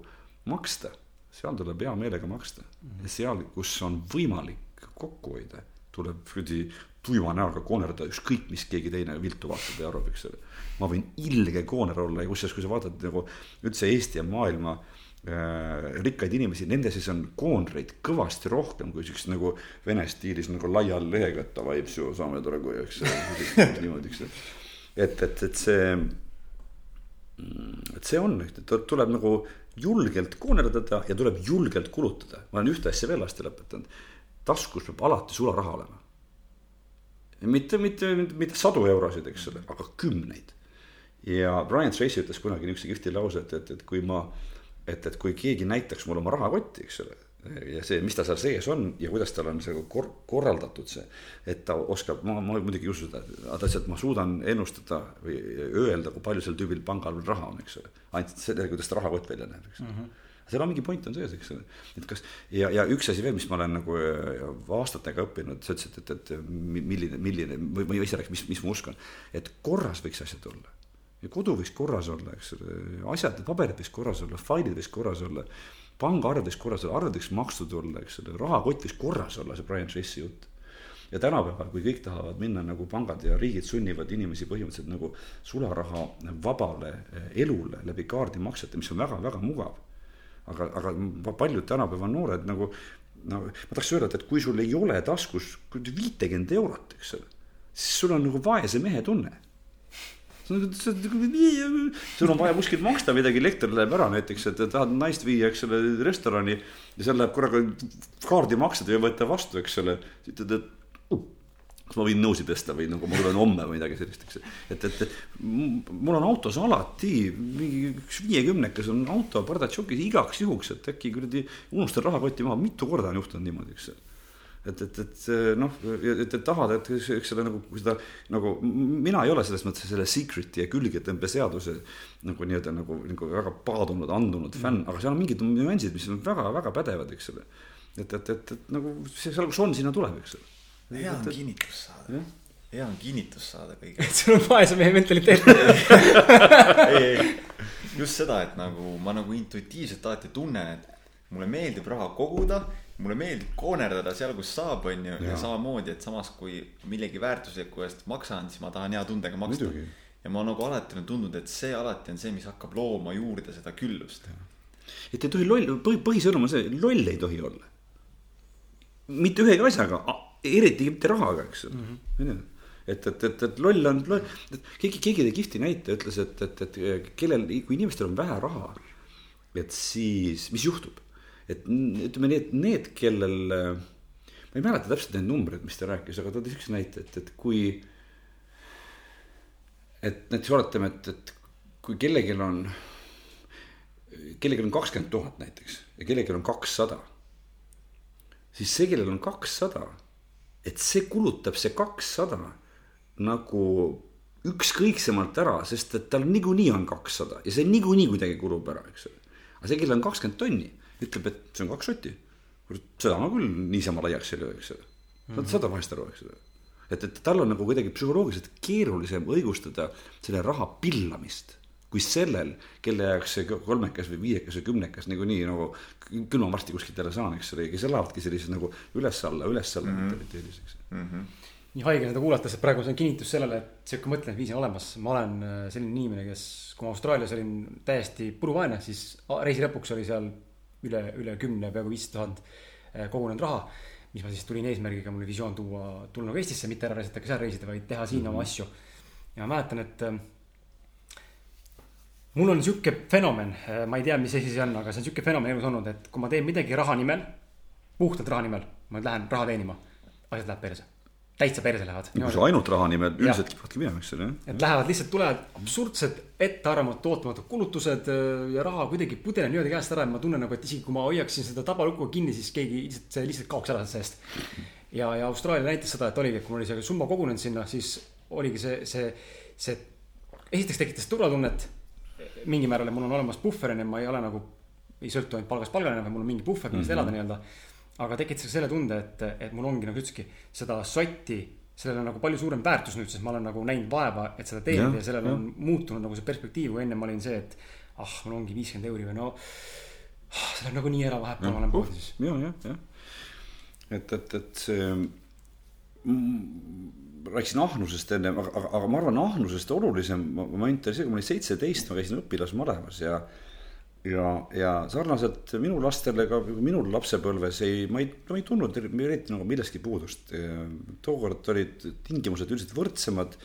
maksta, seal tuleb hea meelega maksta. -hmm. ja seal, kus on võimalik kokku hoida, tuleb kuradi tuima näoga koonerda ükskõik, mis keegi teine viltu vaatab ja arvab, eks ole. ma võin ilge kooner olla ja kusjuures, kui sa vaatad nagu üldse Eesti ja maailma Äh, rikkaid inimesi, nende sees on koonreid kõvasti rohkem kui siukest nagu vene stiilis nagu laial lehega, et davai, saame tore, eks niimoodi, eks. et, et, et see, et see on, et tuleb nagu julgelt koonerdada ja tuleb julgelt kulutada. ma olen ühte asja veel lastele õpetanud. taskus peab alati sularaha olema. mitte, mitte, mitte, sadu eurosid, eks ole, aga kümneid. ja Brian Tracy ütles kunagi niisuguse kihvti lause, et, et, et kui ma et, et kui keegi näitaks mulle oma rahakotti, eks ole, ja see, mis ta seal sees on ja kuidas tal on see kor-, korraldatud see, et ta oskab, ma, ma muidugi ei usu seda, aga lihtsalt, ma suudan ennustada või öelda, kui palju sel tüübil pangal veel raha on, eks ole. ainult selle, kuidas ta rahakott välja näeb, eks mm -hmm seal on mingi point on sees, eks ole, et kas ja, ja üks asi veel, mis ma olen nagu äh, aastatega õppinud, sa ütlesid, et, et milline, milline või, või ise rääkis, mis, mis ma uskon, et korras võiks asjad olla ja kodu võiks korras olla, eks ole, asjad, paberid võiks korras olla, failid võiks korras olla, pangaarved võiks korras olla, arved võiks makstud olla, eks ole, rahakott võiks korras olla, see Brian Tracy jutt. ja tänapäeval, kui kõik tahavad minna nagu pangad ja riigid sunnivad inimesi põhimõtteliselt nagu sularaha vabale eh, elule läbi kaardimaksete, mis on väga-väga mugav. aga, aga paljud tänapäeva noored nagu no ma tahaks öelda, et kui sul ei ole taskus viitekümmet eurot, eks ole, siis sul on nagu vaese mehe tunne sul on vaja kuskilt maksta midagi, elekter läheb ära näiteks, et tahad naist viia, eks ole, restorani. ja seal läheb korraga kaardimaksed ei võeta vastu, eks ole. siis ütled, et uh, kas ma võin nõusid tõsta või nagu ma tulen homme või midagi sellist, eks. et, et, et mul on autos alati mingi üks viiekümnekas on auto pardatšokis igaks juhuks, et äkki kuradi unustan rahakoti maha, mitu korda on juhtunud niimoodi, eks et, et, et noh, et, et tahad, et eks selle nagu seda nagu mina ei ole selles mõttes selle secret'i ja külgetõmbeseaduse nagu nii-öelda nagu, nagu väga paadunud, andunud fänn mm., aga seal on mingid nüansid, mis on väga-väga pädevad, eks ole. et, et, et, et nagu see seal, kus on, sinna tuleb, eks ole. hea on kinnitus saada hea on kinnitus saada kõigile. et sul on vaese mehe mentaliteet ei, ei, just seda, et nagu ma nagu intuitiivselt alati tunnen, et mulle meeldib raha koguda mulle meeldib koonerdada seal, kus saab, on ju, ja samamoodi, et samas kui millegi väärtusliku eest maksan, siis ma tahan hea tundega maksta. ja ma nagu alati olen tundnud, et see alati on see, mis hakkab looma juurde seda küllust. et ei tohi loll, põhi, põhisõnum on see, loll ei tohi olla. mitte ühegi asjaga, eriti mitte rahaga, eks ole mm -hmm. et, et, et, et loll on, keegi, keegi tõi kihvti näite, ütles, et, et, et kellel, kui inimestel on vähe raha, et siis, mis juhtub et ütleme nii, et need, kellel, ma ei mäleta täpselt neid numbreid, mis ta rääkis, aga ta tõi siukse näite, et, et kui. et näiteks oletame, et, et kui kellelgi on, kellelgi on kakskümmend tuhat näiteks ja kellelgi on kakssada. siis see, kellel on kakssada, et see kulutab see kakssada nagu ükskõiksemalt ära, sest et tal niikuinii on kakssada ja see niikuinii kuidagi kulub ära, eks ole. aga see, kellel on kakskümmend tonni ütleb, et see on kaks sotti. kurat, seda ma küll niisama laiaks ei löö, eks ole. saad seda vahest aru, eks ole. et, et tal on nagu kuidagi psühholoogiliselt keerulisem õigustada selle raha pillamist kui sellel, kelle jaoks see kolmekas või viiekas või kümnekas niikuinii nagu, küll ma varsti kuskilt jälle saan, eks ole, kes elavadki sellises nagu üles-alla, üles-alla mm -hmm. mentaliteedis, eks mm. -hmm nii haige seda kuulates, et praegu see on kinnitus sellele, et sihuke mõtlemisviis on olemas. ma olen äh, selline inimene, kes, kui ma Austraalias olin täiesti puruvaene, siis reisi lõpuks oli seal üle, üle kümne, peaaegu viisteist tuhat äh, kogunenud raha. mis ma siis tulin eesmärgiga, mul oli visioon tuua, tulla nagu Eestisse, mitte ära reisida, seal reisida, vaid teha siin mm -hmm. oma asju. ja ma mäletan, et äh, mul on sihuke fenomen, ma ei tea, mis asi see on, aga see on sihuke fenomen elus olnud, et kui ma teen midagi raha nimel, puhtalt raha nimel, ma lähen raha teenima, asjad lähevad perse täitsa perse lähevad. kui sa ainult raha nimel, üldiselt kipuvadki minema, eks ole. et lähevad lihtsalt, tulevad absurdsed, ettearvamatud, ootamatud kulutused äh, ja raha kuidagi pudeneb niimoodi käest ära, et ma tunnen nagu, et isegi kui ma hoiaksin seda tabalukku kinni, siis keegi lihtsalt, see lihtsalt kaoks ära seest. ja, ja Austraalia näitas seda, et oligi, et kui mul oli see summa kogunenud sinna, siis oligi see, see, see, esiteks tekitas turvatunnet mingil määral, et mul on olemas puhver, onju, ma ei ole nagu, ei sõltu ainult palgast palgale enam, vaid mul on mingi puhver, millest mm -hmm. elada nii-öelda aga tekitas selle tunde, et, et mul ongi nagu ütlesidki, seda sotti, sellel on nagu palju suurem väärtus nüüd, sest ma olen nagu näinud vaeva, et seda teenida ja, ja sellel ja. on muutunud nagu see perspektiiv, kui enne ma olin see, et ah, mul ongi viiskümmend euri või no ah, see läheb nagunii ära vahepeal, ma olen poodi siis. ja, ja, jah, et, et, et see mm, rääkisin ahnusest enne, aga, aga, aga ma arvan, ahnusest olulisem moment oli see, kui ma olin seitseteist, ma käisin õpilasmalevas ja ja, ja sarnaselt minu lastele ka minul lapsepõlves ei, ma ei, ma ei tundnud eriti nagu millestki puudust. tookord olid tingimused üldiselt võrdsemad.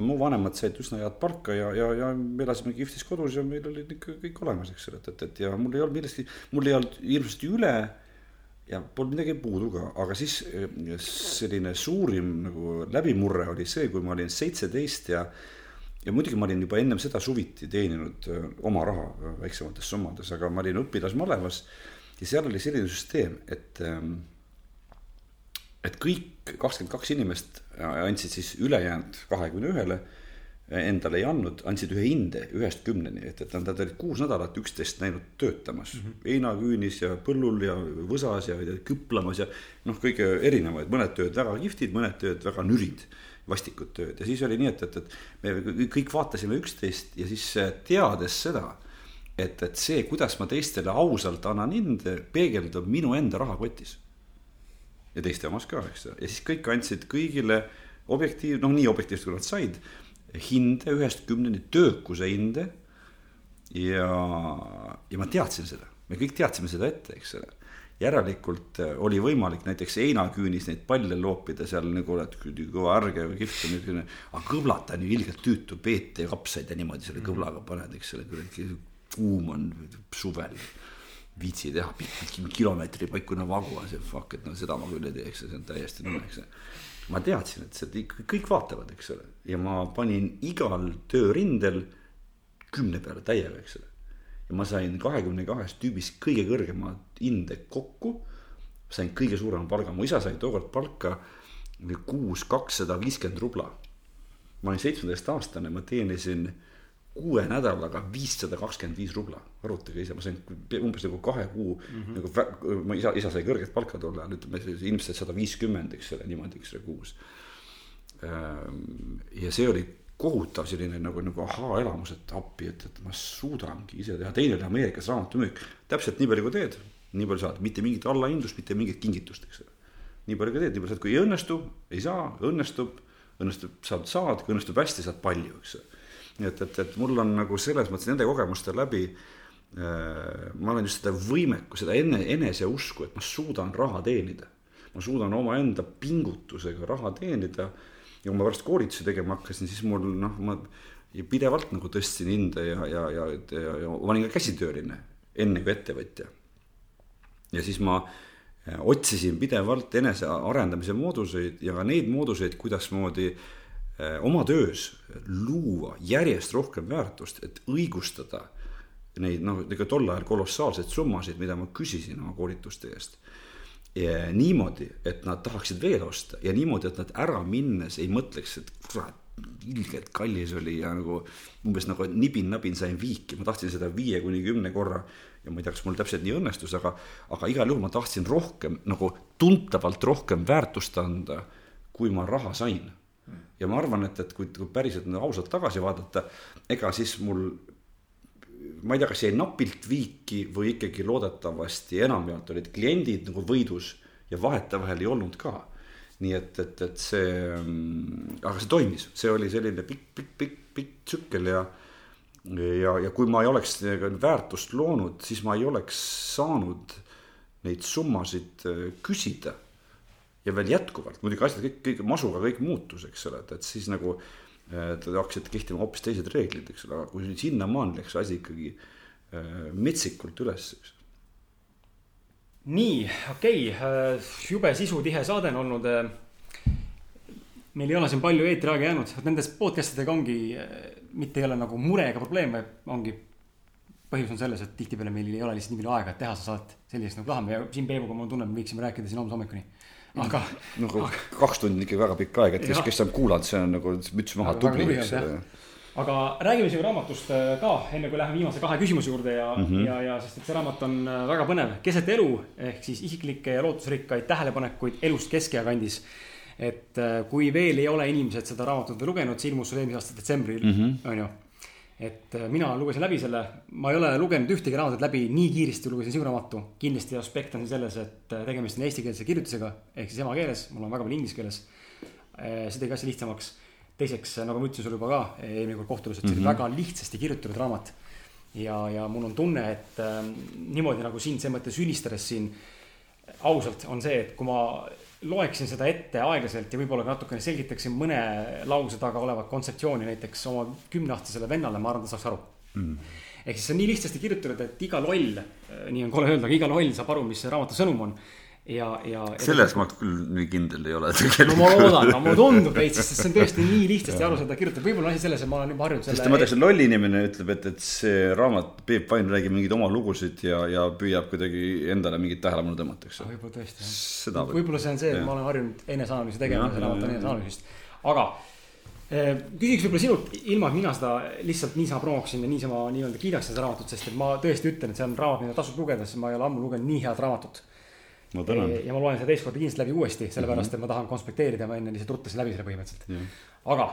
mu vanemad said üsna head palka ja, ja, ja me elasime kihvtis kodus ja meil oli ikka kõik olemas, eks ole, et, et, et ja mul ei olnud millestki, mul ei olnud hirmsasti üle ja polnud midagi puudu ka, aga siis selline suurim nagu läbimurre oli see, kui ma olin seitseteist ja ja muidugi ma olin juba ennem seda suviti teeninud äh, oma raha äh, väiksemates summades, aga ma olin õpilasmalevas ja seal oli selline süsteem, et ähm, et kõik kakskümmend kaks inimest äh, andsid siis ülejäänud kahekümne ühele endale ei andnud, andsid ühe hinde ühest kümneni, et, et nad olid kuus nädalat üksteist näinud töötamas mm. -hmm. heinaküünis ja põllul ja võsas ja küplamas ja noh, kõige erinevaid, mõned tööd väga kihvtid, mõned tööd väga nürid vastikut tööd ja siis oli nii, et, et, et me kõik vaatasime üksteist ja siis teades seda, et, et see, kuidas ma teistele ausalt annan hinde, peegeldub minu enda rahakotis. ja teiste omas ka, eks ju, ja siis kõik andsid kõigile objektiiv, noh, nii objektiivselt kui nad said, hinde ühest kümneni, töökuse hinde. ja, ja ma teadsin seda, me kõik teadsime seda ette, eks ole järelikult äh, oli võimalik näiteks heinaküünis neid palle loopida seal nagu oled kõva ärge või kihvt ja niisugune. aga kõblata ju ilgelt tüütu, peete ja kapsaid ja niimoodi selle kõblaga paned, eks selle kuradi kuum on suvel. viitsi teha kilomeetri paikune vagu on see fuck, et no seda ma küll ei teeks, see on täiesti nõme, eks. ma teadsin, et see kõik vaatavad, eks ole, ja ma panin igal töörindel kümne peale täiega, eks ole ja ma sain kahekümne kahest tüübist kõige kõrgema hinde kokku. sain kõige suurema palga, mu isa sai tookord palka kuus kakssada viiskümmend rubla. ma olin seitsmeteistaastane, ma teenisin kuue nädalaga viissada kakskümmend viis rubla, arvutage ise, ma sain umbes nagu kahe kuu mm -hmm. nagu, ma isa, isa sai kõrget palka tol ajal, ütleme ilmselt sada viiskümmend, eks ole, niimoodi, eks ole, kuus. Ehm, ja see oli kohutav selline nagu, nagu ahaa-elamus, et appi, et, et ma suudangi ise teha, teine oli Ameerikas raamatumüük. täpselt nii palju, kui teed, nii palju saad, mitte mingit allahindlust, mitte mingit kingitust, eks ole. nii palju, kui teed, nii palju saad, kui ei õnnestu, ei saa, õnnestub, õnnestub, saad, saad, kui õnnestub hästi, saad palju, eks ole. nii et, et, et mul on nagu selles mõttes nende kogemuste läbi äh, ma olen just seda võimeku, seda enne, eneseusku, et ma suudan raha teenida. ma suudan omaenda pingutusega raha teenida ja kui ma pärast koolitusi tegema hakkasin, siis mul noh, ma pidevalt nagu tõstsin hinde ja, ja, ja, ja, ja ma olin ka käsitööline enne kui ettevõtja. ja siis ma äh, otsisin pidevalt enesearendamise mooduseid ja neid mooduseid, kuidasmoodi äh, oma töös luua järjest rohkem väärtust, et õigustada neid noh, ega tol ajal kolossaalseid summasid, mida ma küsisin oma koolituste eest niimoodi, et nad tahaksid veel osta ja niimoodi, et nad ära minnes ei mõtleks, et kurat, ilgelt kallis oli ja nagu umbes nagu nibin-nabin sain viiki, ma tahtsin seda viie kuni kümne korra. ja ma ei tea, kas mul täpselt nii õnnestus, aga, aga igal juhul ma tahtsin rohkem nagu tuntavalt rohkem väärtust anda, kui ma raha sain. ja ma arvan, et, et kui, kui päriselt ausalt tagasi vaadata, ega siis mul ma ei tea, kas jäi napilt viiki või ikkagi loodetavasti enamjaolt olid kliendid nagu võidus ja vahetevahel ei olnud ka. nii et, et, et see, mm, aga see toimis, see oli selline pikk, pikk, pikk, pikk tsükkel ja ja, ja kui ma ei oleks väärtust loonud, siis ma ei oleks saanud neid summasid äh, küsida. ja veel jätkuvalt, muidugi asjad kõik, kõik masuga kõik muutus, eks ole, et, et siis nagu hakkasid kehtima hoopis teised reeglid, eks ole, aga kui sinnamaani läks asi ikkagi äh, metsikult üles, eks nii, okei okay., äh, jube sisutihe saade on olnud. meil ei ole siin palju eetriaega jäänud, nendes podcast idega ongi, mitte ei ole nagu mure ega probleem, vaid ongi põhjus on selles, et tihtipeale meil ei ole lihtsalt nii palju aega, et teha seda saadet selliseks nagu tahame ja siin Peebuga mul on tunne, et me võiksime rääkida siin homse hommikuni. Aga. nagu aga... kaks tundi on ikka väga pikk aeg, et kes, kes on kuulanud, see on nagu müts maha, tubli, eks ole aga räägime sinu raamatust äh, ka, enne kui läheme viimase kahe küsimuse juurde ja mm, -hmm. ja, ja sest et see raamat on äh, väga põnev. keset elu ehk siis isiklikke ja lootusrikkaid tähelepanekuid elust keskea kandis. et äh, kui veel ei ole inimesed seda raamatut lugenud, see ilmus sul eelmise aasta detsembril mm, -hmm. on ju et äh, mina lugesin läbi selle, ma ei ole lugenud ühtegi raamatut läbi nii kiiresti, lugesin sinu raamatu. kindlasti aspekt on selles, et äh, tegemist on eestikeelse kirjutisega ehk siis emakeeles, mul on väga palju inglise keeles. Äh, see tegi asja lihtsamaks. teiseks, nagu ma ütlesin sulle juba ka eelmine kord kohtudes, et see oli mm -hmm. väga lihtsasti kirjutatud raamat. ja, ja mul on tunne, et äh, niimoodi nagu sind selles mõttes ülistades siin ausalt on see, et kui ma loeksin seda ette aeglaselt ja võib-olla ka natukene selgitaksin mõne lause taga olevat kontseptsiooni näiteks oma kümneaastasele vennale, ma arvan, ta saaks aru. Mm.. ehk siis see on nii lihtsasti kirjutatud, et iga loll, nii on kole öelda, aga iga loll saab aru, mis see raamatu sõnum on ja, ja. selles ma küll nii kindel ei ole no ma loodan, aga mulle tundub veits, sest see on tõesti nii lihtsasti arusaadav kirjutatud, võib-olla asi selles, et ma olen juba harjunud selle. sest ma ütleks, et loll inimene ütleb, et, et see raamat, Peep Vain räägib mingeid oma lugusid ja, ja püüab kuidagi endale mingit tähelepanu tõmmata, eks. võib-olla tõesti, jah. võib-olla see on see, et ma olen harjunud eneseanalüüsi tegema, see raamat on eneseanalüüsist, aga eh, küsiks võib-olla sinult, ilma et mina seda lihtsalt niisama promoksin ja niisama nii-öelda kiidaks seda raamatut, sest et ma tõesti ütlen, et see on raamat, mida tasub lugeda, sest ma ei ole ammu lugenud nii head raamatut ma tänan. ja ma loen seda teist korda kindlasti läbi uuesti, sellepärast et ma tahan konspekteerida, ma enne lihtsalt rutasin läbi selle põhimõtteliselt. aga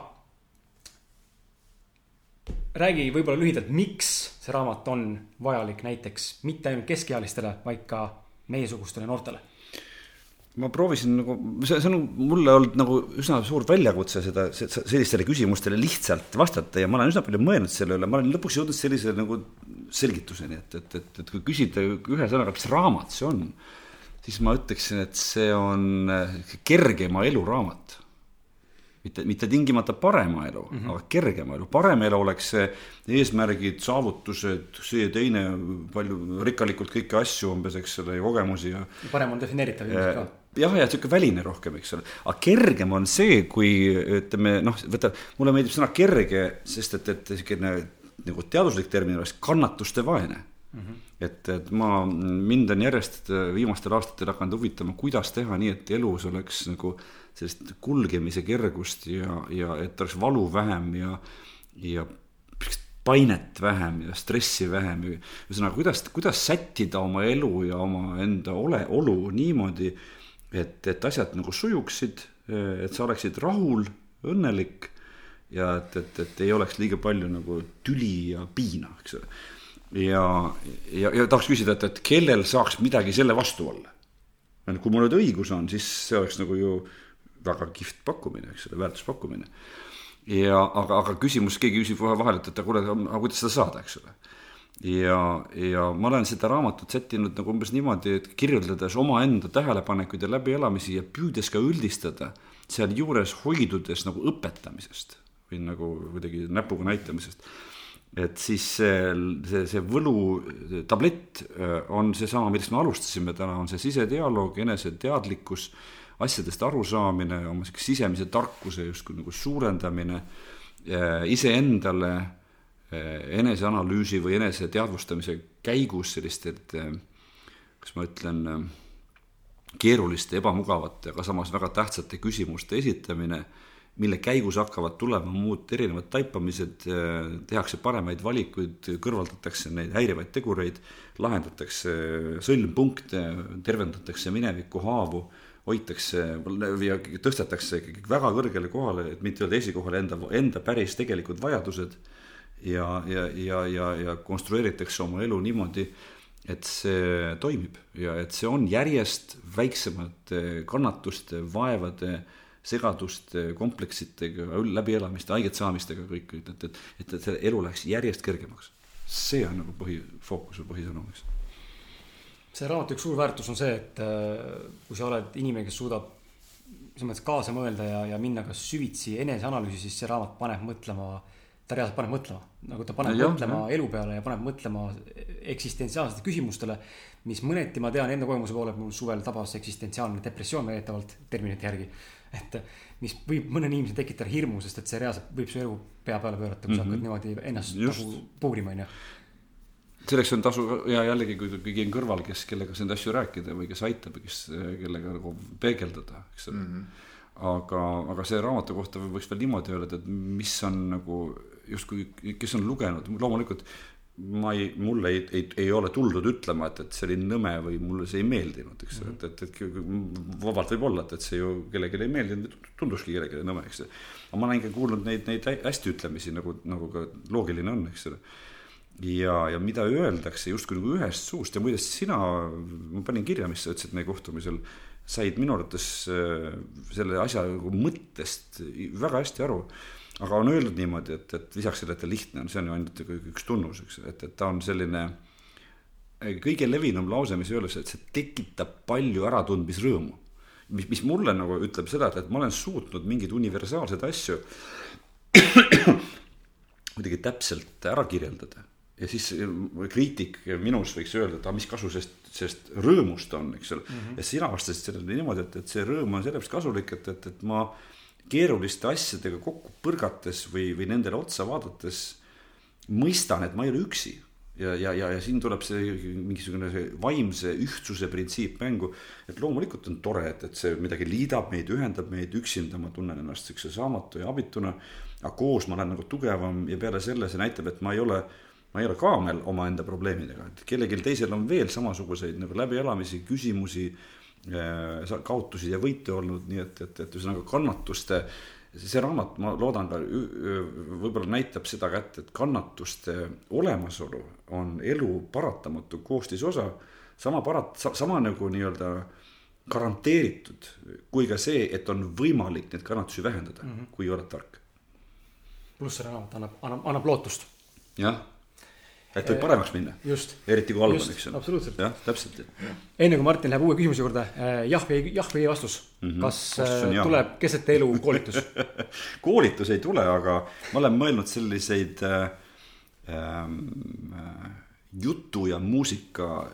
räägi võib-olla lühidalt, miks see raamat on vajalik näiteks mitte ainult keskealistele, vaid ka meiesugustele noortele ma proovisin nagu, see, see on mulle olnud nagu üsna suur väljakutse seda, sellistele küsimustele lihtsalt vastata ja ma olen üsna palju mõelnud selle üle, ma olen lõpuks jõudnud sellise nagu selgituseni, et, et, et, et kui küsida ühe sõnaga, mis raamat see on siis ma ütleksin, et see on äh, kergema elu raamat. mitte, mitte tingimata parema elu mm, -hmm. aga kergema elu, parem elu oleks see eesmärgid, saavutused, see ja teine, palju rikkalikult kõiki asju umbes, eks ole, ja kogemusi ja. parem on defineeritav ilmselt ka jah, ja sihuke väline rohkem, eks ole, aga kergem on see, kui ütleme noh, võta, mulle meeldib sõna kerge, sest et, et siukene nagu teaduslik termin oleks kannatuste vaene mm. -hmm. Et, et ma, mind on järjest viimastel aastatel hakanud huvitama, kuidas teha nii, et elus oleks nagu sellist kulgemise kergust ja, ja et oleks valu vähem ja, ja painet vähem ja stressi vähem. ühesõnaga, kuidas, kuidas sättida oma elu ja oma enda ole, olu niimoodi, et, et asjad nagu sujuksid, et sa oleksid rahul, õnnelik ja et, et, et ei oleks liiga palju nagu tüli ja piina, eks ole ja, ja, ja tahaks küsida, et, et kellel saaks midagi selle vastu olla? kui mul nüüd õigus on, siis see oleks nagu ju väga kihvt pakkumine, eks ole, väärtuspakkumine. ja aga, aga küsimus, keegi küsib kohe vahele, et, et kuule, aga kuidas seda saada, eks ole. ja, ja ma olen seda raamatut sättinud nagu umbes niimoodi, et kirjeldades omaenda tähelepanekuid ja läbielamisi ja püüdes ka üldistada, sealjuures hoidudes nagu õpetamisest või nagu kuidagi näpuga näitamisest et siis see, see, see võlutablett äh, on seesama, millest me alustasime. Täna, on see sisedialoog, eneseteadlikkus, asjadest arusaamine, oma siukse sisemise tarkuse justkui nagu suurendamine, äh, iseendale äh, eneseanalüüsi või eneseteadvustamise käigus selliste, kuidas ma ütlen, keeruliste, ebamugavate, aga samas väga tähtsate küsimuste esitamine mille käigus hakkavad tulema muud erinevad taipamised, tehakse paremaid valikuid, kõrvaldatakse neid häirivaid tegureid, lahendatakse sõlmpunkte, tervendatakse mineviku haavu, hoitakse ja tõstetakse ikkagi väga kõrgele kohale, et mitte öelda esikohale enda, enda päris tegelikud vajadused ja, ja, ja, ja, ja konstrueeritakse oma elu niimoodi, et see toimib ja et see on järjest väiksemate kannatuste, vaevade, segaduste, kompleksitega, läbielamiste, haiget saamistega kõik, et, et, et, et see elu läheks järjest kergemaks. see on nagu põhifookus või põhisõnum, eks. see raamatu üks suur väärtus on see, et äh, kui sa oled inimene, kes suudab selles mõttes kaasa mõelda ja, ja minna ka süvitsi eneseanalüüsi, siis see raamat paneb mõtlema ta reaalselt paneb mõtlema, nagu ta paneb ja, mõtlema jah. elu peale ja paneb mõtlema eksistentsiaalsetele küsimustele, mis mõneti ma tean enda kogemuse poole, mul suvel tabas eksistentsiaalne depressioon väidetavalt terminite järgi. Et mis võib mõne inimese tekitada hirmu, sest et see reaalselt võib su elu pea peale pöörata, kui mm -hmm. sa hakkad mhm. niimoodi ennast Just. nagu puurima, onju selleks on tasu ja jällegi, kui keegi on kõrval, kes, kellega neid asju rääkida või kes aitab kes, kellega nagu peegeldada, eks ole mm. -hmm. aga, aga see raamatu kohta võiks veel niimoodi öelda, et mis on nagu justkui, kes on lugenud, loomulikult ma ei, mulle ei, ei, ei ole tuldud ütlema, et, et see oli nõme või mulle see ei meeldinud, eks mm, -hmm. et, et, et vabalt võib olla, et, et see ju kellelegi ei meeldinud, tunduski kellelegi nõme, eks. aga ma olen ikka kuulnud neid, neid hästi ütlemisi nagu, nagu ka loogiline on, eks ole. ja, ja mida öeldakse justkui nagu ühest suust ja muide sina, ma panin kirja, mis sa ütlesid meie kohtumisel, said minu arvates äh, selle asja nagu mõttest väga hästi aru aga on öeldud niimoodi, et, et lisaks sellele, et ta lihtne on, see on ju ainult üks tunnus, eks, et, et ta on selline kõige levinum lause, mis öeldakse, et see tekitab palju äratundmisrõõmu. mis, mis mulle nagu ütleb seda, et, et ma olen suutnud mingeid universaalseid asju kuidagi täpselt ära kirjeldada. ja siis kriitik minus võiks öelda, et aga mis kasu sellest, sellest rõõmust on, eks ole mm. -hmm. ja sina vastasid sellele niimoodi, et, et see rõõm on sellepärast kasulik, et, et, et ma keeruliste asjadega kokku põrgates või, või nendele otsa vaadates mõistan, et ma ei ole üksi. ja, ja, ja, ja siin tuleb see mingisugune see vaimse ühtsuse printsiip mängu. et loomulikult on tore, et, et see midagi liidab meid, ühendab meid, üksinda ma tunnen ennast siukse saamatu ja abituna. aga koos ma olen nagu tugevam ja peale selle see näitab, et ma ei ole ma ei ole kaamel omaenda probleemidega, et kellelgi teisel on veel samasuguseid nagu läbielamisi, küsimusi Äh, kaotusi ja võite olnud, nii et, et, et ühesõnaga kannatuste, see raamat, ma loodan ka võib-olla näitab seda kätte, et kannatuste olemasolu on elu paratamatu koostisosa, sama parat-, sama nagu nii-öelda garanteeritud kui ka see, et on võimalik neid kannatusi vähendada mm, -hmm. kui oled tark. pluss see raamat annab, annab, annab lootust. jah et võib paremaks minna. eriti kui halb on, eks ole. jah, täpselt. enne kui Martin läheb uue küsimuse juurde, eh, jah või, jah või ei vastus mm. -hmm. kas eh, jah. tuleb keset elu koolitus koolitus ei tule, aga ma olen mõelnud selliseid äh, äh, jutu ja muusika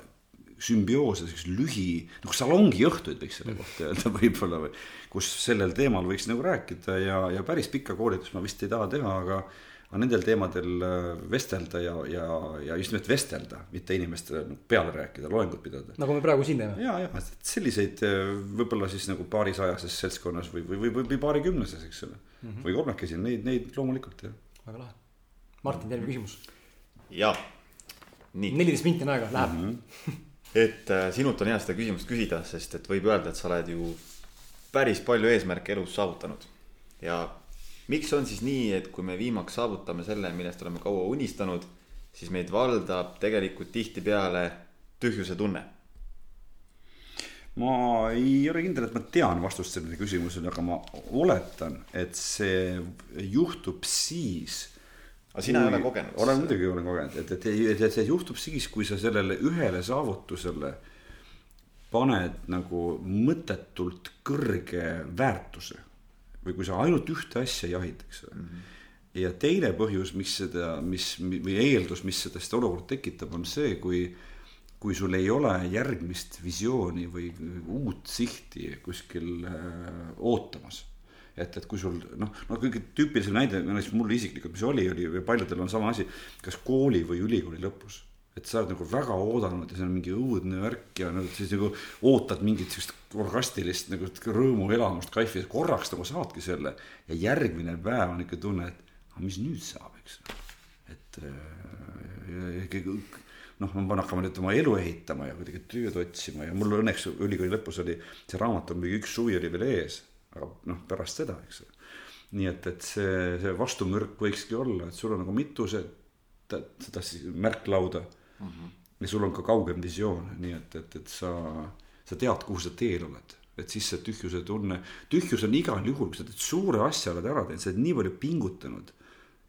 sümbioose, selliseid lühi, nagu salongiõhtuid võiks selle kohta öelda võib-olla või kus sellel teemal võiks nagu rääkida ja, ja päris pikka koolitust ma vist ei taha teha, aga aga nendel teemadel äh, vestelda ja, ja, ja just nimelt vestelda, mitte inimestele peale rääkida, loengut pidada. nagu me praegu siin teeme. ja, ja selliseid äh, võib-olla siis nagu paarisajases seltskonnas või, või, või, või paarikümneses, eks ole mm. -hmm. või kolmekesi, neid, neid loomulikult jah. väga lahe. Martin, teine küsimus. jah, nii. neliteist minti on aega, läheb mm. -hmm. et äh, sinult on hea seda küsimust küsida, sest et võib öelda, et sa oled ju päris palju eesmärke elus saavutanud ja miks on siis nii, et kui me viimaks saavutame selle, millest oleme kaua unistanud, siis meid valdab tegelikult tihtipeale tühjuse tunne? ma ei ole kindel, et ma tean vastust sellele küsimusele, aga ma oletan, et see juhtub siis. aga sina ei ole kogenud? olen muidugi olen kogenud, et, et, et, et see juhtub siis, kui sa sellele ühele saavutusele paned nagu mõttetult kõrge väärtuse või kui sa ainult ühte asja jahid, eks ole mm. -hmm. ja teine põhjus, mis seda, mis või eeldus, mis sellest olukorda tekitab, on see, kui kui sul ei ole järgmist visiooni või uut sihti kuskil äh, ootamas et, et kui sul noh, no kõige tüüpilisem näide, näiteks mul isiklikult, mis oli, oli või paljudel on sama asi, kas kooli või ülikooli lõpus et sa oled nagu väga oodanud ja see on mingi õudne värk ja nagu siis nagu ootad mingit siukest orgastilist nagu rõõmuelamust, kaifi, korraks nagu saadki selle. ja järgmine päev on ikka tunne, et aga mis nüüd saab, eks. et ikkagi noh, ma pean hakkama nüüd oma elu ehitama ja kuidagi tööd otsima ja mul õnneks ülikooli lõpus oli see raamat on mingi üks suvi oli veel ees, aga noh, pärast seda, eks nii et, et see, see vastumürk võikski olla, et sul on nagu mitu see, seda märklauda mm. -hmm. ja sul on ka kaugem visioon, nii et, et, et sa, sa tead, kuhu sa teel oled et siis see tühjuse tunne, tühjus on igal juhul, kui sa teed suure asja oled ära teinud, sa oled nii palju pingutanud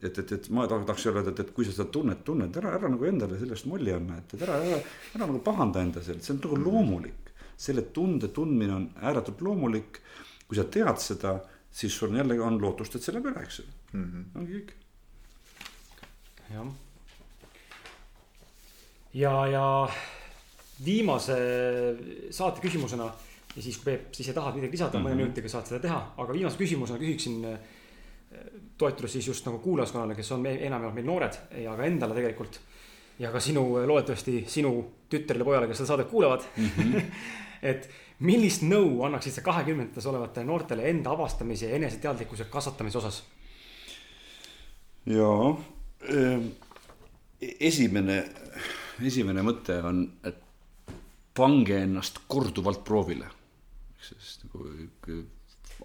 et, et, et ma tahaks öelda, et, et kui sa seda tunnet tunned, ära, ära nagu endale sellest molli anna, et, et ära, ära, ära nagu pahanda enda sellest, see on nagu loomulik. selle tunde tundmine on ääretult loomulik. kui sa tead seda, siis sul jällegi on lootust, et see läheb ära, eks ju mm -hmm., ongi kõik. jah. Ja, ja viimase saate küsimusena ja siis, kui Peep, siis sa tahad midagi lisada mm -hmm. mõne minutiga saad seda teha, aga viimase küsimusena küsiksin toetudes siis just nagu kuulajaskonnale, kes on enamjaolt meil noored ja ka endale tegelikult. ja ka sinu, loodetavasti sinu tütrile, pojale, kes seda saadet kuulavad mm. -hmm. et millist nõu annaksid sa kahekümnendates olevatele noortele enda avastamise ja eneseteadlikkuse kasvatamise osas? jaa, ehm, esimene, esimene mõte on, et pange ennast korduvalt proovile. sest nagu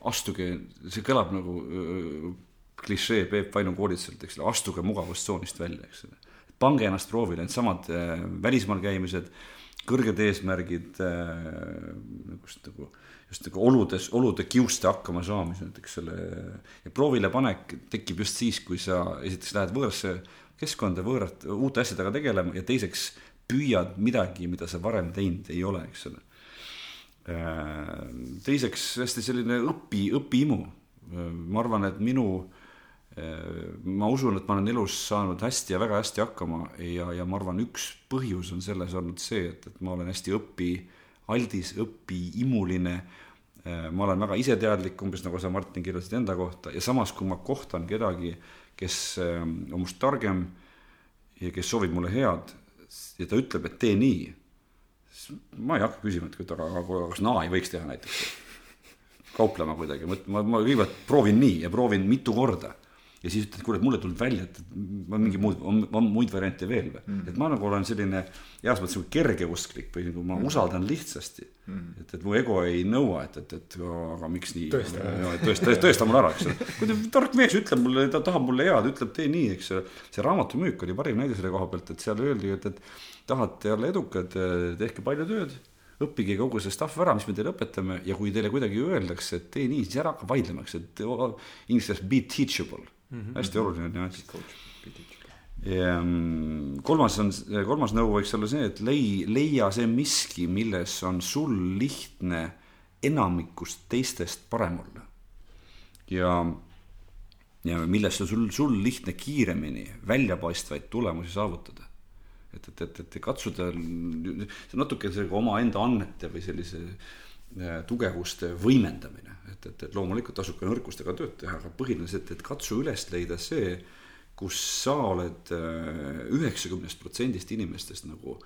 astuge, see kõlab nagu klišee Peep Vainu koolituselt, eks ole, astuge mugavustsoonist välja, eks ole. pange ennast proovile, needsamad välismaal käimised, kõrged eesmärgid äh,, just nagu, just nagu oludes, olude kiuste hakkama saamised, eks ole. ja proovile panek tekib just siis, kui sa esiteks lähed võõrasse keskkonda, võõrat, uute asjadega tegelema ja teiseks püüad midagi, mida sa varem teinud ei ole, eks ole Äh, teiseks hästi selline õpi, õpiimu. Äh, ma arvan, et minu, äh, ma usun, et ma olen elus saanud hästi ja väga hästi hakkama ja, ja ma arvan, üks põhjus on selles olnud see, et, et ma olen hästi õpialdis, õpiimuline. ma olen väga iseteadlik, umbes nagu sa, Martin, kirjutasid enda kohta ja samas, kui ma kohtan kedagi, kes on must targem ja kes soovib mulle head ja ta ütleb, et tee nii ma ei hakka küsima, et aga, aga kas naa ei võiks teha näiteks. kauplema kuidagi, ma, ma kõigepealt proovin nii ja proovin mitu korda ja siis ütled, et mulle tuleb välja, et ma mingi muud, on, on muid variante veel või mm.. et ma nagu olen selline heas mõttes nagu kergeusklik või nagu ma mm. usaldan lihtsasti mm.. et, et mu ego ei nõua, et, et, et aga miks nii. tõesta, tõesta, tõesta mulle ära, eks ole. kui tark mees ütleb mulle, ta tahab mulle head, ütleb tee nii, eks ole. see raamatumüük oli parim näide selle koha pealt, et seal öeldi, et, et tahate olla edukad, tehke palju tööd õppige kogu see stuff ära, mis me teile õpetame ja kui teile kuidagi öeldakse, et tee nii, siis ära hakka vaidlema, eks, et inglise keeles be teachable mm. -hmm. hästi oluline nüanss. ja mm, kolmas on, kolmas nõu võiks olla see, et lei-, leia see miski, milles on sul lihtne enamikust teistest parem olla. ja, ja milles on sul, sul lihtne kiiremini väljapaistvaid tulemusi saavutada et, et, et, et katsuda, see on natuke sellega omaenda annete või sellise äh, tugevuste võimendamine et, et, et loomulikult tasub ka nõrkustega tööd teha, aga põhiliselt, et katsu üles leida see, kus sa oled äh, üheksakümnest protsendist inimestest nagu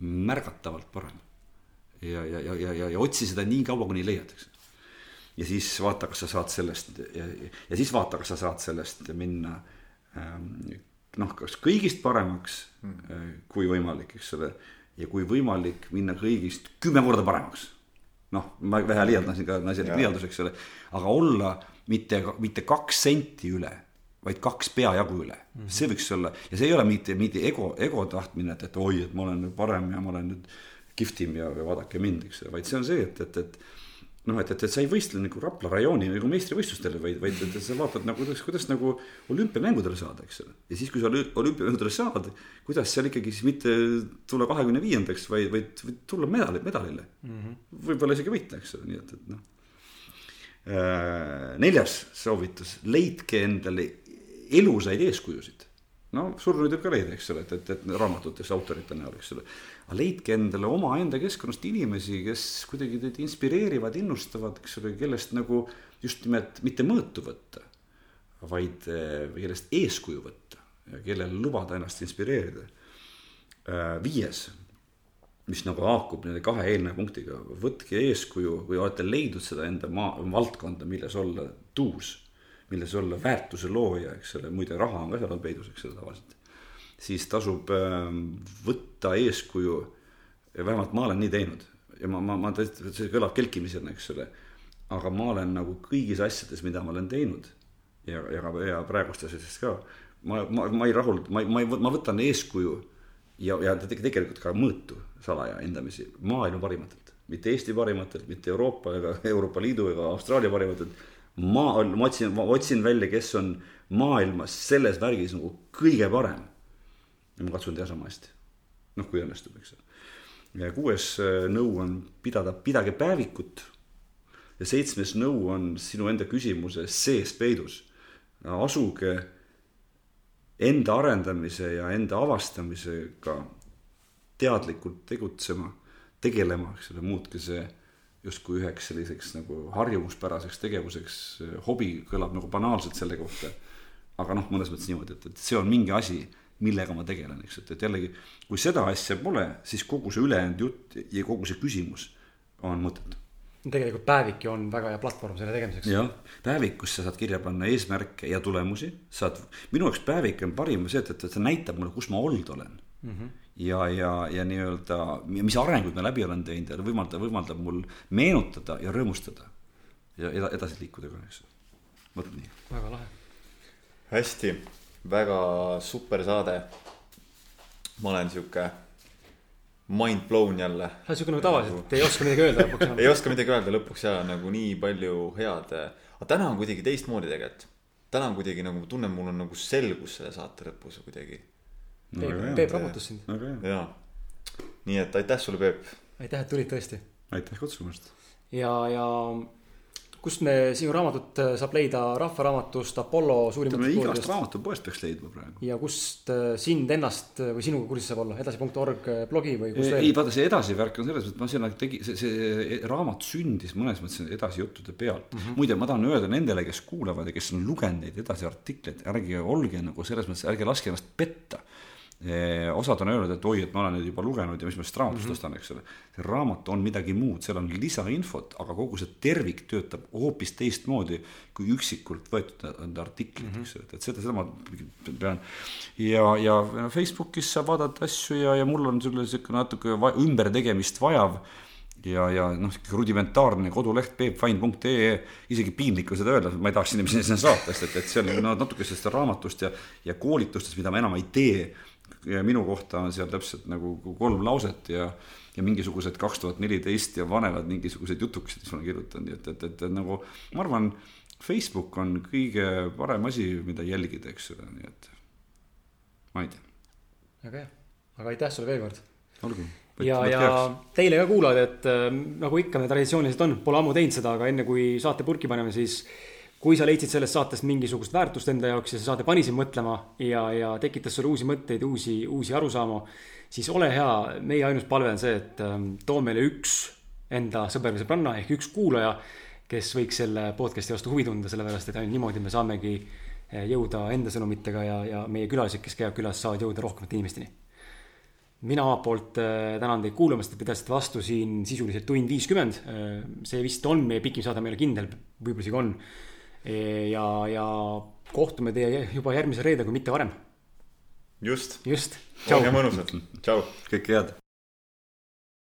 märgatavalt parem. ja, ja, ja, ja, ja, ja otsi seda nii kaua, kuni leiad, eks. ja siis vaata, kas sa saad sellest ja, ja siis vaata, kas sa saad sellest minna ähm, noh, kas kõigist paremaks mm. kui võimalik, eks ole. ja kui võimalik, minna kõigist kümme korda paremaks noh, ma vähe liialdan siin ka, naiselik liialdus, eks ole, aga olla mitte, mitte kaks senti üle, vaid kaks peajagu üle. Mm, -hmm. see võiks olla. Ja see ei ole mitte, mitte ego, ego tahtmine, et, et oi, et ma olen nüüd parem ja ma olen nüüd kihvtim ja, ja vaadake mind, eks ju, vaid see on see, et, et, et noh, et, et, et sa ei võistle nagu Rapla rajooni nagu meistrivõistlustele, vaid, vaid et, et sa vaatad nagu kuidas, kuidas nagu olümpiamängudele saada, eks ole. ja siis, kui sa olümpiamängudele saad, kuidas seal ikkagi siis mitte tulla kahekümne viiendaks, vaid, vaid, vaid tulla medali, medalile mm -hmm.. võib-olla isegi võita, eks ole, nii et, et noh. Äh, neljas soovitus, leidke endale elusaid eeskujusid no surnuid võib ka leida, eks ole, et, et, et raamatutes autorite näol, eks ole aga leidke endale omaenda keskkonnast inimesi, kes kuidagi teid inspireerivad, innustavad, eks ole, kellest nagu just nimelt mitte mõõtu võtta, vaid kellest eeskuju võtta ja kellel lubada ennast inspireerida. Äh, viies, mis nagu haakub nende kahe eelneva punktiga, võtke eeskuju, kui olete leidnud seda enda maa, valdkonda, milles olla tuus, milles olla väärtuse looja, eks ole, muide raha on ka seal peidus, eks ole, tavaliselt siis tasub ähm, võtta eeskuju. vähemalt ma olen nii teinud ja ma, ma, ma tõesti, see kõlab kelkimisena, eks ole. aga ma olen nagu kõigis asjades, mida ma olen teinud, ja, ja, ja praegustes asjades ka. ma, ma, ma ei rahulda, ma, ma ei, ma võtan eeskuju ja, ja tegelikult ka mõõtu salaja hindamisi maailma parimatelt, mitte Eesti parimatelt, mitte Euroopa ega Euroopa Liidu ega Austraalia parimatelt. ma, ma otsin, ma otsin välja, kes on maailmas selles värgis nagu kõige parem. Ja ma katsun teha sama hästi. noh, kui õnnestub, eks ole. ja kuues äh, nõu on pidada, pidage päevikut. ja seitsmes nõu on sinu enda küsimuse sees peidus. asuge enda arendamise ja enda avastamisega teadlikult tegutsema, tegelema, eks ole, muutke see justkui üheks selliseks nagu harjumuspäraseks tegevuseks, hobi kõlab nagu banaalselt selle kohta. aga noh, mõnes mõttes niimoodi, et, et see on mingi asi, millega ma tegelen, eks, et, et jällegi, kui seda asja pole, siis kogu see ülejäänud jutt ja kogu see küsimus on mõttetu tegelikult päevik ju on väga hea platvorm selle tegemiseks. jah, päevikus sa saad kirja panna eesmärke ja tulemusi, saad, minu jaoks päevik on parim see, et, et, see näitab mulle, kus ma olnud olen mm. -hmm. ja, ja, ja nii-öelda, mis arenguid ma läbi olen teinud ja võimaldab, võimaldab mul meenutada ja rõõmustada. ja edasi liikuda ka, eks. vot nii. väga lahe. hästi, väga super saade. ma olen sihuke mind blown jälle. sa oled siuke nagu tavaliselt, ei oska midagi öelda lõpuks ei oska midagi öelda lõpuks ja nagu nii palju head. aga täna on kuidagi teistmoodi tegelikult. täna on kuidagi nagu, ma tunnen, mul on nagu selgus selle saate lõpus kuidagi. Peep, Peep raputas sind. jaa, nii et aitäh sulle, Peep. aitäh, et tulid tõesti. aitäh kutsumast. ja, ja kust me sinu raamatut äh, saab leida Rahvaraamatust Apollo suurimatest poodidest. igast raamatupoest peaks leidma praegu. ja kust äh, sind ennast äh, või sinuga kursis saab olla, edasi.org blogi või kus veel? ei, vaata see edasi värk on selles, et ma sinna tegi, see, see raamat sündis mõnes mõttes edasi juttude pealt mm. -hmm. muide, ma tahan öelda nendele, kes kuulavad ja kes on lugenud neid edasi artikleid, ärge olge nagu selles mõttes, ärge laske ennast petta osad on öelnud, et oi, et ma olen nüüd juba lugenud ja mis ma sellest raamatust mm -hmm. ostan, eks ole. see raamat on midagi muud, seal on lisainfot, aga kogu see tervik töötab hoopis teistmoodi kui üksikult võetud artiklid mm, -hmm. eks ole, et seda, seda ma pean. ja, ja Facebookis saab vaadata asju ja, ja mul on sulle sihuke natuke ümbertegemist vajav ja, ja noh, rudimentaarne koduleht peepfind.ee, isegi piinlik on seda öelda, ma ei tahaks inimesi sinna saata, sest et, et see on no, natuke sellest raamatust ja, ja koolitustest, mida ma enam ei tee ja minu kohta on seal täpselt nagu kolm lauset ja, ja mingisugused kaks tuhat neliteist ja vanemad mingisugused jutukesed, mis ma olen kirjutanud, nii et, et, et, et nagu ma arvan, Facebook on kõige parem asi, mida jälgida, eks ole, nii et ma ei tea. väga hea, aga aitäh sulle veel kord. olgu. ja, ja teile ka kuulajad, et äh, nagu ikka me traditsiooniliselt on, pole ammu teinud seda, aga enne kui saate purki paneme, siis kui sa leidsid sellest saatest mingisugust väärtust enda jaoks ja see saade pani sind mõtlema ja, ja tekitas sulle uusi mõtteid, uusi, uusi arusaamu, siis ole hea, meie ainus palve on see, et ähm, too meile üks enda sõber või sõbranna ehk üks kuulaja, kes võiks selle podcast'i vastu huvi tunda, sellepärast et ainult niimoodi me saamegi äh, jõuda enda sõnumitega ja, ja meie külalised, kes käivad külas, saavad jõuda rohkemate inimesteni. mina omalt poolt äh, tänan teid kuulamast, et pidasite vastu siin sisuliselt tund viiskümmend. see vist on meie pikim saade, ma ei ole kindel, võib-olla isegi on ja, ja kohtume teie juba järgmisel reedel, kui mitte varem. just. just. olge mõnusad, tšau. kõike head